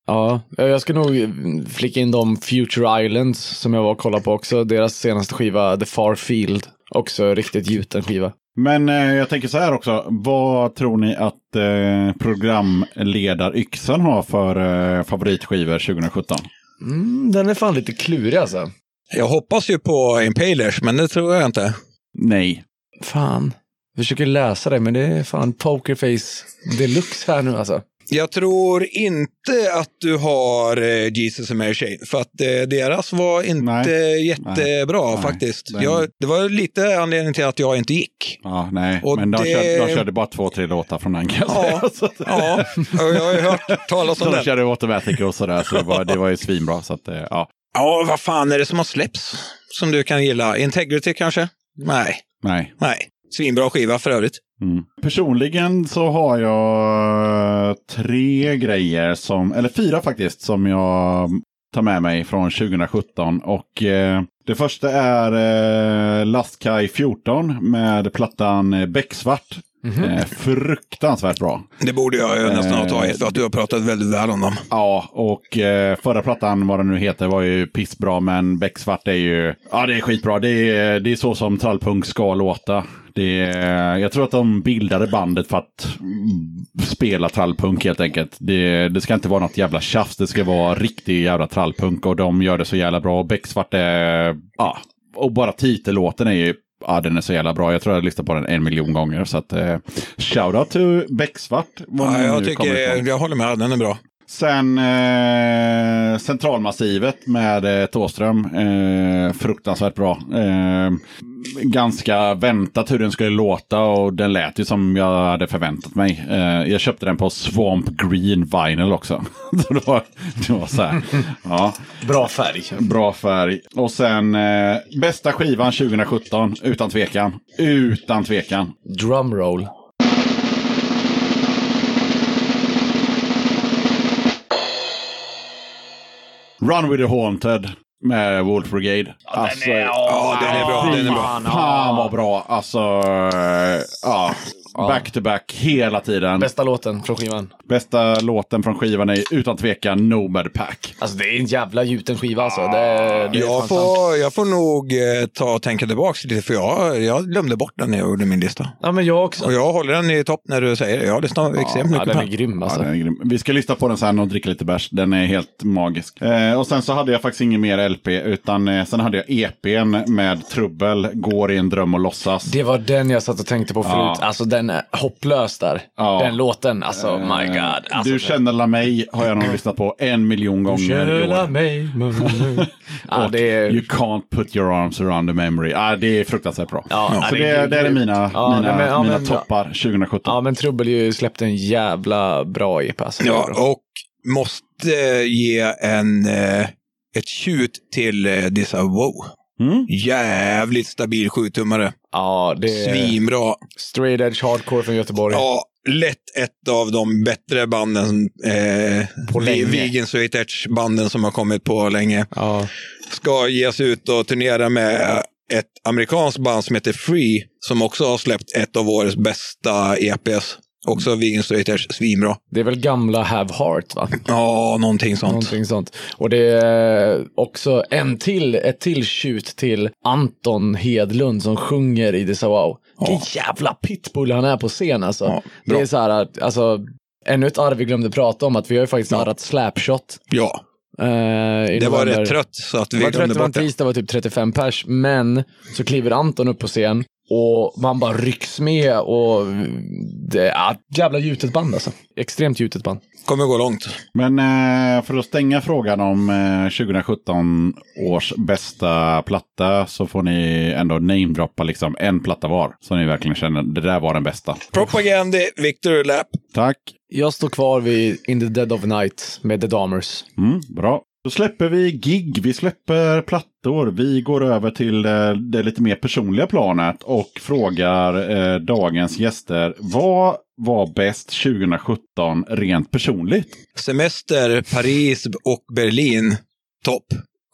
Ja, jag ska nog flika in de Future Islands som jag var och kollade på också. Deras senaste skiva, The Far Field. Också riktigt gjuten skiva. Men eh, jag tänker så här också. Vad tror ni att eh, programledaryxan har för eh, favoritskivor 2017? Mm, den är fan lite klurig alltså. Jag hoppas ju på Impalers, men det tror jag inte. Nej. Fan. Jag försöker läsa det, men det är fan Pokerface deluxe här nu alltså. Jag tror inte att du har eh, Jesus and Mary Chain, för att eh, deras var inte Nej. jättebra Nej. faktiskt. Den- Jag, det var lite anledning till att jag inte gick. Ja, nej. Och Men de, det- körde, de körde bara två, tre låtar från den kan Ja, ja, jag har ju hört talas om de den. körde Automatic och sådär, så det var, det var ju svinbra. Så att, eh, ja, Ja, vad fan är det som har släppts som du kan gilla? Integrity kanske? Nej, nej. nej. Svinbra skiva för övrigt. Mm. Personligen så har jag eh, tre grejer, som, eller fyra faktiskt, som jag tar med mig från 2017. Och eh, det första är eh, Lastkaj 14 med plattan eh, Becksvart. Eh, fruktansvärt bra. Det borde jag ju nästan ha tagit för att du har pratat väldigt väl om dem. Ja, och eh, förra plattan, vad den nu heter, var ju pissbra, men Becksvart är ju... Ja, det är skitbra. Det är, det är så som trallpunk ska låta. Det är, jag tror att de bildade bandet för att spela trallpunk helt enkelt. Det, det ska inte vara något jävla tjafs, det ska vara riktig jävla trallpunk och de gör det så jävla bra. Becksvart är... Ja, och bara titellåten är ju... Ja, den är så jävla bra. Jag tror jag har lyssnat på den en miljon gånger. Så att, eh, shoutout till Becksvart. var Ja, jag, tycker, jag håller med, den är bra. Sen eh, Centralmassivet med eh, Tåström. Eh, fruktansvärt bra. Eh, ganska väntat hur den skulle låta och den lät ju som jag hade förväntat mig. Eh, jag köpte den på Swamp Green Vinyl också. Så det, var, det var så här. Ja, Bra färg. bra färg. Och sen eh, bästa skivan 2017, utan tvekan. Utan tvekan. Drumroll. Run with the Haunted med Wolf Brigade. Alltså, Ja, den är bra. Den är bra. Fan vad bra. Alltså, eh, ja. Back to back hela tiden. Bästa låten från skivan. Bästa låten från skivan är utan tvekan Nomad Pack. Alltså det är en jävla gjuten skiva alltså. Det, det Jag får, jag får nog eh, ta och tänka tillbaka lite, för jag, jag glömde bort den när jag gjorde min lista. Ja men jag också. Och jag håller den i topp när du säger det. Jag lyssnar extremt Ja, mycket den på är den. grym alltså. Ja, den är grym. Vi ska lyssna på den sen och dricka lite bärs. Den är helt magisk. Eh, och sen så hade jag faktiskt ingen mer LP, utan eh, sen hade jag EPn med Trubbel, Går i en dröm och låtsas. Det var den jag satt och tänkte på förut. Ja. Alltså den är hopplös där. Ja. Den låten, alltså my god. Alltså, du den- känner la mig har jag nog lyssnat på en miljon gånger i Känna år. mig. ja, det är... You can't put your arms around the memory. Ah, det är fruktansvärt bra. Ja, så det det, är- det är mina, Ja, mina, men- ja, mina men- toppar 2017. Ja, men Trubbel ju släppte en jävla bra EP alltså. Ja, och måste ge en, eh, ett tjut till eh, dessa Wow. Mm. Jävligt stabil sjutummare. ja det är Svinbra. straight edge hardcore från Göteborg. Ja, lätt ett av de bättre banden, eh, På länge. Vegan Straight Edge-banden som har kommit på länge. Ja. Ska ge sig ut och turnera med ett amerikanskt band som heter Free, som också har släppt ett av årets bästa EPs. Också Vegan Straight Edge, svinbra. Det är väl gamla Have Heart va? Ja, någonting sånt. Någonting sånt. Och det är också en till, ett till shoot till Anton Hedlund som sjunger i The So Wow. Vilken jävla pitbull han är på scen alltså. Ja, det är så här, alltså, ännu ett arv vi glömde prata om, att vi har ju faktiskt arrat Slapshot. Ja, i det var rätt trött så att Det vi var 30 glömde det var en bort det. tisdag, det var typ 35 pers, men så kliver Anton upp på scen och man bara rycks med och det är ett jävla gjutet band alltså. Extremt gjutet band. Kommer gå långt. Men eh, för att stänga frågan om eh, 2017 års bästa platta så får ni ändå namedroppa liksom en platta var. Så ni verkligen känner det där var den bästa. Propagandi, Victor Lapp. Tack. Jag står kvar vid In the Dead of Night med The Dahmers. Mm, bra. Då släpper vi gig, vi släpper plattor, vi går över till det, det lite mer personliga planet och frågar eh, dagens gäster vad var bäst 2017 rent personligt? Semester, Paris och Berlin. Topp.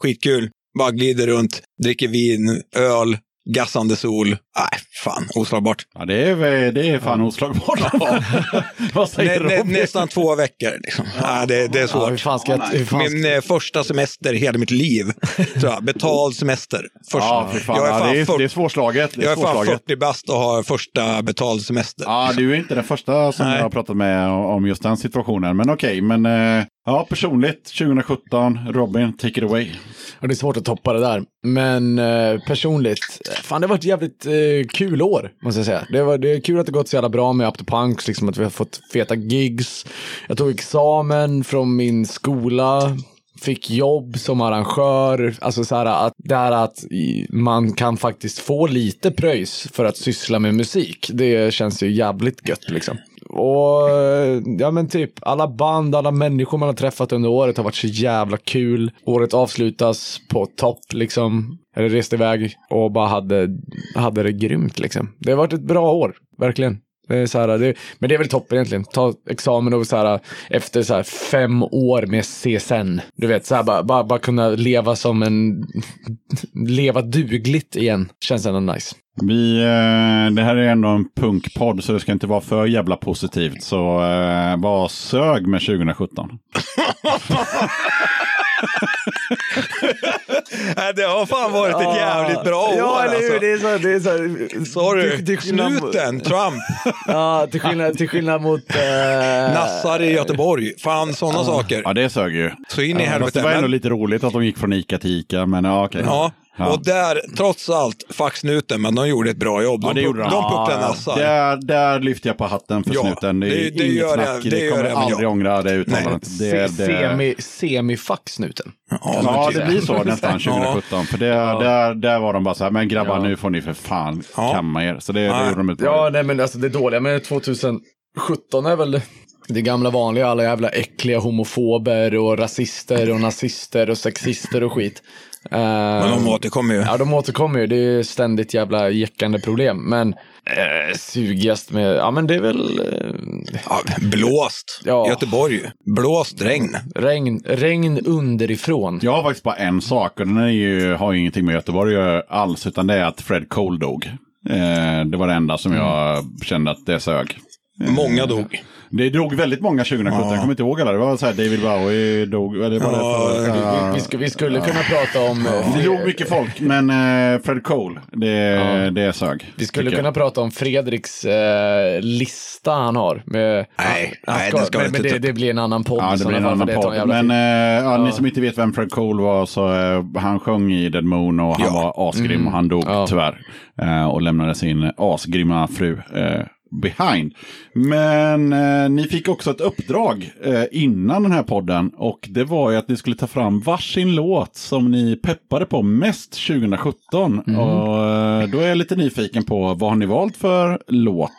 Skitkul. Bara glider runt, dricker vin, öl, gassande sol. Nej, fan, oslagbart. Ja, det är, det är fan oslagbart. vad säger Nä, nä, nästan två veckor. Liksom. Nej, det, det är Ja, svårt. fan ska jag... Fan. Min eh, första semester i hela mitt liv. Tror jag. Betald semester. Första. Ja, för fan. Jag är ja, fan, det, är, fyrt- det är svårslaget. Det är jag är fan svårslaget. 40 bast och har första betald semester. Ja, du är inte den första som Nej. jag har pratat med om just den situationen. Men okej, men eh, ja, personligt 2017. Robin, take it away. Ja, det är svårt att toppa det där. Men eh, personligt, fan det har varit ett jävligt eh, kul år, måste jag säga. Det, var, det är kul att det gått så jävla bra med Up to Punks, liksom att vi har fått feta gigs. Jag tog examen från min skola, fick jobb som arrangör. Alltså så här att det här att man kan faktiskt få lite pröjs för att syssla med musik. Det känns ju jävligt gött liksom. Och ja men typ alla band, alla människor man har träffat under året har varit så jävla kul. Året avslutas på topp liksom. Eller reste iväg och bara hade, hade det grymt liksom. Det har varit ett bra år, verkligen. Det är så här, det, men det är väl toppen egentligen. Ta examen och så här, efter så här fem år med CSN. Du vet, så här, bara, bara, bara kunna leva som en... leva dugligt igen. Känns ändå nice. Vi, eh, det här är ändå en punkpodd så det ska inte vara för jävla positivt. Så eh, var sög med 2017. Nej, det har fan varit ett jävligt bra år Ja, eller hur? alltså. Det är så, det är så, Sorry, till- till skillnad mot- snuten, Trump, Ja, till skillnad, till skillnad mot... Eh, Nassar i Göteborg. Fan, sådana saker. Ja, det sög ju. Så in i Fast helvete. det var ändå lite roligt att de gick från Ica till Ica. Men ja, okej. Ja, Ja. och där, trots allt, fuck snuten, men de gjorde ett bra jobb. Ja, det de gjorde de. de pucklade Ja, nassar. Där, där lyfter jag på hatten för Ja, snuten. Det är det- det gör jag- snack. det Det, gör kommer jag, aldrig jag- ångra det uttalandet. Det, det, semi, semi-fuck-snuten. Ja, det blir så nästan Ja. 2017. För det, där, där var de bara så här, men grabbar Ja. nu får ni för fan Ja. kamma er. Så det, det gjorde de ett bra Ja, nej men alltså det dåliga med 2017 är väl det gamla vanliga, alla jävla äckliga homofober och rasister och nazister och sexister och skit. Eh, Men de återkommer ju. Ja, de återkommer ju. Det är ständigt jävla jäckande problem. Men eh, sugigast med, ja men det är väl eh, Ja, blåst. Ja. Göteborg. Blåst regn. regn, regn underifrån. Jag har faktiskt bara en sak och den är ju, har ju ingenting med Göteborg att göra alls. Utan det är att Fred Cole dog. Eh, det var det enda som jag kände att det sög. Många dog. Det drog väldigt många 2017. Jag kommer inte ihåg alla. Det var så här David Bowie dog. Eller var det Ja, för, det- ja. Vi, sk- vi skulle kunna prata om... eh, Det dog mycket folk, men eh, Fred Cole, det, det sög. Vi skulle tycker jag. kunna prata om Fredriks eh, lista han har. Med, Nej, han nej, ska, det ska vi men, men inte det, det blir en annan podd. Ja, det blir en annan podd. Men eh, ja, ni som inte vet vem Fred Cole var, så eh, han sjöng i Dead Moon och han Ja. var asgrym och han dog Ja. tyvärr. Eh, och lämnade sin asgrymma fru eh, behind. Men eh, ni fick också ett uppdrag eh, innan den här podden och det var ju att ni skulle ta fram varsin låt som ni peppade på mest 2017. Och eh, då är jag lite nyfiken på vad har ni valt för låt?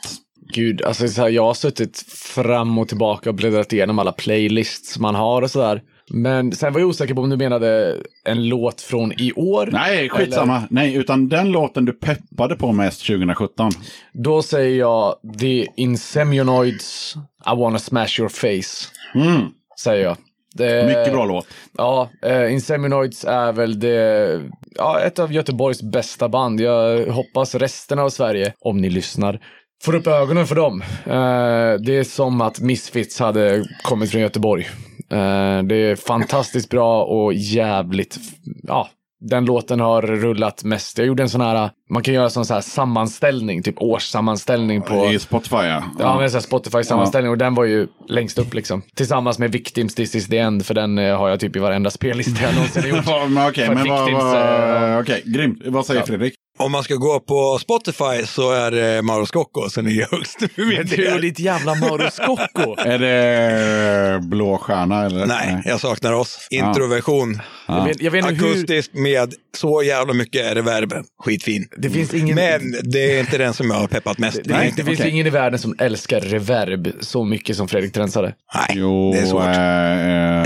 Gud, alltså så här, jag har suttit fram och tillbaka och bläddrat igenom alla playlists man har och sådär. Men sen var jag osäker på om du menade en låt från i år. Nej, skitsamma. Nej, utan den låten du peppade på mest 2017. Då säger jag The Insemionoids I wanna smash your face. Mm. Säger jag. Det, Mycket bra låt. Ja, uh, Insemionoids är väl det, ja, ett av Göteborgs bästa band. Jag hoppas resten av Sverige, om ni lyssnar, får upp ögonen för dem. Eh, det är som att Misfits hade kommit från Göteborg. Eh, det är fantastiskt bra och jävligt, ja, den låten har rullat mest. Jag gjorde en sån här, man kan göra sån så här sammanställning, typ årssammanställning på... I Spotify, ja. Ja, men så här Spotify-sammanställning och den var ju längst upp liksom. Tillsammans med Victims This is the end, för den eh, har jag typ i varenda spellista jag någonsin gjort. Ja, men Okej, För men vad... Vad- eh, Okej, grymt. Vad säger Fredrik? Om man ska gå på Spotify så är det Mauro Scocco som ligger högst för min Men du och ditt jävla Mauro Scocco. Är det blå stjärna eller? Nej, jag saknar oss. Introversion. Jag vet, jag vet inte hur... Akustiskt med så jävla mycket reverb. Skitfin. Det finns ingen... Men det är inte den som jag har peppat mest. Det, Nej, det finns okej. ingen i världen som älskar reverb så mycket som Fredrik Trensade. Nej, Jo, det är svårt.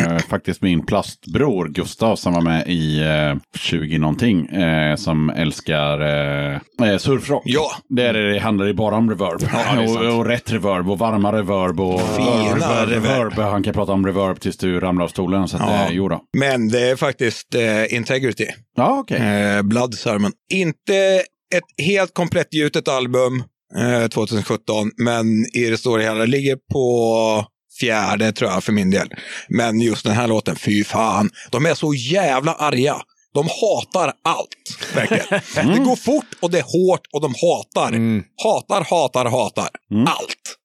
eh, eh, faktiskt min plastbror Gustav som var med i eh, 20 någonting eh, som älskar eh, eh, surfrock. Ja. Där är det handlar det bara om reverb. är sant. och, och rätt reverb och varma reverb och Fina reverb, reverb. Han kan prata om reverb tills du ramlar av stolen. Så att, Ja. eh, jo då. Men det är faktiskt eh, Integrity. Ja, okej. Eh, Blood Sermon. Inte ett helt komplett gjutet album eh, 2017, men i det stora hela ligger på fjärde tror jag för min del. Men just den här låten, fy fan. De är så jävla arga. De hatar allt, verkligen. Det går fort och det är hårt och de hatar. Hatar, hatar, hatar. Allt.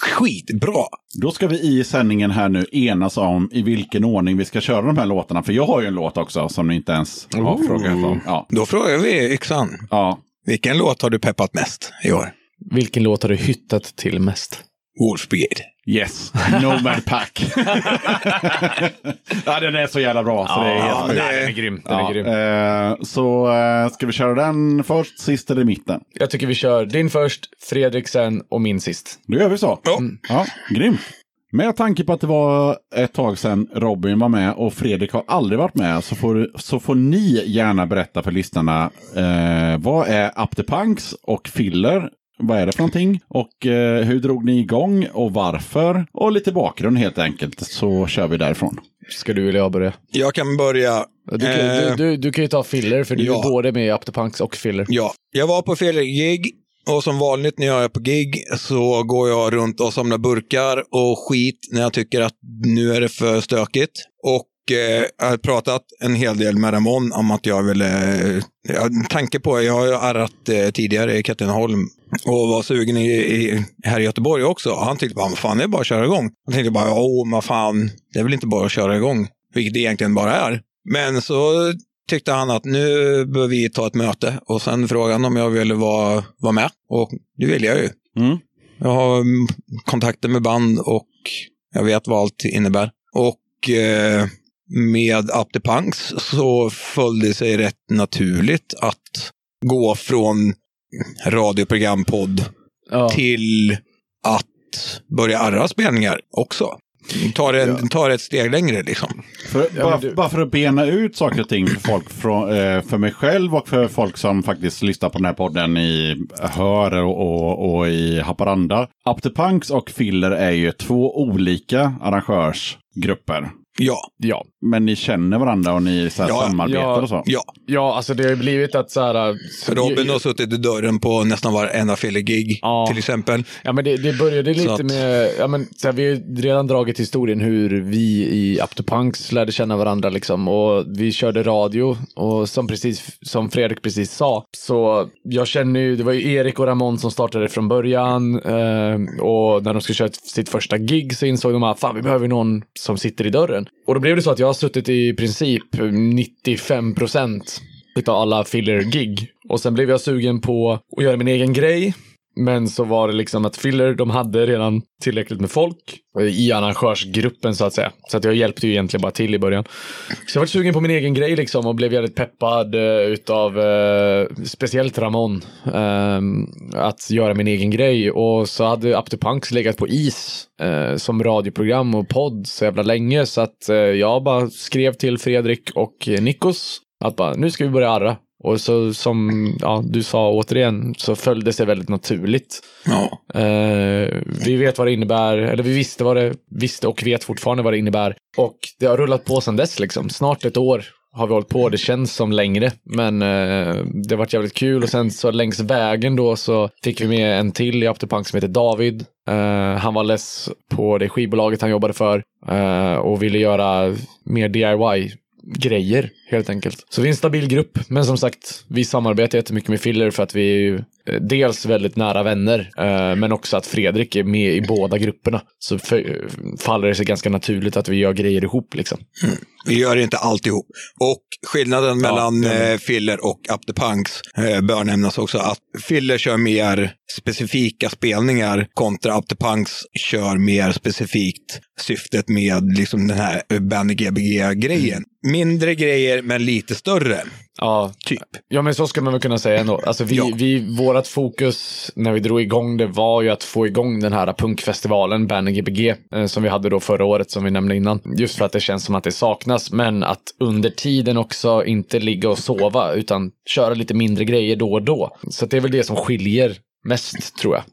Skitbra. Då ska vi i sändningen här nu enas om i vilken ordning vi ska köra de här låtarna. För jag har ju en låt också som ni inte ens har Oh. frågat om. Ja. Då frågar vi Yxan. ja. Vilken låt har du peppat mest i år? Vilken låt har du hyttat till mest? Wolf Brigade. Yes, Nomad Pack. ja, den är så jävla bra. Så det är helt sjukt. det- den är grym. Den Ja, är grym. eh, så eh, ska vi köra den först, sist eller i mitten? Jag tycker vi kör din först, Fredrik sen och min sist. Då gör vi så. Ja. Ja, grymt. Med tanke på att det var ett tag sedan Robin var med och Fredrik har aldrig varit med så får, så får ni gärna berätta för lyssnarna eh, vad är Up the Punks och Filler? Vad är det för någonting? Och eh, hur drog ni igång och varför? Och lite bakgrund helt enkelt så kör vi därifrån. Ska du eller jag börja? Jag kan börja. Du kan, Eh, du, du, du kan ju ta filler, för du ja. är både med i Punks och filler. Ja, jag var på fel gig och som vanligt när jag är på gig så går jag runt och samlar burkar och skit när jag tycker att nu är det för stökigt. Och eh, jag har pratat en hel del med Ramon om att jag vill, eh, tanke på, jag har ju arrat eh, tidigare i Katrineholm och var sugen i, i, här i Göteborg också. Han tyckte bara, fan det är bara att köra igång. Jag tänkte bara, åh, vad fan, det är väl inte bara att köra igång, vilket det egentligen bara är. Men så tyckte han att nu bör vi ta ett möte och sen frågade han om jag ville vara, vara med. Och det vill jag ju. Mm. Jag har mm, kontakter med band och jag vet vad allt innebär. Och eh, med Up the Punks så föll det sig rätt naturligt att gå från radioprogrampodd Ja. till att börja arra spelningar också. Ta det, ta det ett steg längre liksom. För, Ja, bara, du- bara för att bena ut saker och ting för folk, från, eh, för mig själv och för folk som faktiskt lyssnar på den här podden i Hör och, och, och i Haparanda. Up the Punks och Filler är ju två olika arrangörsgrupper. Ja, Ja. Men ni känner varandra och ni så här, Ja, samarbetar ja, och så? ja. ja, alltså det har ju blivit att så här... så- Robin har suttit i dörren på nästan varenda filler-gig Ja. till exempel. Ja, men det, det började lite att- med, ja, men, så här, vi har ju redan dragit historien hur vi i Up to Punks lärde känna varandra liksom. Och vi körde radio och som precis, som Fredrik precis sa, så jag känner ju, det var ju Erik och Ramon som startade från början. Eh, och när de skulle köra sitt första gig så insåg de att fan, vi behöver någon som sitter i dörren. Och då blev det så att jag har suttit i princip 95 procent utav alla filler-gig. Och sen blev jag sugen på att göra min egen grej. Men så var det liksom att Filler, de hade redan tillräckligt med folk i arrangörsgruppen så att säga. Så att jag hjälpte ju egentligen bara till i början. Så jag var sugen på min egen grej liksom och blev jävligt peppad eh, utav eh, speciellt Ramon eh, att göra min egen grej. Och så hade Up to Punks legat på is eh, som radioprogram och podd så jävla länge så att eh, jag bara skrev till Fredrik och Nikos att bara nu ska vi börja arra. Och så som ja, du sa återigen så följde det väldigt naturligt. Ja. Eh, vi vet vad det innebär, eller vi visste vad det visste och vet fortfarande vad det innebär. Och det har rullat på sedan dess liksom. Snart ett år har vi hållit på. Det känns som längre, men eh, det har varit jävligt kul. Och sen så längs vägen då så fick vi med en till i Up to Punk som heter David. Eh, han var less på det skivbolaget han jobbade för eh, och ville göra mer DIY grejer helt enkelt. Så vi är en stabil grupp, men som sagt, vi samarbetar jättemycket med Filler för att vi är ju eh, dels väldigt nära vänner, eh, men också att Fredrik är med i båda grupperna. Så för, faller det sig ganska naturligt att vi gör grejer ihop liksom. Vi gör inte alltihop. Och skillnaden mellan eh, Filler och Up the Punks eh, bör nämnas också att Filler kör mer specifika spelningar kontra Up the Punks kör mer specifikt syftet med liksom den här Bandy Gbg-grejen. Mindre grejer men lite större. Ja, Typ. Ja, men så ska man väl kunna säga ändå. Alltså vi, Ja. vi, vårat fokus när vi drog igång det var ju att få igång den här punkfestivalen, Banner Gbg, eh, som vi hade då förra året, som vi nämnde innan. Just för att det känns som att det saknas, men att under tiden också inte ligga och sova, utan köra lite mindre grejer då och då. Så det är väl det som skiljer mest, tror jag.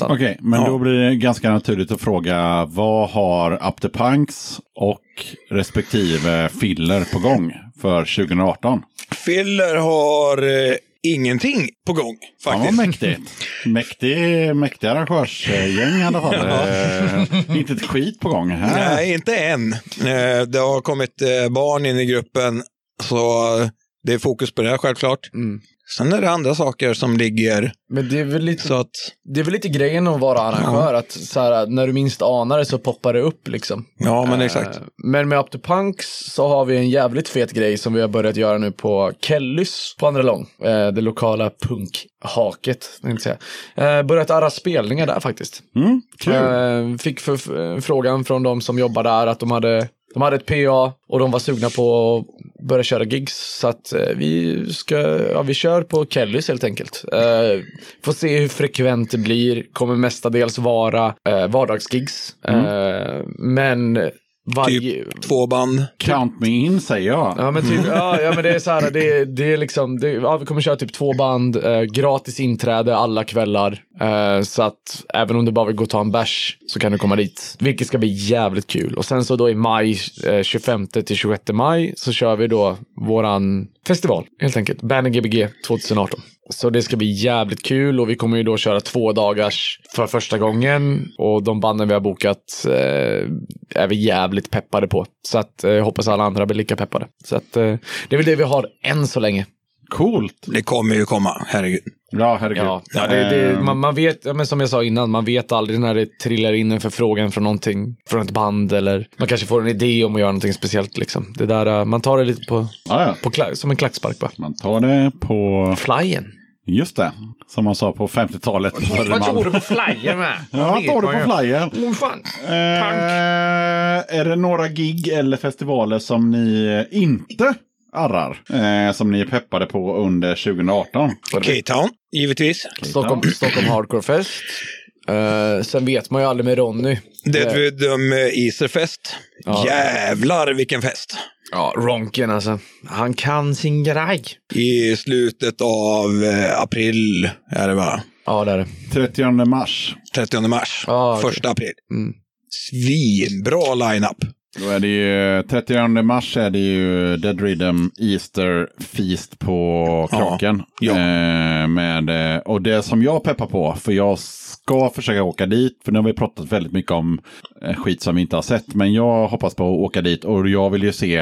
Okej, men Ja. då blir det ganska naturligt att fråga vad har Up the Punks och respektive Filler på gång för 2018? Filler har eh, ingenting på gång faktiskt. mäktigt. Mäktig, mäktig arrangörsgäng i alla fall. Eh, inte ett skit på gång här. Nej, inte än. Eh, Det har kommit eh, barn in i gruppen, så det är fokus på det självklart. Mm. Sen är det andra saker som ligger Men det är väl lite så att Det är väl lite grejen att vara arrangör, att så här, när du minst anar det så poppar det upp liksom. Ja, men exakt. Eh, Men med Up to Punks så har vi en jävligt fet grej som vi har börjat göra nu på Kellys på Andra Lång. Eh, Det lokala punkhaket, säga. Eh, Börjat arra spelningar där faktiskt. Mm, kul. Eh, Fick för, för, frågan från de som jobbar där att de hade, de hade ett PA och de var sugna på att börja köra gigs. Så att eh, vi ska, ja vi kör på Kellys helt enkelt. Eh, får se hur frekvent det blir. Kommer mestadels vara eh, vardagsgigs. Eh, men varje... Typ två band. Count me in säger jag. Ja men, typ, ja, ja men det är så här, det, det är liksom, det, ja, vi kommer köra typ två band, eh, gratis inträde alla kvällar. Eh, så att även om du bara vill gå och ta en bärs så kan du komma dit. Vilket ska bli jävligt kul. Och sen så då i maj, eh, 25 till 26 maj, så kör vi då våran festival helt enkelt. Banner Gbg 2018. Så det ska bli jävligt kul och vi kommer ju då köra två dagars för första gången. Och de banden vi har bokat eh, är vi jävligt peppade på. Så att eh, jag hoppas alla andra blir lika peppade. Så att eh, det är väl det vi har än så länge. Coolt. Det kommer ju komma, herregud. Ja, herregud. Ja, ja det, det, Eh, man, man vet, ja, men som jag sa innan, man vet aldrig när det trillar in en förfrågan från någonting, från ett band eller man kanske får en idé om att göra någonting speciellt liksom. Det där, eh, man tar det lite på, ja, ja. på som en klackspark bara. Man tar det på, Flyen. just det, som man sa på 50-talet. på flyer med? Ja, tar du på flyer. Oh, fan. Eh, är det några gig eller festivaler som ni inte arrar? Eh, som ni är peppade på under 2018? K-Town, givetvis. Stockholm, Stockholm Hardcore Fest. Eh, sen vet man ju aldrig med Ronny. Dead Rhythm eh, Easterfest. Ja. Jävlar vilken fest! Ja, Ronken alltså. Han kan sin grej. I slutet av eh, april är det va? Ja, det är det. 30 mars. 30 mars. Ja, okej. Första april. Mm. Svinbra line-up. Då är det ju 30 mars är det ju Dead Rhythm Easter Feast på Ja, Kraken. ja. Eh, med, eh, och det som jag peppar på, för jag ska försöka åka dit, för nu har vi pratat väldigt mycket om eh, skit som vi inte har sett, men jag hoppas på att åka dit och jag vill ju se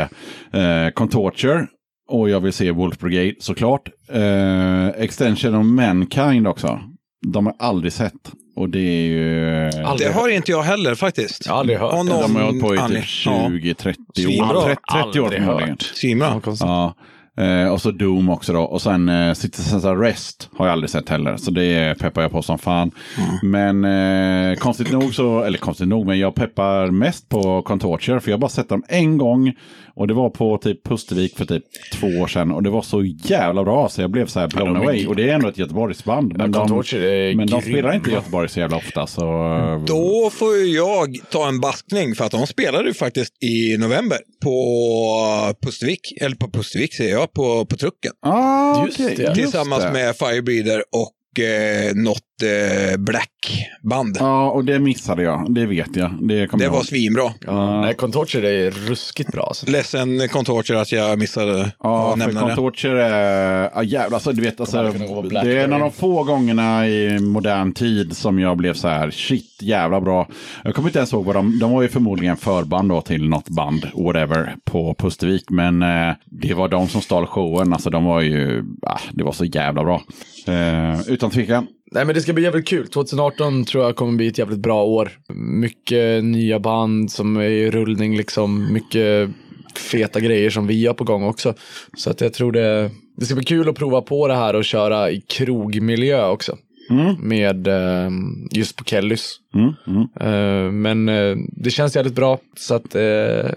eh, Contorture och jag vill se Wolf Brigade såklart. Eh, Extension of Mankind också. De har aldrig sett. Och det är ju... Aldrig Det har inte jag heller faktiskt. Jag har aldrig hört någon De har hållit på i typ Ja. 20-30 Svinbra. år. 30, 30 år förmodligen. Svinbra. Ja. Eh, och så Doom också då. Och sen eh, Citizens Arrest har jag aldrig sett heller. Så det peppar jag på som fan. Men eh, konstigt nog så, eller konstigt nog, men jag peppar mest på Contorture. För jag har bara sett dem en gång. Och det var på typ Pustervik för typ två år sedan. Och det var så jävla bra så jag blev så här blown de away. Och det är ändå ett Göteborgsband. Men, de, Contorture är men de spelar inte i Göteborg så jävla ofta. Så, Då får ju jag ta en baskning för att de spelade ju faktiskt i november på Pustervik. Eller på Pustervik säger jag, på, på trucken. ah, Just okej, det. just Tillsammans det. med Firebreeder och eh, något eh, Black-band. Ja, och det missade jag. Det vet jag. Det, kommer Det jag var ihåg. svinbra. Ja. Nej, Contorture är ruskigt bra. Alltså. Ledsen Contorture att jag missade Ja, att för nämna det. Contorture är... Ja, jävlar, alltså, du vet, alltså, det är en av de få gångerna i modern tid som jag blev så här, shit, jävla bra. Jag kommer inte ens ihåg vad de... De var ju förmodligen förband då till något band, whatever, på Pustervik. Men eh, det var de som stal showen. Alltså de var ju... Ah, det var så jävla bra. Eh, utan tvekan. Nej, men det ska bli jävligt kul. 2018 tror jag kommer bli ett jävligt bra år. Mycket nya band som är i rullning, liksom. Mycket feta grejer som vi har på gång också. Så att jag tror det, det ska bli kul att prova på det här och köra i krogmiljö också. Med eh, just på Kellys. Mm, mm. Eh, men eh, det känns jävligt bra. Så att eh,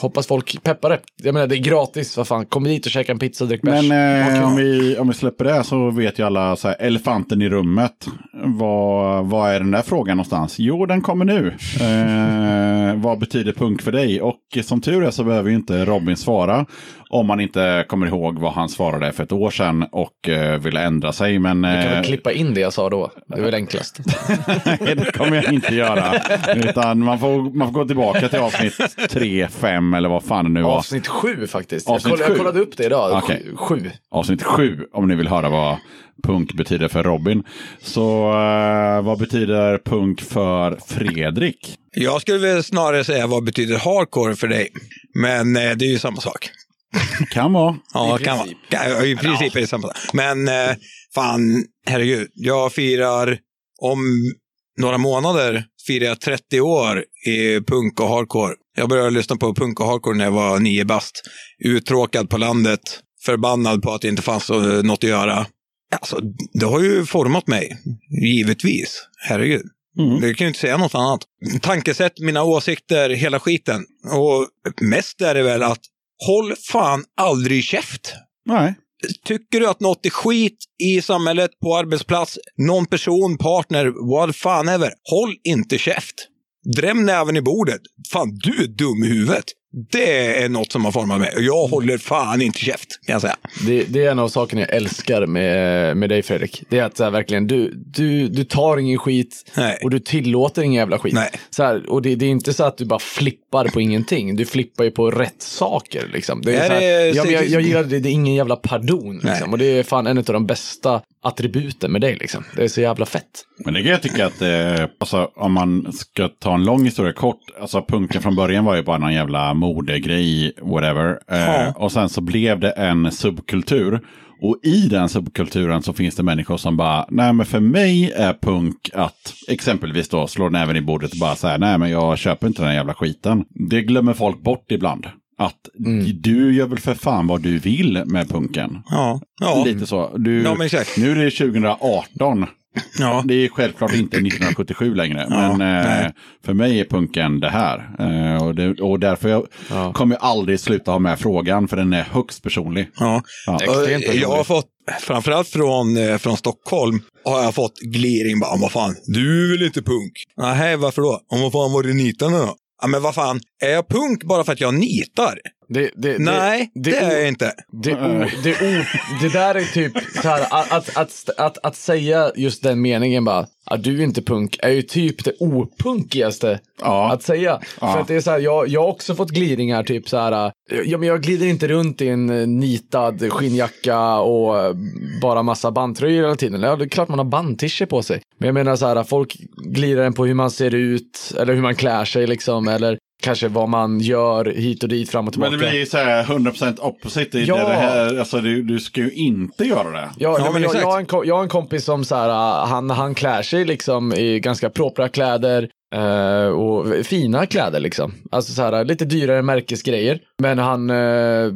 hoppas folk peppar det. Jag menar det är gratis. Vad fan, kom dit och käka en pizza och drick bärs. Men eh, om, vi, om vi släpper det så vet ju alla så här, elefanten i rummet. Vad, vad är den där frågan någonstans? Jo, den kommer nu. Eh, vad betyder punk för dig? Och som tur är så behöver ju inte Robin svara. Om man inte kommer ihåg vad han svarade för ett år sedan och eh, ville ändra sig. Men Du kan eh, väl klippa in det jag sa då. Det är väl enklast. nej, det kommer jag inte göra. Utan man får, man får gå tillbaka till avsnitt 3, 5 eller vad fan det nu var. Avsnitt sju faktiskt. Avsnitt jag, kollade, sju? jag kollade upp det idag. Sju. Sju. avsnitt sju om ni vill höra vad punk betyder för Robin. Så eh, vad betyder punk för Fredrik? Jag skulle väl snarare säga vad betyder hardcore för dig. Men eh, det är ju samma sak. Kan vara. Ja, I kan vara. I princip är det samma. Men eh, fan, herregud. Jag firar om några månader firar jag 30 år i punk och hardcore. Jag började lyssna på punk och hardcore när jag var nio bast. Uttråkad på landet. Förbannad på att det inte fanns eh, något att göra. Alltså, det har ju format mig. Givetvis. Herregud. Mm. Det kan ju inte säga något annat. Tankesätt, mina åsikter, hela skiten. Och mest är det väl att håll fan aldrig käft. Nej. Tycker du att något är skit i samhället, på arbetsplats, någon person, partner, vad fan ever. Håll inte käft. Dräm näven i bordet. Fan, du är dum i huvudet. Det är något som har format mig. Och jag håller fan inte käft, kan jag säga. Det, det är en av sakerna jag älskar med, med dig Fredrik. Det är att så här, verkligen, du, du, du tar ingen skit Nej. och du tillåter ingen jävla skit. Nej. Så här, och det, det är inte så att du bara flippar på ingenting. Du flippar ju på rätt saker. Liksom. Det är Är så här, det- ja, men jag, jag gillar det, det är ingen jävla pardon. Nej. Liksom. Och det är fan en av de bästa attributen med dig. Liksom. Det är så jävla fett. Men det kan jag tycka att eh, alltså, om man ska ta en lång historia kort. Alltså punken från början var ju bara någon jävla modegrej, whatever. Eh, Ja. Och sen så blev det en subkultur. Och i den subkulturen så finns det människor som bara, nej men för mig är punk att exempelvis då slå näven i bordet och bara säga, nej men jag köper inte den här jävla skiten. Det glömmer folk bort ibland. Att du gör väl för fan vad du vill med punken. Ja. Ja. Lite så. Du, Ja. Nu är det 2018. Ja. Det är självklart inte 1977 längre. Ja, men eh, för mig är punken det här. Eh, och, det, och därför jag Ja. kommer jag aldrig sluta ha med frågan. För den är högst personlig. Ja. Ja. Extremt Och personligt. jag har fått, framförallt från, eh, från Stockholm, har jag fått gliring. Bara, vad fan, du är väl inte punk? Nej, varför då? Om vad fan var du nitande då? Ja, men vad fan, är jag punk bara för att jag nitar? Det, det, Nej, det, det, är jag inte. Det, o, det, o, det där är typ så här, att, att, att, att, säga just den meningen bara, att du är inte punk, är ju typ det opunkigaste Ja. att säga. Ja. För att det är så här, jag, jag har också fått glidningar, typ så här, ja men jag glider inte runt i en eh, nitad skinnjacka och bara massa bandtröjor hela tiden. Ja, det är klart man har bandtischer på sig. Men jag menar så här, folk glider en på hur man ser ut, eller hur man klär sig liksom, eller kanske vad man gör hit och dit, fram och tillbaka. Men det blir ju så här 100% opposite. i Ja. Det här, alltså, du, du ska ju inte göra det. Ja, Ja, men jag, exakt. jag, har en, jag har en kompis som så här, uh, han, han klär sig liksom i ganska propra kläder. Eh, och fina kläder liksom. Alltså så här, lite dyrare märkesgrejer. Men han, eh,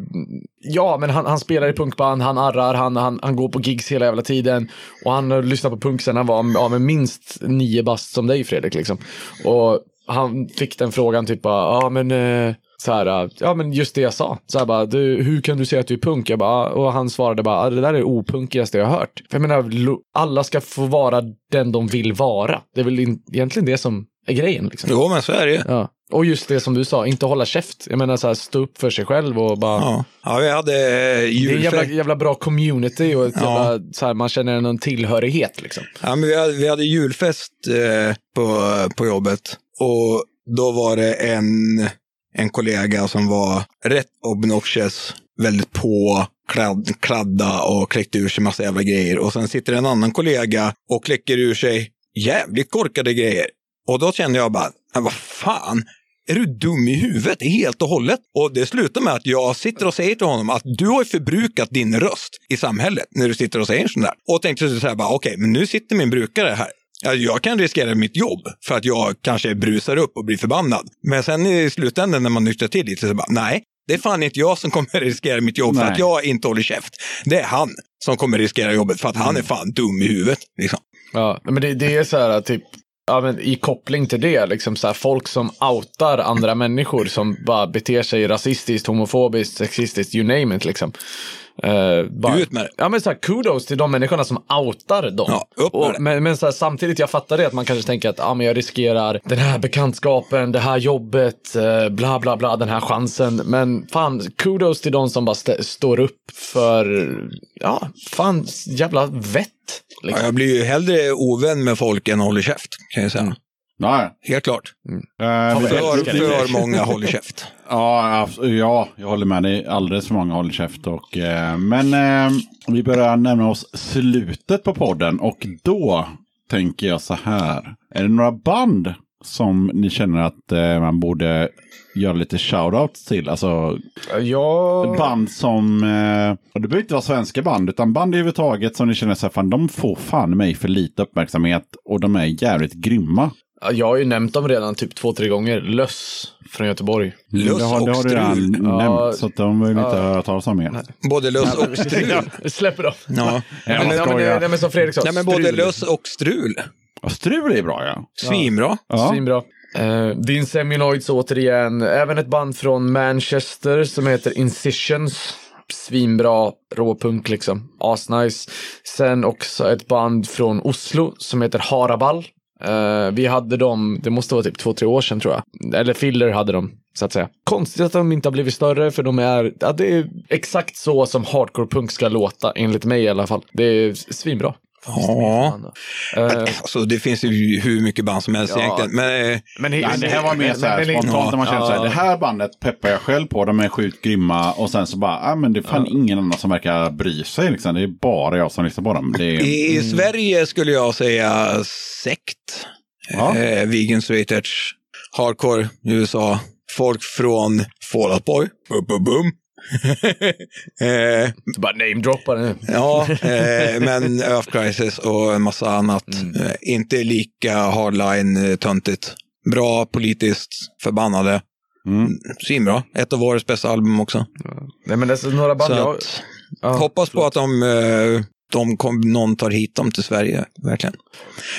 ja men han, han spelar i punkband, han arrar, han, han, han går på gigs hela jävla tiden. Och han har lyssnat på punk sen han var ja, men minst nio bast som dig Fredrik liksom. Och han fick den frågan typ bara, ja men eh, så här, ja men just det jag sa. Så här bara, du, hur kan du säga att du är punk? Jag bara, och han svarade bara, "Ah, det där är det opunkigaste jag har hört. För jag menar, alla ska få vara den de vill vara. Det är väl in, egentligen det som är grejen liksom. Jo, men så är det ju. Ja. Och just det som du sa, inte hålla käft. Jag menar så här, stå upp för sig själv och bara... Ja, ja vi hade eh, Det är jävla, julfest. jävla bra community och ett Ja. jävla, så här, man känner någon tillhörighet liksom. Ja, men vi, hade, vi hade julfest eh, på, på jobbet och då var det en, en kollega som var rätt obnoxious, väldigt på, kladd, kladda och kläckte ur sig massa jävla grejer. Och sen sitter en annan kollega och kläcker ur sig jävligt korkade grejer. Och då kände jag bara, "Men vad fan, är du dum i huvudet helt och hållet? Och det slutar med att jag sitter och säger till honom att du har ju förbrukat din röst i samhället när du sitter och säger sådär. där. Och tänkte så här bara, okej, men nu sitter min brukare här. Ja, Jag kan riskera mitt jobb för att jag kanske brusar upp och blir förbannad. Men sen i slutändan när man nyktrar till lite så bara, nej, det är fan inte jag som kommer riskera mitt jobb för Nej. att jag inte håller käft. Det är han som kommer riskera jobbet för att han är fan dum i huvudet. Liksom. Ja, men det, det är så här typ, ja, men i koppling till det, liksom så här, folk som outar andra människor som bara beter sig rasistiskt, homofobiskt, sexistiskt, you name it liksom. Eh, bara, Ut med det. Ja men så här, kudos till de människorna som outar dem. Ja, upp med och, det. men men så här, samtidigt, jag fattar det att man kanske tänker att ah, men jag riskerar den här bekantskapen, det här jobbet, eh, bla bla bla, den här chansen. Men fan, kudos till de som bara st- står upp för, ja, fan, jävla vett. Ja, Liksom. jag blir ju hellre ovän med folk än håller käft, kan jag säga. Ja, Helt klart. eh, vi- För, för många håller käft. Ja, ja, jag håller med dig. Alldeles för många håller käft. Och, eh, men eh, vi börjar närma oss slutet på podden och då tänker jag så här. Är det några band som ni känner att eh, man borde göra lite shoutouts till? Alltså Ja, band som, eh, och det behöver inte vara svenska band, utan band överhuvudtaget som ni känner så här, fan de får fan mig för lite uppmärksamhet och de är jävligt grymma. Ja, Jag har ju nämnt dem redan typ två, tre gånger. Löss från Göteborg. Löss det har, det och har du redan strul. nämnt, Ja. så att de vill inte höra talas om mer. Både löss och strul. Ja, släpper dem. Ja. Jag men, ja, men, nej, men som Fredrik sa, Nej, men både strul. löss och strul. Och strul är bra ja. Svinbra. ja. Svinbra. Uh, Din Seminoids återigen. Även ett band från Manchester som heter Incisions. Svinbra råpunk liksom. Asnice. Sen också ett band från Oslo som heter Haraball. Uh, vi hade dem, det måste vara typ två, tre år sedan tror jag. Eller Filler hade de, så att säga. Konstigt att de inte har blivit större, för de är, ja, det är exakt så som hardcore punk ska låta, enligt mig i alla fall. Det är svinbra. Ja. Eh, Alltså, det finns ju hur mycket band som helst Ja. egentligen. Men eh, men Ja, det här var mer så här spontant när man känner så här, det här bandet peppar jag själv på, de är sjukt grymma och sen så bara, ja men det är fan ingen annan som verkar bry sig liksom. Det är bara jag som lyssnar på dem. Det är, i, i Sverige skulle jag säga sekt. Ja. Eh, vegan straight edge. Hardcore USA. Folk från Fall Out Boy. Bum, bum, bum. eh, bara namedroppar nu. Ja, eh, men Earth Crisis och en massa annat. Eh, inte lika hardline-töntigt. Bra politiskt, förbannade. mm. Svinbra. Ett av årets bästa album också. Nej men det är några band jag... Ja, hoppas på att de, eh, de kom, någon tar hit dem till Sverige. Verkligen.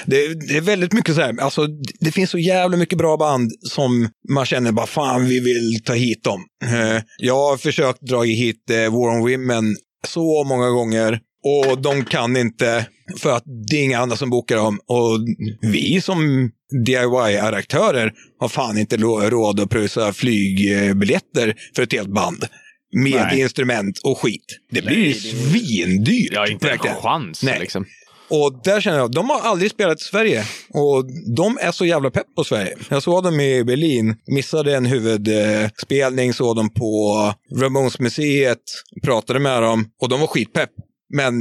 Det, det är väldigt mycket så här, alltså, det finns så jävla mycket bra band som man känner bara fan vi vill ta hit dem. Eh, jag har försökt dra hit eh, War on Women så många gånger och de kan inte för att det är inga andra som bokar dem. Och vi som DIY-redaktörer har fan inte råd att pröjsa flygbiljetter för ett helt band. Med Nej. instrument och skit. Det blir ju svindyrt. Ja, inte verkligen. en chans Nej. liksom. Och där känner jag, de har aldrig spelat i Sverige. Och de är så jävla pepp på Sverige. Jag såg dem i Berlin, missade en huvudspelning, såg dem på Ramones-museet, pratade med dem och de var skitpepp. Men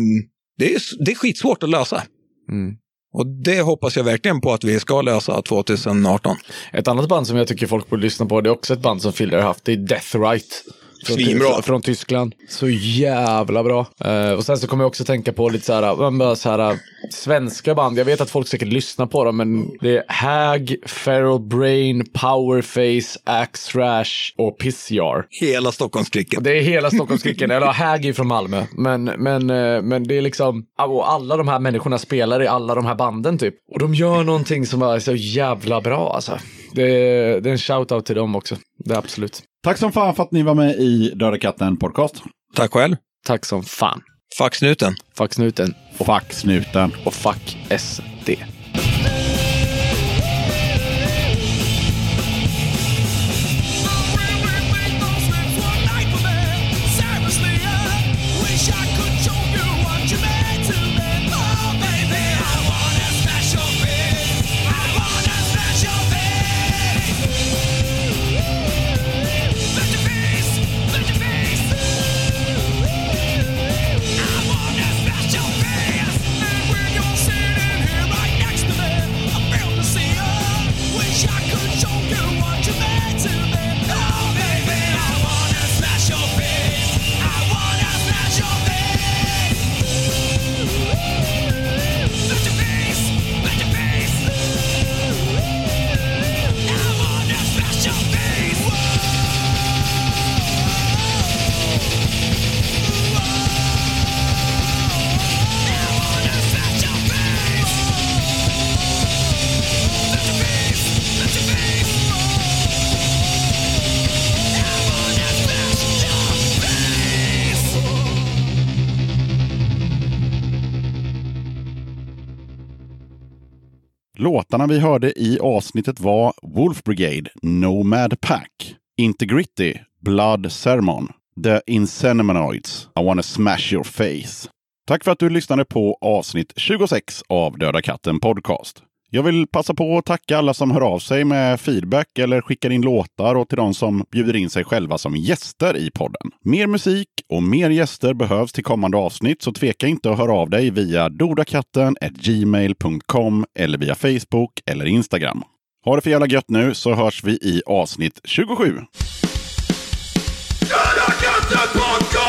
det är, det är skitsvårt att lösa. Mm. Och det hoppas jag verkligen på att vi ska lösa 2018. Ett annat band som jag tycker folk borde lyssna på, det är också ett band som Filler har haft, det är Death Right. Från, Svinbra. från Tyskland. Så jävla bra. Eh, och sen så kommer jag också tänka på lite så här, så här, svenska band. Jag vet att folk säkert lyssnar på dem, men det är Hag, Feral Brain, Powerface, Axe Rash och Pissjar. Hela Stockholmsklicken. Det är hela Stockholmsklicken, eller Hag är från Malmö. Men, men, eh, men det är liksom, och alla de här människorna spelar i alla de här banden typ. Och de gör någonting som är så jävla bra alltså. Det är, det är en shout-out till dem också. Det är absolut. Tack som fan för att ni var med i Döda katten podcast. Tack själv. Tack som fan. Fuck snuten. Fuck snuten Fuck snuten. och fuck SD. Låtarna vi hörde i avsnittet var Wolf Brigade, Nomad Pack, Integrity, Blood Sermon, The Insenemanoids, I wanna smash your face. Tack för att du lyssnade på avsnitt 26 av Döda katten Podcast. Jag vill passa på att tacka alla som hör av sig med feedback eller skickar in låtar och till de som bjuder in sig själva som gäster i podden. Mer musik och mer gäster behövs till kommande avsnitt så tveka inte att höra av dig via dodakatten.gmail.com eller via Facebook eller Instagram. Ha det för jävla gött nu så hörs vi i avsnitt 27. Döda podcast!